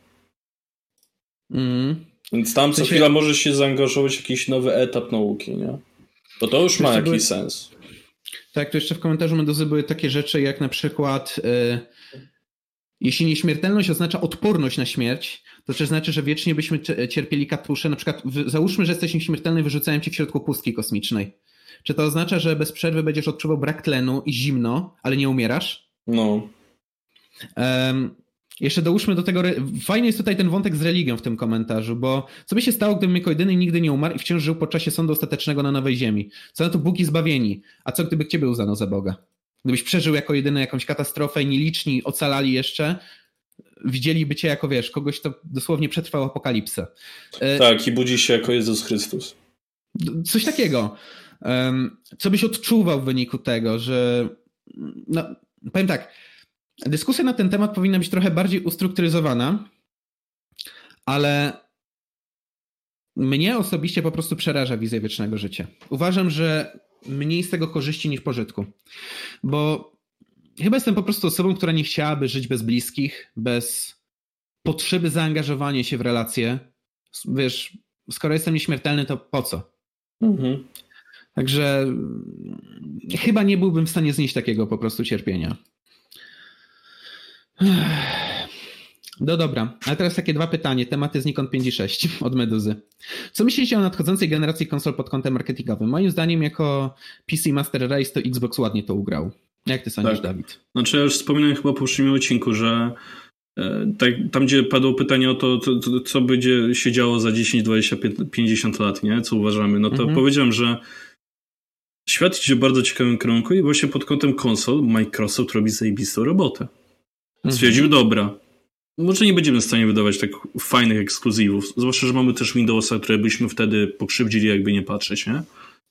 Mm. Więc tam co chwila możesz się zaangażować w jakiś nowy etap nauki, nie? Bo to już ma jakiś były... sens. Tak, to jeszcze w komentarzu Meduzy były takie rzeczy jak na przykład yy, jeśli nieśmiertelność oznacza odporność na śmierć, to też znaczy, że wiecznie byśmy cierpieli katusze. Na przykład załóżmy, że jesteś nieśmiertelny i wyrzucają cię w środku pustki kosmicznej. Czy to oznacza, że bez przerwy będziesz odczuwał brak tlenu i zimno, ale nie umierasz? No. Um, jeszcze dołóżmy do tego, fajny jest tutaj ten wątek z religią w tym komentarzu, bo co by się stało, gdyby Mykojedyny nigdy nie umarł i wciąż żył podczas sądu ostatecznego na Nowej Ziemi? Co na to Bóg zbawieni? A co gdyby ciebie uznano za Boga? Gdybyś przeżył jako jedyny jakąś katastrofę i nieliczni ocalali jeszcze, widzieliby cię jako, wiesz, kogoś, kto dosłownie przetrwał apokalipsę. E, tak, i budzi się jako Jezus Chrystus. Coś takiego. Co byś odczuwał w wyniku tego, że no, powiem tak, Dyskusja na ten temat powinna być trochę bardziej ustrukturyzowana, ale mnie osobiście po prostu przeraża wizja wiecznego życia. Uważam, że mniej z tego korzyści niż pożytku, bo chyba jestem po prostu osobą, która nie chciałaby żyć bez bliskich, bez potrzeby zaangażowania się w relacje. Wiesz, skoro jestem nieśmiertelny, to po co? Mhm. Także chyba nie byłbym w stanie znieść takiego po prostu cierpienia. No dobra, ale teraz takie dwa pytania. Tematy z Nikon 5 i 6 od Meduzy. Co myślicie o nadchodzącej generacji konsol pod kątem marketingowym? Moim zdaniem jako PC Master Race to Xbox ładnie to ugrał. Jak ty sądzisz, tak. Dawid? Znaczy ja już wspominałem chyba po poprzednim odcinku, że e, tak, tam gdzie padło pytanie o to, to, to, co będzie się działo za 10, 20, 50 lat, nie? Co uważamy? No to mhm. powiedziałem, że świat idzie w bardzo ciekawym kierunku i właśnie pod kątem konsol Microsoft robi zajebistą robotę. Stwierdził, dobra, może nie będziemy w stanie wydawać tak fajnych ekskluzywów, zwłaszcza, że mamy też Windowsa, które byśmy wtedy pokrzywdzili, jakby nie patrzeć, nie?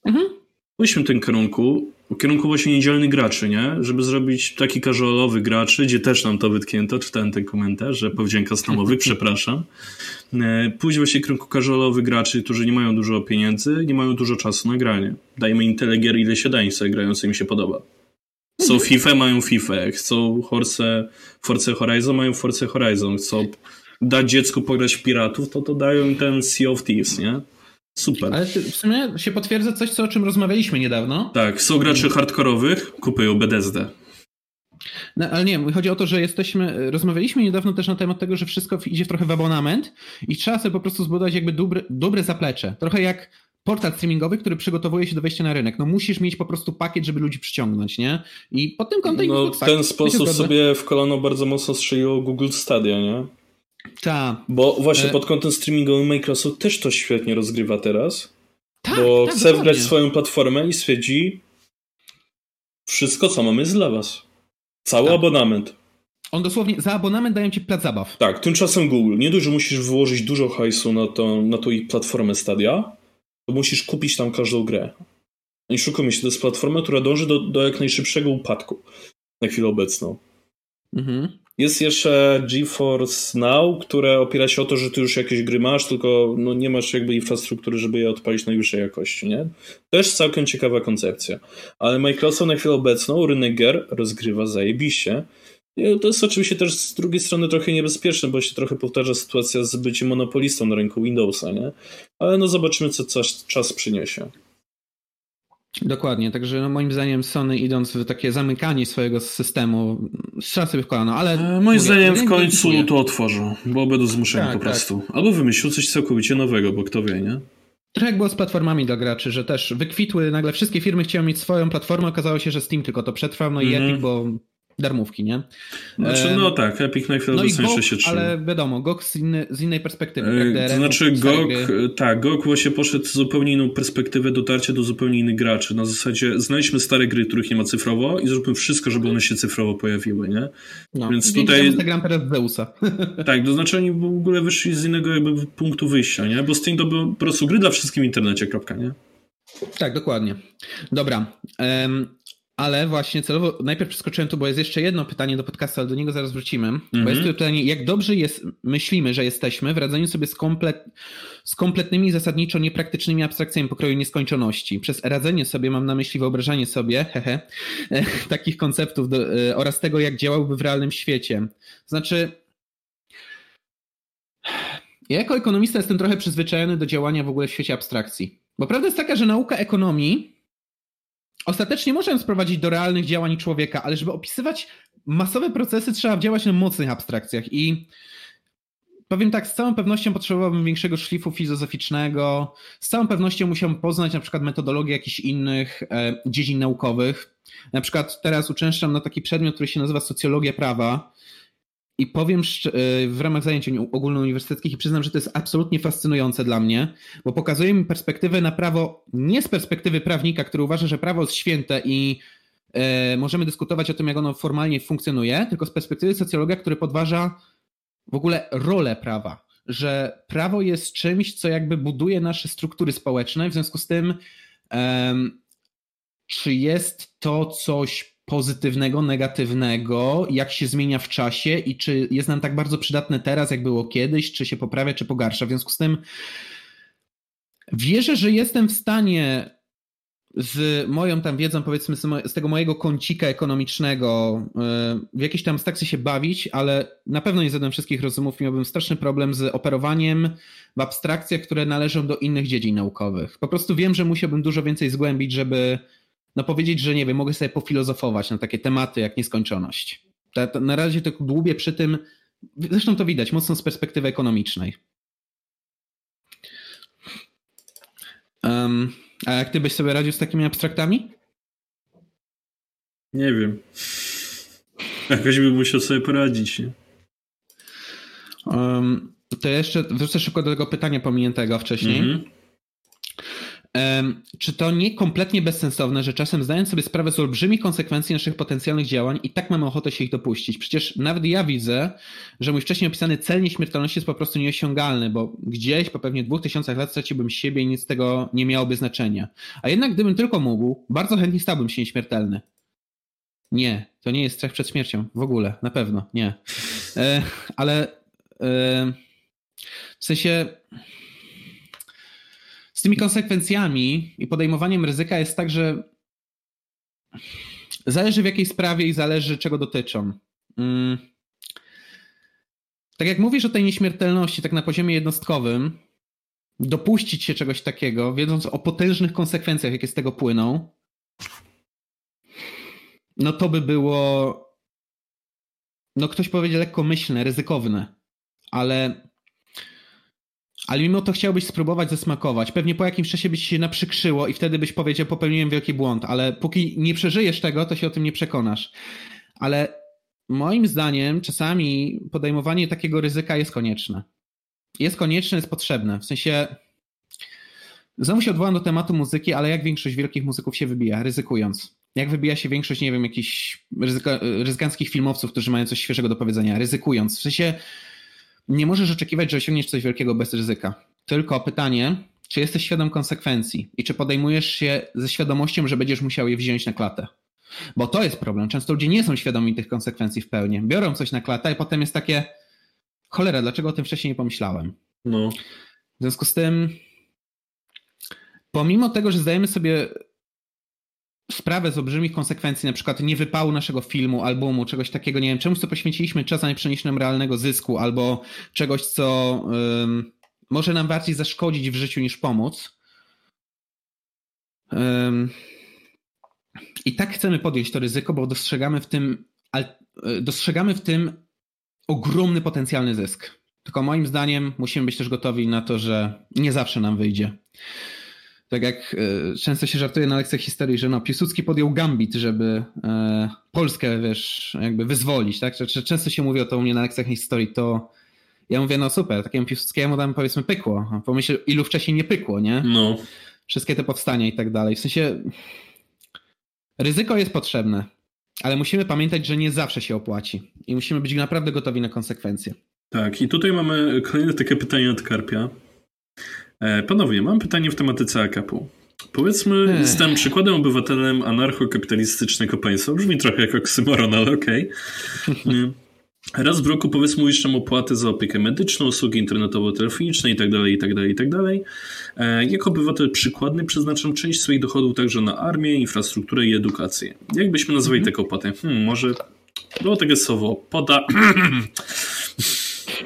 Mhm. Byliśmy w tym kierunku, w kierunku właśnie niedzielnych graczy, nie? Żeby zrobić taki casualowy graczy, gdzie też nam to wytknięto, czytałem ten komentarz, że powdzięka stamowych, przepraszam. E, pójść właśnie w kierunku casualowych graczy, którzy nie mają dużo pieniędzy, nie mają dużo czasu na granie. Dajmy im tyle gier, ile się da im sobie grając, im się podoba. Chcą FIFA, mają FIFA. Chcą Force, Force Horizon, mają Force Horizon. Chcą dać dziecku pograć w piratów, to to dają im ten Sea of Thieves, nie? Super. Ale w sumie się potwierdza coś, co, o czym rozmawialiśmy niedawno. Tak, są graczy hardkorowych, kupują BDSD. No, ale nie, chodzi o to, że jesteśmy, rozmawialiśmy niedawno też na temat tego, że wszystko idzie trochę w abonament i trzeba sobie po prostu zbudować jakby dobre, dobre zaplecze. Trochę jak portal streamingowy, który przygotowuje się do wejścia na rynek. No musisz mieć po prostu pakiet, żeby ludzi przyciągnąć, nie? I pod tym kątem... No w ten sposób sobie w kolano bardzo mocno strzeliło Google Stadia, nie? Tak. Bo właśnie e... pod kątem streamingowym Microsoft też to świetnie rozgrywa teraz. Tak, bo tak, chce dokładnie. wgrać swoją platformę i stwierdzi wszystko, co mamy jest dla was. Cały tak. abonament. On dosłownie za abonament dają ci plac zabaw. Tak, tymczasem Google. Nie dość, że musisz wyłożyć dużo hajsu na, to, na tą ich platformę Stadia, to musisz kupić tam każdą grę. I szukamy się, to jest platforma, która dąży do, do jak najszybszego upadku na chwilę obecną. Mhm. Jest jeszcze GeForce Now, które opiera się o to, że ty już jakieś gry masz, tylko no, nie masz jakby infrastruktury, żeby je odpalić najwyższej jakości, nie? Też całkiem ciekawa koncepcja. Ale Microsoft na chwilę obecną rynek gier rozgrywa zajebiście to jest oczywiście też z drugiej strony trochę niebezpieczne, bo się trochę powtarza sytuacja z byciem monopolistą na rynku Windowsa, nie? Ale no zobaczymy, co czas, czas przyniesie. Dokładnie, także no moim zdaniem Sony idąc w takie zamykanie swojego systemu strzela sobie w kolano, ale... E, moim zdaniem w końcu to otworzą, bo będą zmuszeni tak, po tak. prostu. Tak. Albo wymyślił coś całkowicie nowego, bo kto wie, nie? Trochę jak było z platformami dla graczy, że też wykwitły, nagle wszystkie firmy chciały mieć swoją platformę, okazało się, że Steam tylko to przetrwał, no i mm -hmm. Epic, bo darmówki, nie? Znaczy, no tak, Epic najprawdopodobniej no się trzyma. Ale wiadomo, GOG z, inny, z innej perspektywy. E, tak, to znaczy GOG, tak, GOG właśnie poszedł zupełnie inną perspektywę dotarcia do zupełnie innych graczy. Na zasadzie znajdźmy stare gry, których nie ma cyfrowo i zróbmy wszystko, żeby one się cyfrowo pojawiły, nie? No, Więc tutaj... Instagram teraz Zeusa. Tak, to znaczy oni w ogóle wyszli z innego jakby punktu wyjścia, nie? Bo Steam to był po prostu gry dla wszystkich w internecie, kropka, nie? Tak, dokładnie. Dobra. Um, ale właśnie celowo najpierw przeskoczyłem tu, bo jest jeszcze jedno pytanie do podcastu, ale do niego zaraz wrócimy. Mm -hmm. Bo jest mhm. tu pytanie, jak dobrze jest, myślimy, że jesteśmy w radzeniu sobie z, komplet, z kompletnymi, zasadniczo niepraktycznymi abstrakcjami pokroju nieskończoności. Przez radzenie sobie mam na myśli wyobrażanie sobie, hehe, takich konceptów do, e, oraz tego, jak działałby w realnym świecie. Znaczy, ja jako ekonomista jestem trochę przyzwyczajony do działania w ogóle w świecie abstrakcji. Bo prawda jest taka, że nauka ekonomii ostatecznie możemy sprowadzić do realnych działań człowieka, ale żeby opisywać masowe procesy, trzeba działać na mocnych abstrakcjach. I powiem tak, z całą pewnością potrzebowałbym większego szlifu filozoficznego, z całą pewnością musiałbym poznać na przykład metodologię jakichś innych e, dziedzin naukowych. Na przykład teraz uczęszczam na taki przedmiot, który się nazywa socjologia prawa. I powiem e, w ramach zajęć ogólnouniwersyteckich i przyznam, że to jest absolutnie fascynujące dla mnie, bo pokazuje mi perspektywę na prawo nie z perspektywy prawnika, który uważa, że prawo jest święte i e, możemy dyskutować o tym, jak ono formalnie funkcjonuje, tylko z perspektywy socjologa, który podważa w ogóle rolę prawa, że prawo jest czymś, co jakby buduje nasze struktury społeczne, w związku z tym, czy jest to coś pozytywnego, negatywnego, jak się zmienia w czasie i czy jest nam tak bardzo przydatne teraz, jak było kiedyś, czy się poprawia, czy pogarsza. W związku z tym wierzę, że jestem w stanie z moją tam wiedzą, powiedzmy, z tego mojego kącika ekonomicznego e, w jakiejś tam staksy się bawić, ale na pewno nie zadam wszystkich rozumów. Miałbym straszny problem z operowaniem w abstrakcjach, które należą do innych dziedzin naukowych. Po prostu wiem, że musiałbym dużo więcej zgłębić, żeby no powiedzieć, że nie wiem, mogę sobie pofilozofować na takie tematy jak nieskończoność. Na razie to dłubię przy tym, zresztą to widać mocno z perspektywy ekonomicznej. Um, a jak ty byś sobie radził z takimi abstraktami? Nie wiem. Jakoś bym musiał sobie poradzić. Nie? Um, to jeszcze wrócę szybko do tego pytania pominiętego wcześniej. Mm -hmm. Czy to nie kompletnie bezsensowne, że czasem zdając sobie sprawę z olbrzymich konsekwencji naszych potencjalnych działań i tak mamy ochotę się ich dopuścić? Przecież nawet ja widzę, że mój wcześniej opisany cel nieśmiertelności jest po prostu nieosiągalny, bo gdzieś po pewnie dwóch tysiącach lat straciłbym siebie i nic z tego nie miałoby znaczenia. A jednak gdybym tylko mógł, bardzo chętnie stałbym się nieśmiertelny. Nie, to nie jest strach przed śmiercią. W ogóle, na pewno, nie. E, ale e, w sensie tymi konsekwencjami i podejmowaniem ryzyka jest tak, że zależy w jakiej sprawie i zależy czego dotyczą. Mm. Tak jak mówisz o tej nieśmiertelności, tak na poziomie jednostkowym, dopuścić się czegoś takiego, wiedząc o potężnych konsekwencjach, jakie z tego płyną, no to by było, no ktoś powiedział lekkomyślne, ryzykowne, ale ale mimo to chciałbyś spróbować zasmakować. Pewnie po jakimś czasie byś się naprzykrzyło i wtedy byś powiedział, popełniłem wielki błąd, ale póki nie przeżyjesz tego, to się o tym nie przekonasz. Ale moim zdaniem czasami podejmowanie takiego ryzyka jest konieczne. Jest konieczne, jest potrzebne. W sensie Znowu się odwołam do tematu muzyki, ale jak większość wielkich muzyków się wybija, ryzykując? Jak wybija się większość, nie wiem, jakichś ryzyka, ryzykanckich filmowców, którzy mają coś świeżego do powiedzenia, ryzykując? W sensie nie możesz oczekiwać, że osiągniesz coś wielkiego bez ryzyka. Tylko pytanie, czy jesteś świadom konsekwencji i czy podejmujesz się ze świadomością, że będziesz musiał je wziąć na klatę. Bo to jest problem. Często ludzie nie są świadomi tych konsekwencji w pełni. Biorą coś na klatę i potem jest takie cholera, dlaczego o tym wcześniej nie pomyślałem? No. W związku z tym pomimo tego, że zdajemy sobie sprawę z olbrzymich konsekwencji, na przykład niewypału naszego filmu, albumu, czegoś takiego, nie wiem, czemuś, co poświęciliśmy czas, a nie przynieśli nam realnego zysku, albo czegoś, co może nam bardziej zaszkodzić w życiu niż pomóc. I tak chcemy podjąć to ryzyko, bo dostrzegamy w tym, dostrzegamy w tym ogromny potencjalny zysk. Tylko moim zdaniem musimy być też gotowi na to, że nie zawsze nam wyjdzie. Tak jak e, często się żartuje na lekcjach historii, że no, Piłsudski podjął gambit, żeby e, Polskę, wiesz, jakby wyzwolić, tak? Często się mówi o to u mnie na lekcjach historii, to ja mówię, no super, takiemu Piłsudskiemu tam powiedzmy pykło. Pomyśl, ilu wcześniej nie pykło, nie? No. Wszystkie te powstania i tak dalej. W sensie ryzyko jest potrzebne, ale musimy pamiętać, że nie zawsze się opłaci i musimy być naprawdę gotowi na konsekwencje. Tak, i tutaj mamy kolejne takie pytanie od Karpia. E, panowie, mam pytanie w tematyce AKP-u. Powiedzmy, Ech. jestem przykładem obywatelem anarcho-kapitalistycznego państwa. Brzmi trochę jak oksymoron, ale okej. Okay. Raz w roku powiedzmy uiszczam opłaty za opiekę medyczną, usługi internetowo-telefoniczne itd., itd., itd. Jako obywatel przykładny przeznaczam część swoich dochodów także na armię, infrastrukturę i edukację. Jak byśmy nazwali mhm. taką opłatę? Hmm, może było takie słowo poda...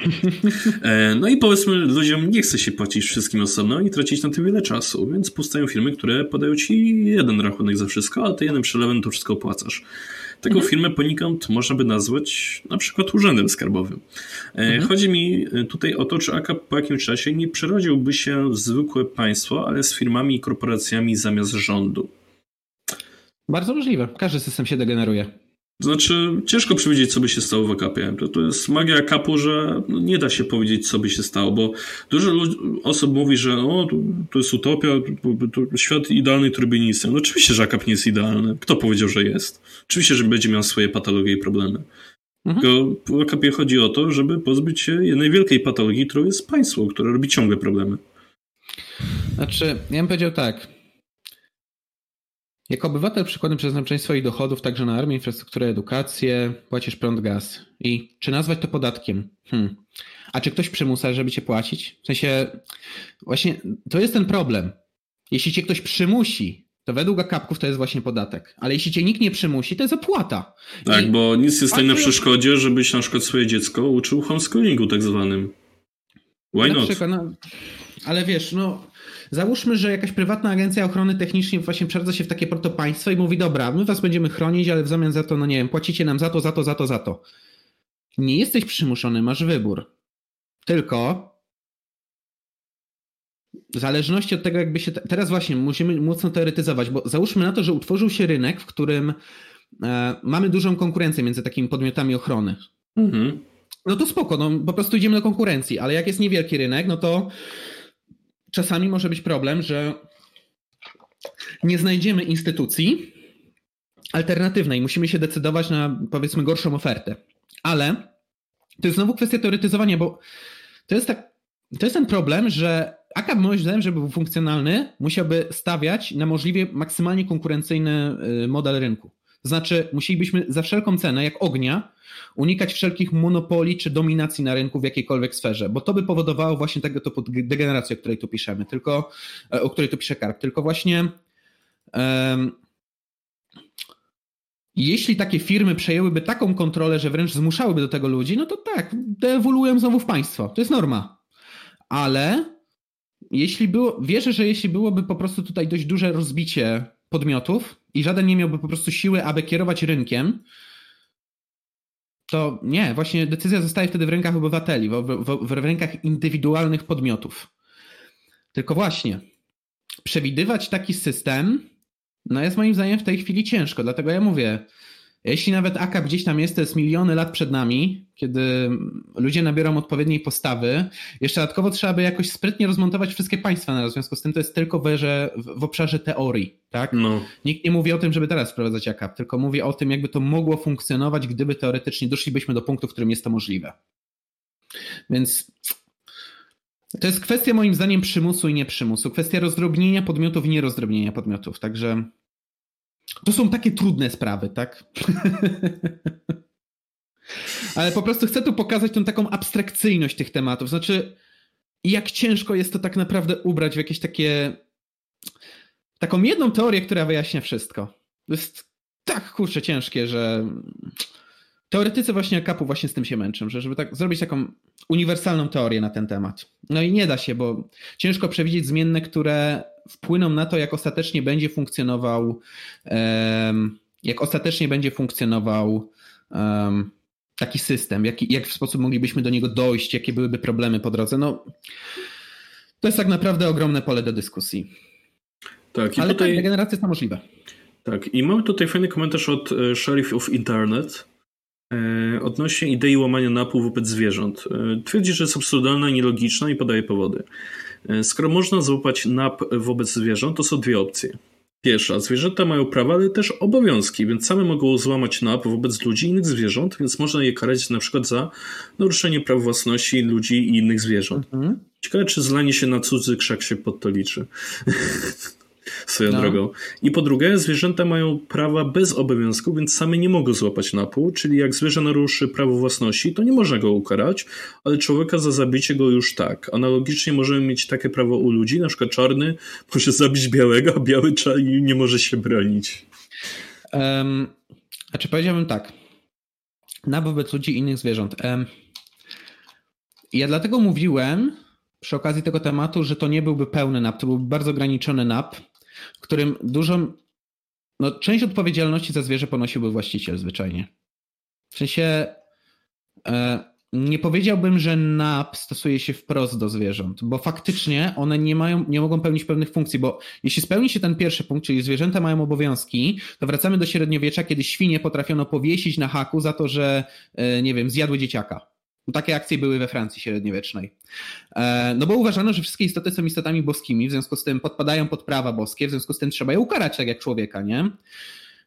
E, no i powiedzmy, ludziom nie chce się płacić wszystkim osobno i tracić na tym wiele czasu, więc powstają firmy, które podają ci jeden rachunek za wszystko, a ty jednym przelewem to wszystko opłacasz. Taką mhm. firmę poniekąd można by nazwać na przykład urzędem skarbowym. E, mhm. Chodzi mi e, tutaj o to, czy AKP po jakimś czasie nie przerodziłby się w zwykłe państwo, ale z firmami i korporacjami zamiast rządu. Bardzo możliwe. Każdy system się degeneruje. Znaczy, ciężko przewidzieć, co by się stało w akapie. To, to jest magia akapu, że no, nie da się powiedzieć, co by się stało, bo dużo osób mówi, że o, to, to jest utopia, to, to świat idealny, który by nie istniał. No oczywiście, że akap nie jest idealny. Kto powiedział, że jest? Oczywiście, że będzie miał swoje patologie i problemy. Mhm. Tylko w akapie chodzi o to, żeby pozbyć się jednej wielkiej patologii, którą jest państwo, które robi ciągle problemy. Znaczy, ja bym powiedział tak. Jako obywatel przykładem przeznaczeń swoich dochodów także na armię, infrastrukturę, edukację, płacisz prąd, gaz. I czy nazwać to podatkiem? Hmm. A czy ktoś przymusa, żeby cię płacić? W sensie, właśnie to jest ten problem. Jeśli cię ktoś przymusi, to według akapków to jest właśnie podatek. Ale jeśli cię nikt nie przymusi, to jest opłata. Tak, I... bo nic nie stoi na przeszkodzie, żebyś na przykład swoje dziecko uczył homeschoolingu tak zwanym. Why na not? Przykład, no, ale wiesz, no Załóżmy, że jakaś prywatna agencja ochrony technicznej właśnie przeradza się w takie protopaństwo i mówi, dobra, my was będziemy chronić, ale w zamian za to, no nie wiem, płacicie nam za to, za to, za to, za to. Nie jesteś przymuszony, masz wybór. Tylko w zależności od tego, jakby się. Teraz właśnie musimy mocno teoretyzować, bo załóżmy na to, że utworzył się rynek, w którym e, mamy dużą konkurencję między takimi podmiotami ochrony. Mhm. No to spoko, no po prostu idziemy do konkurencji, ale jak jest niewielki rynek, no to czasami może być problem, że nie znajdziemy instytucji alternatywnej. Musimy się decydować na powiedzmy gorszą ofertę. Ale to jest znowu kwestia teoretyzowania, bo to jest tak, to jest ten problem, że AKAP moim zdaniem, żeby był funkcjonalny, musiałby stawiać na możliwie maksymalnie konkurencyjny y, model rynku. Znaczy, musielibyśmy za wszelką cenę, jak ognia, unikać wszelkich monopoli czy dominacji na rynku w jakiejkolwiek sferze, bo to by powodowało właśnie tego typu degenerację, o której tu piszemy, tylko e, o której tu pisze Karp. Tylko właśnie um, jeśli takie firmy przejęłyby taką kontrolę, że wręcz zmuszałyby do tego ludzi, no to tak, deewoluują znowu w państwo. To jest norma. Ale jeśli było, wierzę, że jeśli byłoby po prostu tutaj dość duże rozbicie podmiotów i żaden nie miałby po prostu siły, aby kierować rynkiem, to nie, właśnie decyzja zostaje wtedy w rękach obywateli, w, w, w rękach indywidualnych podmiotów. Tylko właśnie, przewidywać taki system, no jest moim zdaniem w tej chwili ciężko, dlatego ja mówię, jeśli nawet AKA gdzieś tam jest, to jest miliony lat przed nami, kiedy ludzie nabiorą odpowiedniej postawy, jeszcze dodatkowo trzeba by jakoś sprytnie rozmontować wszystkie państwa na w związku z tym to jest tylko w, w obszarze teorii, tak? No. Nikt nie mówi o tym, żeby teraz wprowadzać AKAP, tylko mówi o tym, jakby to mogło funkcjonować, gdyby teoretycznie doszlibyśmy do punktu, w którym jest to możliwe. Więc to jest kwestia moim zdaniem przymusu i nieprzymusu, kwestia rozdrobnienia podmiotów i nierozdrobnienia podmiotów, także to są takie trudne sprawy, tak? Ale po prostu chcę tu pokazać tą taką abstrakcyjność tych tematów. Znaczy, jak ciężko jest to tak naprawdę ubrać w jakieś takie. taką jedną teorię, która wyjaśnia wszystko. To jest tak kurczę ciężkie, że teoretycy właśnie kapu właśnie z tym się męczą, że żeby tak zrobić taką uniwersalną teorię na ten temat. No i nie da się, bo ciężko przewidzieć zmienne, które wpłyną na to, jak ostatecznie będzie funkcjonował, jak ostatecznie będzie funkcjonował taki system, jak, jak w sposób moglibyśmy do niego dojść, jakie byłyby problemy po drodze. No, to jest tak naprawdę ogromne pole do dyskusji. Tak, i Ale tutaj... tak, degeneracja jest możliwe. Tak, i mamy tutaj fajny komentarz od e, Sheriff of Internet e, odnośnie idei łamania napu wobec zwierząt. E, twierdzi, że jest absurdalna, nielogiczna i podaje powody. Skoro można złapać nap wobec zwierząt, to są dwie opcje. Pierwsza, zwierzęta mają prawa, ale też obowiązki, więc same mogą złamać nap wobec ludzi i innych zwierząt, więc można je karać na przykład za naruszenie praw własności ludzi i innych zwierząt. Mhm. Ciekawe, czy zlanie się na cudzy krzak się pod to liczy. swoją no. drogą. I po drugie, zwierzęta mają prawa bez obowiązku, więc same nie mogą złapać napu, czyli jak zwierzę naruszy prawo własności, to nie można go ukarać, ale człowieka za zabicie go już tak. Analogicznie możemy mieć takie prawo u ludzi, na przykład czarny może zabić białego, a biały nie może się bronić. Um, a czy powiedziałbym tak, na wobec ludzi i innych zwierząt. Um, ja dlatego mówiłem, przy okazji tego tematu, że to nie byłby pełny nap, to byłby bardzo ograniczony nap, w którym dużą, no część odpowiedzialności za zwierzę ponosiłby właściciel zwyczajnie. W sensie e, nie powiedziałbym, że NAP stosuje się wprost do zwierząt, bo faktycznie one nie mają, nie mogą pełnić pewnych funkcji, bo jeśli spełni się ten pierwszy punkt, czyli zwierzęta mają obowiązki, to wracamy do średniowiecza, kiedy świnie potrafiono powiesić na haku za to, że e, nie wiem, zjadły dzieciaka. Takie akcje były we Francji średniowiecznej. E, no bo uważano, że wszystkie istoty są istotami boskimi, w związku z tym podpadają pod prawa boskie, w związku z tym trzeba je ukarać tak jak człowieka, nie?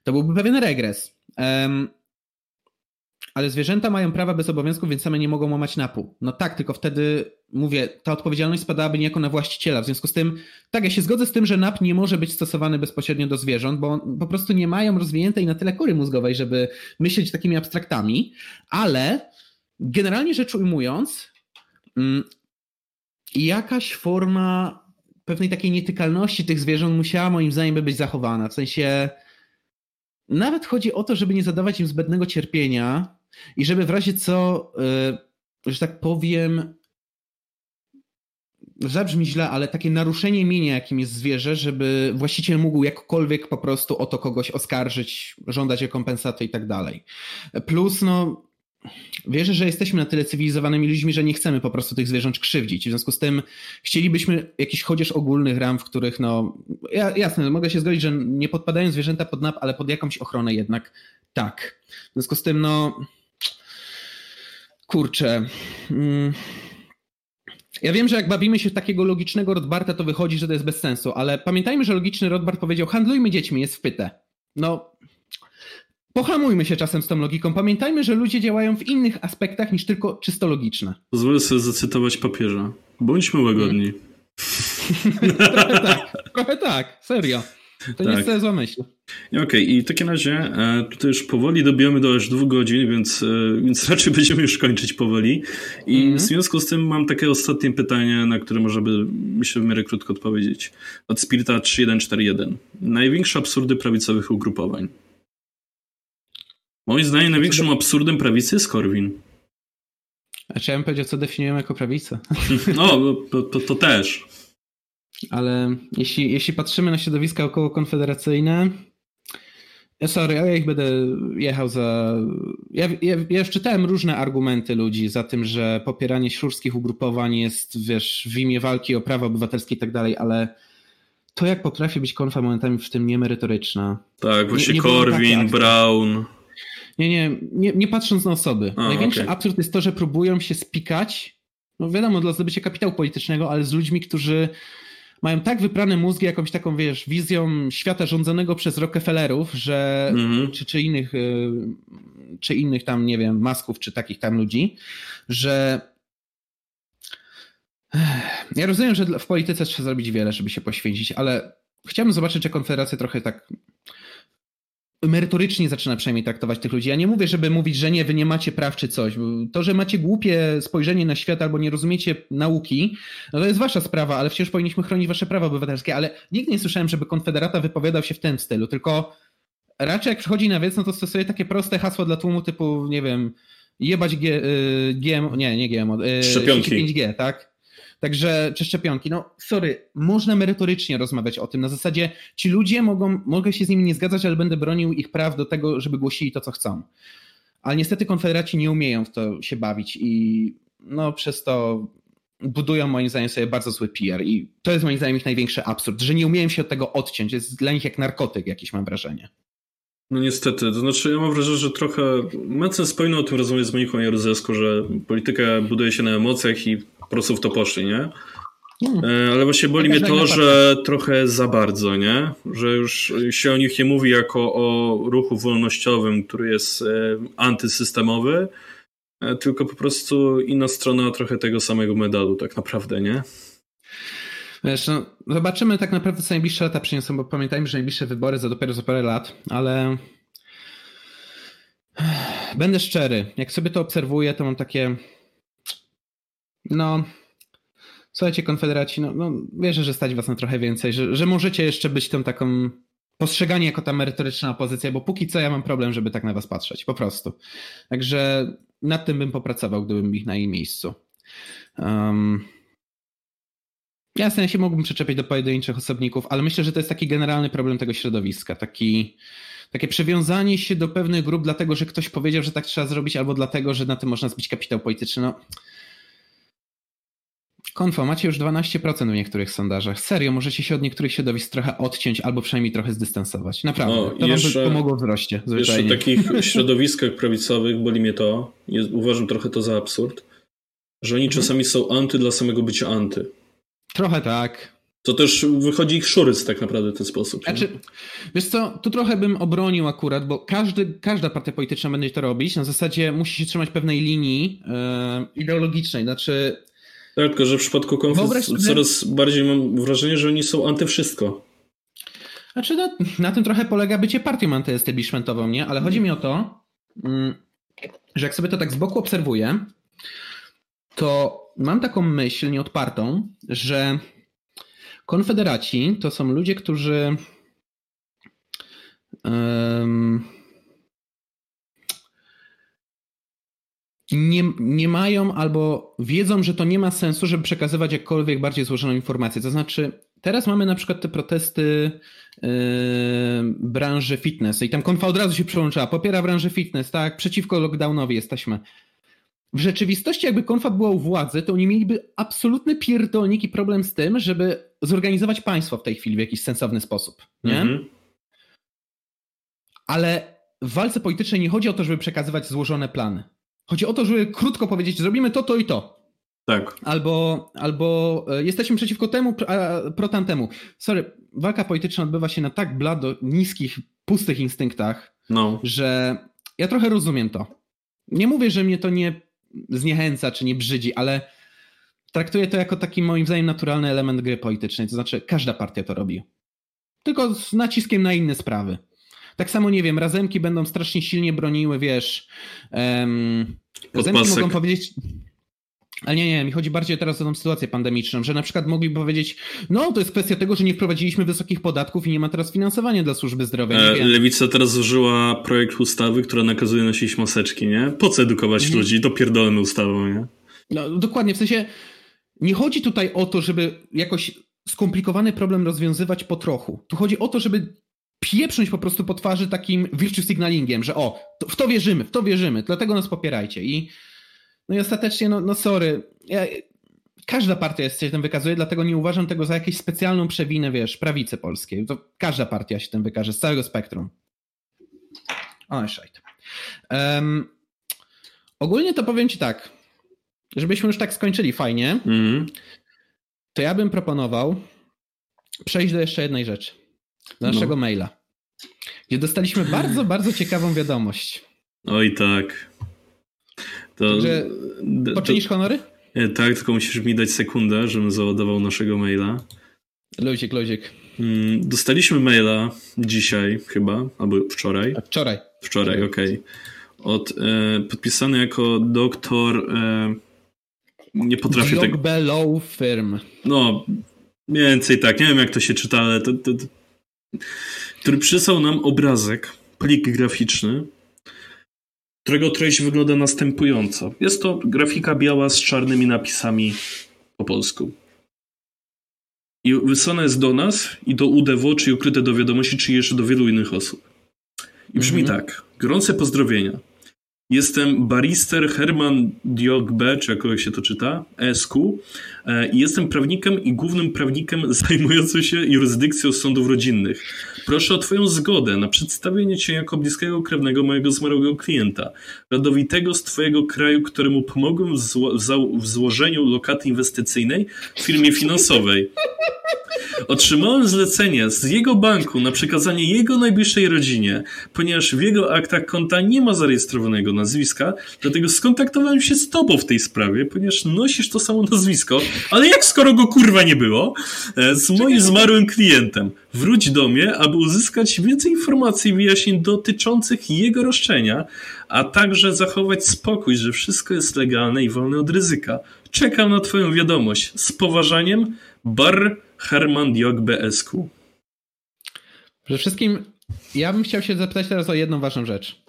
To byłby pewien regres. Ale zwierzęta mają prawa bez obowiązków, więc same nie mogą łamać napu. No tak, tylko wtedy mówię, ta odpowiedzialność spadałaby niejako na właściciela. W związku z tym, tak, ja się zgodzę z tym, że nap nie może być stosowany bezpośrednio do zwierząt, bo po prostu nie mają rozwiniętej na tyle kory mózgowej, żeby myśleć takimi abstraktami, ale Generalnie rzecz ujmując, mm, jakaś forma pewnej takiej nietykalności tych zwierząt musiała moim zdaniem być zachowana. W sensie nawet chodzi o to, żeby nie zadawać im zbędnego cierpienia i żeby w razie co, y, że tak powiem, zabrzmi źle, ale takie naruszenie mienia, jakim jest zwierzę, żeby właściciel mógł jakkolwiek po prostu o to kogoś oskarżyć, żądać rekompensaty i tak dalej. Plus, no, wierzę, że jesteśmy na tyle cywilizowanymi ludźmi, że nie chcemy po prostu tych zwierząt krzywdzić. W związku z tym chcielibyśmy jakiś chociaż ogólnych ram, w których no, ja, jasne, mogę się zgodzić, że nie podpadają zwierzęta pod nap, ale pod jakąś ochronę jednak tak. W związku z tym no kurczę... Mm, ja wiem, że jak bawimy się w takiego logicznego Rothbarta, to wychodzi, że to jest bez sensu, ale pamiętajmy, że logiczny Rothbard powiedział handlujmy dziećmi, jest wpyte. No, Pohamujmy się czasem z tą logiką. Pamiętajmy, że ludzie działają w innych aspektach niż tylko czysto logiczne. Pozwolę sobie zacytować papieża. Bądźmy łagodni. trochę tak, trochę tak, serio. To tak. nie jest zła myśl. Okej, okay, i w takim razie e, tutaj już powoli dobijamy do aż dwóch godzin, więc, e, więc raczej będziemy już kończyć powoli. I mm -hmm. w związku z tym mam takie ostatnie pytanie, na które można by, myślę, w miarę krótko odpowiedzieć. Od Spirita 3141. Największe absurdy prawicowych ugrupowań. Moim zdaniem największym absurdem prawicy jest Korwin. A bym powiedział, co definiujemy jako prawicę? No, to, to, to, też. Ale jeśli, jeśli patrzymy na środowiska około konfederacyjne, sorry, ja ich będę jechał za... Ja, ja, ja już czytałem różne argumenty ludzi za tym, że popieranie ślórskich ugrupowań jest, wiesz, w imię walki o prawa obywatelskie i tak dalej, ale to jak potrafi być konfa momentami w tym niemerytoryczna. Tak, właśnie nie, nie Korwin, Brown... Nie, nie, nie, nie patrząc na osoby. A, Największy okay. absurd jest to, że próbują się spikać, no wiadomo, dla zdobycia kapitału politycznego, ale z ludźmi, którzy mają tak wyprane mózgi jakąś taką, wiesz, wizją świata rządzonego przez Rockefellerów, że mm-hmm. czy, czy innych y, czy innych tam, nie wiem, masków, czy takich tam ludzi, że ja rozumiem, że w polityce trzeba zrobić wiele, żeby się poświęcić, ale chciałbym zobaczyć, że Konfederacja trochę tak merytorycznie zaczyna przynajmniej traktować tych ludzi. Ja nie mówię, żeby mówić, że nie, wy nie macie praw czy coś. To, że macie głupie spojrzenie na świat albo nie rozumiecie nauki, no to jest wasza sprawa, ale wciąż powinniśmy chronić wasze prawa obywatelskie. Ale nigdy nie słyszałem, żeby Konfederata wypowiadał się w ten stylu, tylko raczej jak przychodzi na wiec, no to stosuje takie proste hasła dla tłumu typu, nie wiem, jebać G, y, GMO, nie, nie GMO, y, Szczepionki. 5G, tak? Także, czy szczepionki, no sorry, można merytorycznie rozmawiać o tym. Na zasadzie ci ludzie mogą, mogę się z nimi nie zgadzać, ale będę bronił ich praw do tego, żeby głosili to, co chcą. Ale niestety konfederaci nie umieją w to się bawić i no przez to budują moim zdaniem sobie bardzo zły PR i to jest moim zdaniem ich największy absurd, że nie umieją się od tego odciąć. Jest dla nich jak narkotyk jakiś mam wrażenie. No niestety, to znaczy ja mam wrażenie, że trochę Mencen wspominał o tym rozmowie z Moniką Jaruzeską, że polityka buduje się na emocjach i po prostu w to poszli, nie? Hmm. E, ale właśnie boli mnie to, że trochę za bardzo, nie? Że już się o nich nie mówi jako o ruchu wolnościowym, który jest e, antysystemowy, e, tylko po prostu inna strona trochę tego samego medalu, tak naprawdę, nie? Wiesz, no, zobaczymy tak naprawdę, co najbliższe lata przyniosą, bo pamiętajmy, że najbliższe wybory za dopiero za parę lat, ale będę szczery, jak sobie to obserwuję, to mam takie no słuchajcie, konfederaci, no, no wierzę, że stać was na trochę więcej, że, że możecie jeszcze być tą taką postrzegani jako ta merytoryczna opozycja, bo póki co ja mam problem, żeby tak na was patrzeć, po prostu. Także nad tym bym popracował, gdybym ich na jej miejscu. Um, jasne, ja się mógłbym przyczepić do pojedynczych osobników, ale myślę, że to jest taki generalny problem tego środowiska, taki takie przywiązanie się do pewnych grup, dlatego że ktoś powiedział, że tak trzeba zrobić, albo dlatego, że na tym można zbić kapitał polityczny. No, Konfo, macie już 12% w niektórych sondażach. Serio, możecie się od niektórych środowisk trochę odciąć albo przynajmniej trochę zdystansować. Naprawdę. No, to jeszcze, wam by pomogło wzroście. Zwyczajnie. Jeszcze w takich środowiskach prawicowych boli mnie to, uważam trochę to za absurd, że oni mhm. czasami są anty dla samego bycia anty. Trochę tak. To też wychodzi ich szuryc tak naprawdę w ten sposób. Znaczy, wiesz co, tu trochę bym obronił akurat, bo każdy, każda partia polityczna będzie to robić. Na zasadzie musi się trzymać pewnej linii yy, ideologicznej. Znaczy, tak, tylko że w przypadku konflikt coraz bardziej mam wrażenie, że oni są antywszystko. Znaczy na, na tym trochę polega bycie partią antyestablishmentową, nie? Ale chodzi mi o to, mm, że jak sobie to tak z boku obserwuję, to mam taką myśl nieodpartą, że konfederaci to są ludzie, którzy um, nie, nie mają albo wiedzą, że to nie ma sensu, żeby przekazywać jakkolwiek bardziej złożoną informację. To znaczy, teraz mamy na przykład te protesty yy, branży fitness i tam konfa od razu się przyłączyła, popiera branżę fitness, tak, przeciwko lockdownowi jesteśmy. W rzeczywistości, jakby konfa była u władzy, to oni mieliby absolutny pierdolnik i problem z tym, żeby zorganizować państwo w tej chwili w jakiś sensowny sposób, nie? -hmm. Ale w walce politycznej nie chodzi o to, żeby przekazywać złożone plany. Chodzi o to, żeby krótko powiedzieć, zrobimy to, to i to. Tak. Albo, albo e, jesteśmy przeciwko temu, a pro tamtemu. Sorry, walka polityczna odbywa się na tak blado, niskich, pustych instynktach, no. że ja trochę rozumiem to. Nie mówię, że mnie to nie zniechęca czy nie brzydzi, ale traktuję to jako taki moim zdaniem naturalny element gry politycznej. To znaczy, każda partia to robi. Tylko z naciskiem na inne sprawy. Tak samo, nie wiem, razemki będą strasznie silnie broniły, wiesz. Um, razemki mogą powiedzieć. Ale nie, nie, mi chodzi bardziej teraz o tą sytuację pandemiczną, że na przykład mogliby powiedzieć, no to jest kwestia tego, że nie wprowadziliśmy wysokich podatków i nie ma teraz finansowania dla służby zdrowia. E, Lewica teraz zużyła projekt ustawy, która nakazuje nosić maseczki, nie? Po co edukować mhm. ludzi? Dopierdolemy ustawą, nie? No dokładnie, w sensie nie chodzi tutaj o to, żeby jakoś skomplikowany problem rozwiązywać po trochu. Tu chodzi o to, żeby pieprząć po prostu po twarzy takim virtue signalingiem, że o, to, w to wierzymy, w to wierzymy, dlatego nas popierajcie. I, no i ostatecznie, no, no sorry, ja, każda partia się tym wykazuje, dlatego nie uważam tego za jakąś specjalną przewinę, wiesz, prawicy polskiej. To każda partia się tym wykaże, z całego spektrum. O, szajt. Um, ogólnie to powiem ci tak, żebyśmy już tak skończyli fajnie, mm. to ja bym proponował przejść do jeszcze jednej rzeczy do naszego no. maila, gdzie dostaliśmy bardzo, bardzo ciekawą wiadomość. Oj tak. To, Także poczynisz to, honory? Nie, tak, tylko musisz mi dać sekundę, żebym załadował naszego maila. Luzik, luzik. Mm, dostaliśmy maila dzisiaj chyba, albo wczoraj. A wczoraj. Wczoraj, okej. Okay. Od e, podpisany jako doktor e, nie potrafię tego... Below Firm. No, mniej więcej tak. Nie wiem jak to się czyta, ale to, to, to który przysłał nam obrazek, plik graficzny, którego treść wygląda następująco. Jest to grafika biała z czarnymi napisami po polsku. I wysłane jest do nas i do UDW, czyli ukryte do wiadomości, czy jeszcze do wielu innych osób. I brzmi mhm. tak. Gorące pozdrowienia. Jestem barister Herman Diogbe, czy jakoś się to czyta. E, I jestem prawnikiem i głównym prawnikiem zajmującym się jurysdykcją sądów rodzinnych. Proszę o Twoją zgodę na przedstawienie Cię jako bliskiego krewnego mojego zmarłego klienta, rodowitego z Twojego kraju, któremu pomogłem w, zło w złożeniu lokaty inwestycyjnej w firmie finansowej. Otrzymałem zlecenie z jego banku na przekazanie jego najbliższej rodzinie, ponieważ w jego aktach konta nie ma zarejestrowanego nazwiska, dlatego skontaktowałem się z tobą w tej sprawie, ponieważ nosisz to samo nazwisko, ale jak skoro go kurwa nie było, e, z moim zmarłym klientem. Wróć do mnie, aby uzyskać więcej informacji i wyjaśnień dotyczących jego roszczenia, a także zachować spokój, że wszystko jest legalne i wolne od ryzyka. Czekam na twoją wiadomość. Z poważaniem, Bar Herman Diog BSQ. Przede wszystkim ja bym chciał się zapytać teraz o jedną ważną rzecz.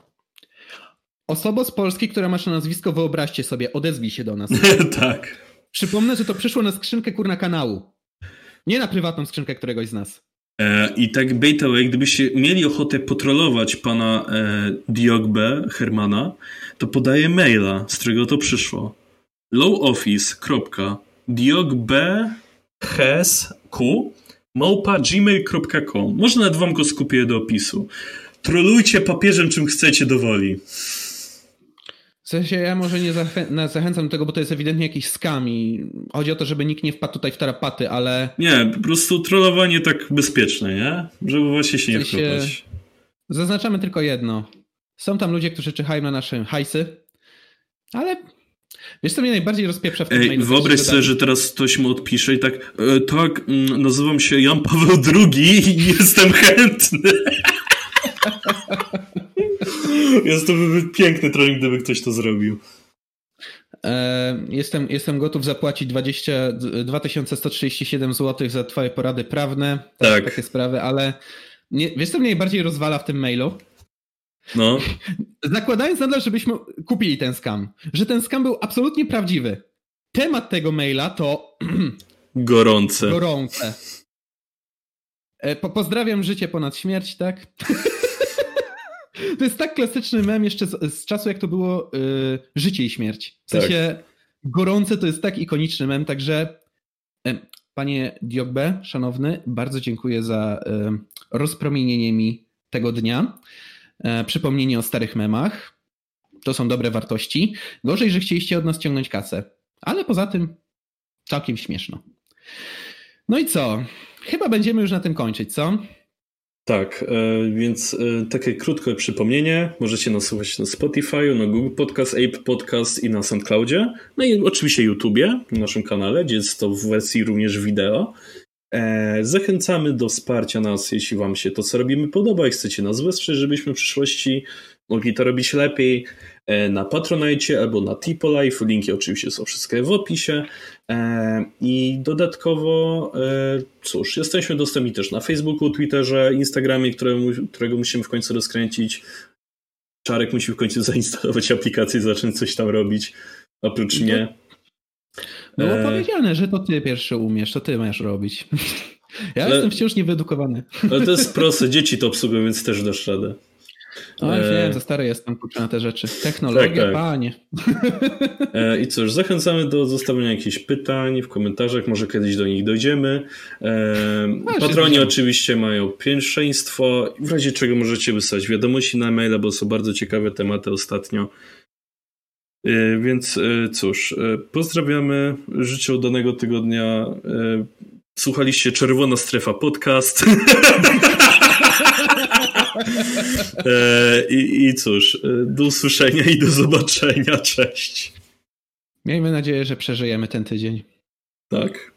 Osoba z Polski, która masz na nazwisko, wyobraźcie sobie, odezwij się do nas. tak. Przypomnę, że to przyszło na skrzynkę kurna kanału. Nie na prywatną skrzynkę któregoś z nas. E, I tak way, gdybyście mieli ochotę potrolować pana e, Diogbe Hermana, to podaję maila, z którego to przyszło. lowoffice.diogbe małpa gmail.com. Może wam go skupię do opisu. Trolujcie papieżem czym chcecie do woli. W sensie ja może nie zachę zachęcam do tego, bo to jest ewidentnie jakiś skam i chodzi o to, żeby nikt nie wpadł tutaj w tarapaty, ale... Nie, po prostu trollowanie tak bezpieczne, nie? Żeby właśnie się nie w sensie... wkopać. Zaznaczamy tylko jedno. Są tam ludzie, którzy czyhają na nasze hajsy, ale Wiesz, co mnie najbardziej rozpieprza w tym Ej, mailu? Wyobraź sobie, że teraz ktoś mu odpisze i tak, e, tak, mm, nazywam się Jan Paweł II i jestem chętny. Jest to by piękny trolling, gdyby ktoś to zrobił. E, jestem, jestem gotów zapłacić 20, 2137 zł za twoje porady prawne, tak, tak. takie sprawy, ale nie, wiesz co mnie najbardziej rozwala w tym mailu? No. Zakładając nadal, żebyśmy kupili ten skam, że ten skam był absolutnie prawdziwy. Temat tego maila to. Gorące. Gorące. E, po pozdrawiam życie ponad śmierć, tak? to jest tak klasyczny mem jeszcze z, z czasu, jak to było y, życie i śmierć. W sensie tak. gorące to jest tak ikoniczny mem, także y, panie Diogbe, szanowny, bardzo dziękuję za y, rozpromienienie mi tego dnia. E, przypomnienie o starych memach. To są dobre wartości. Gorzej, że chcieliście od nas ciągnąć kasę. Ale poza tym całkiem śmieszno. No i co? Chyba będziemy już na tym kończyć, co? Tak, e, więc e, takie krótkie przypomnienie. Możecie nas słuchać na Spotify, na Google Podcast, Ape Podcast i na SoundCloudzie. No i oczywiście YouTubie, na naszym kanale, gdzie jest to w wersji również wideo. E, zachęcamy do wsparcia nas, jeśli Wam się to, co robimy, podoba i chcecie nas wesprzeć, żebyśmy w przyszłości mogli to robić lepiej e, na Patronite albo na Life. Linki oczywiście są wszystkie w opisie. E, I dodatkowo, cóż, jesteśmy dostępni też na Facebooku, Twitterze, Instagramie, którego, którego musimy w końcu rozkręcić. Czarek musi w końcu zainstalować aplikację i zacząć coś tam robić. Oprócz mnie. Było e... powiedziane, że to ty pierwszy umiesz, to ty masz robić. Ja ale... jestem wciąż niewyedukowany. Ale to jest proste, dzieci to obsługują, więc też dasz radę. No, e... wiem, za stary jestem kurczę na te rzeczy. Technologia, tak, tak. panie. E... I cóż, zachęcamy do zostawienia jakichś pytań w komentarzach, może kiedyś do nich dojdziemy. E... No, patroni oczywiście mają pierwszeństwo, w razie czego możecie wysłać wiadomości na maila, bo są bardzo ciekawe tematy ostatnio. E, więc e, cóż, e, pozdrawiamy. Życzę udanego tygodnia. Słuchaliście Czerwona Strefa Podcast. I, I cóż, do usłyszenia i do zobaczenia. Cześć. Miejmy nadzieję, że przeżyjemy ten tydzień. Tak.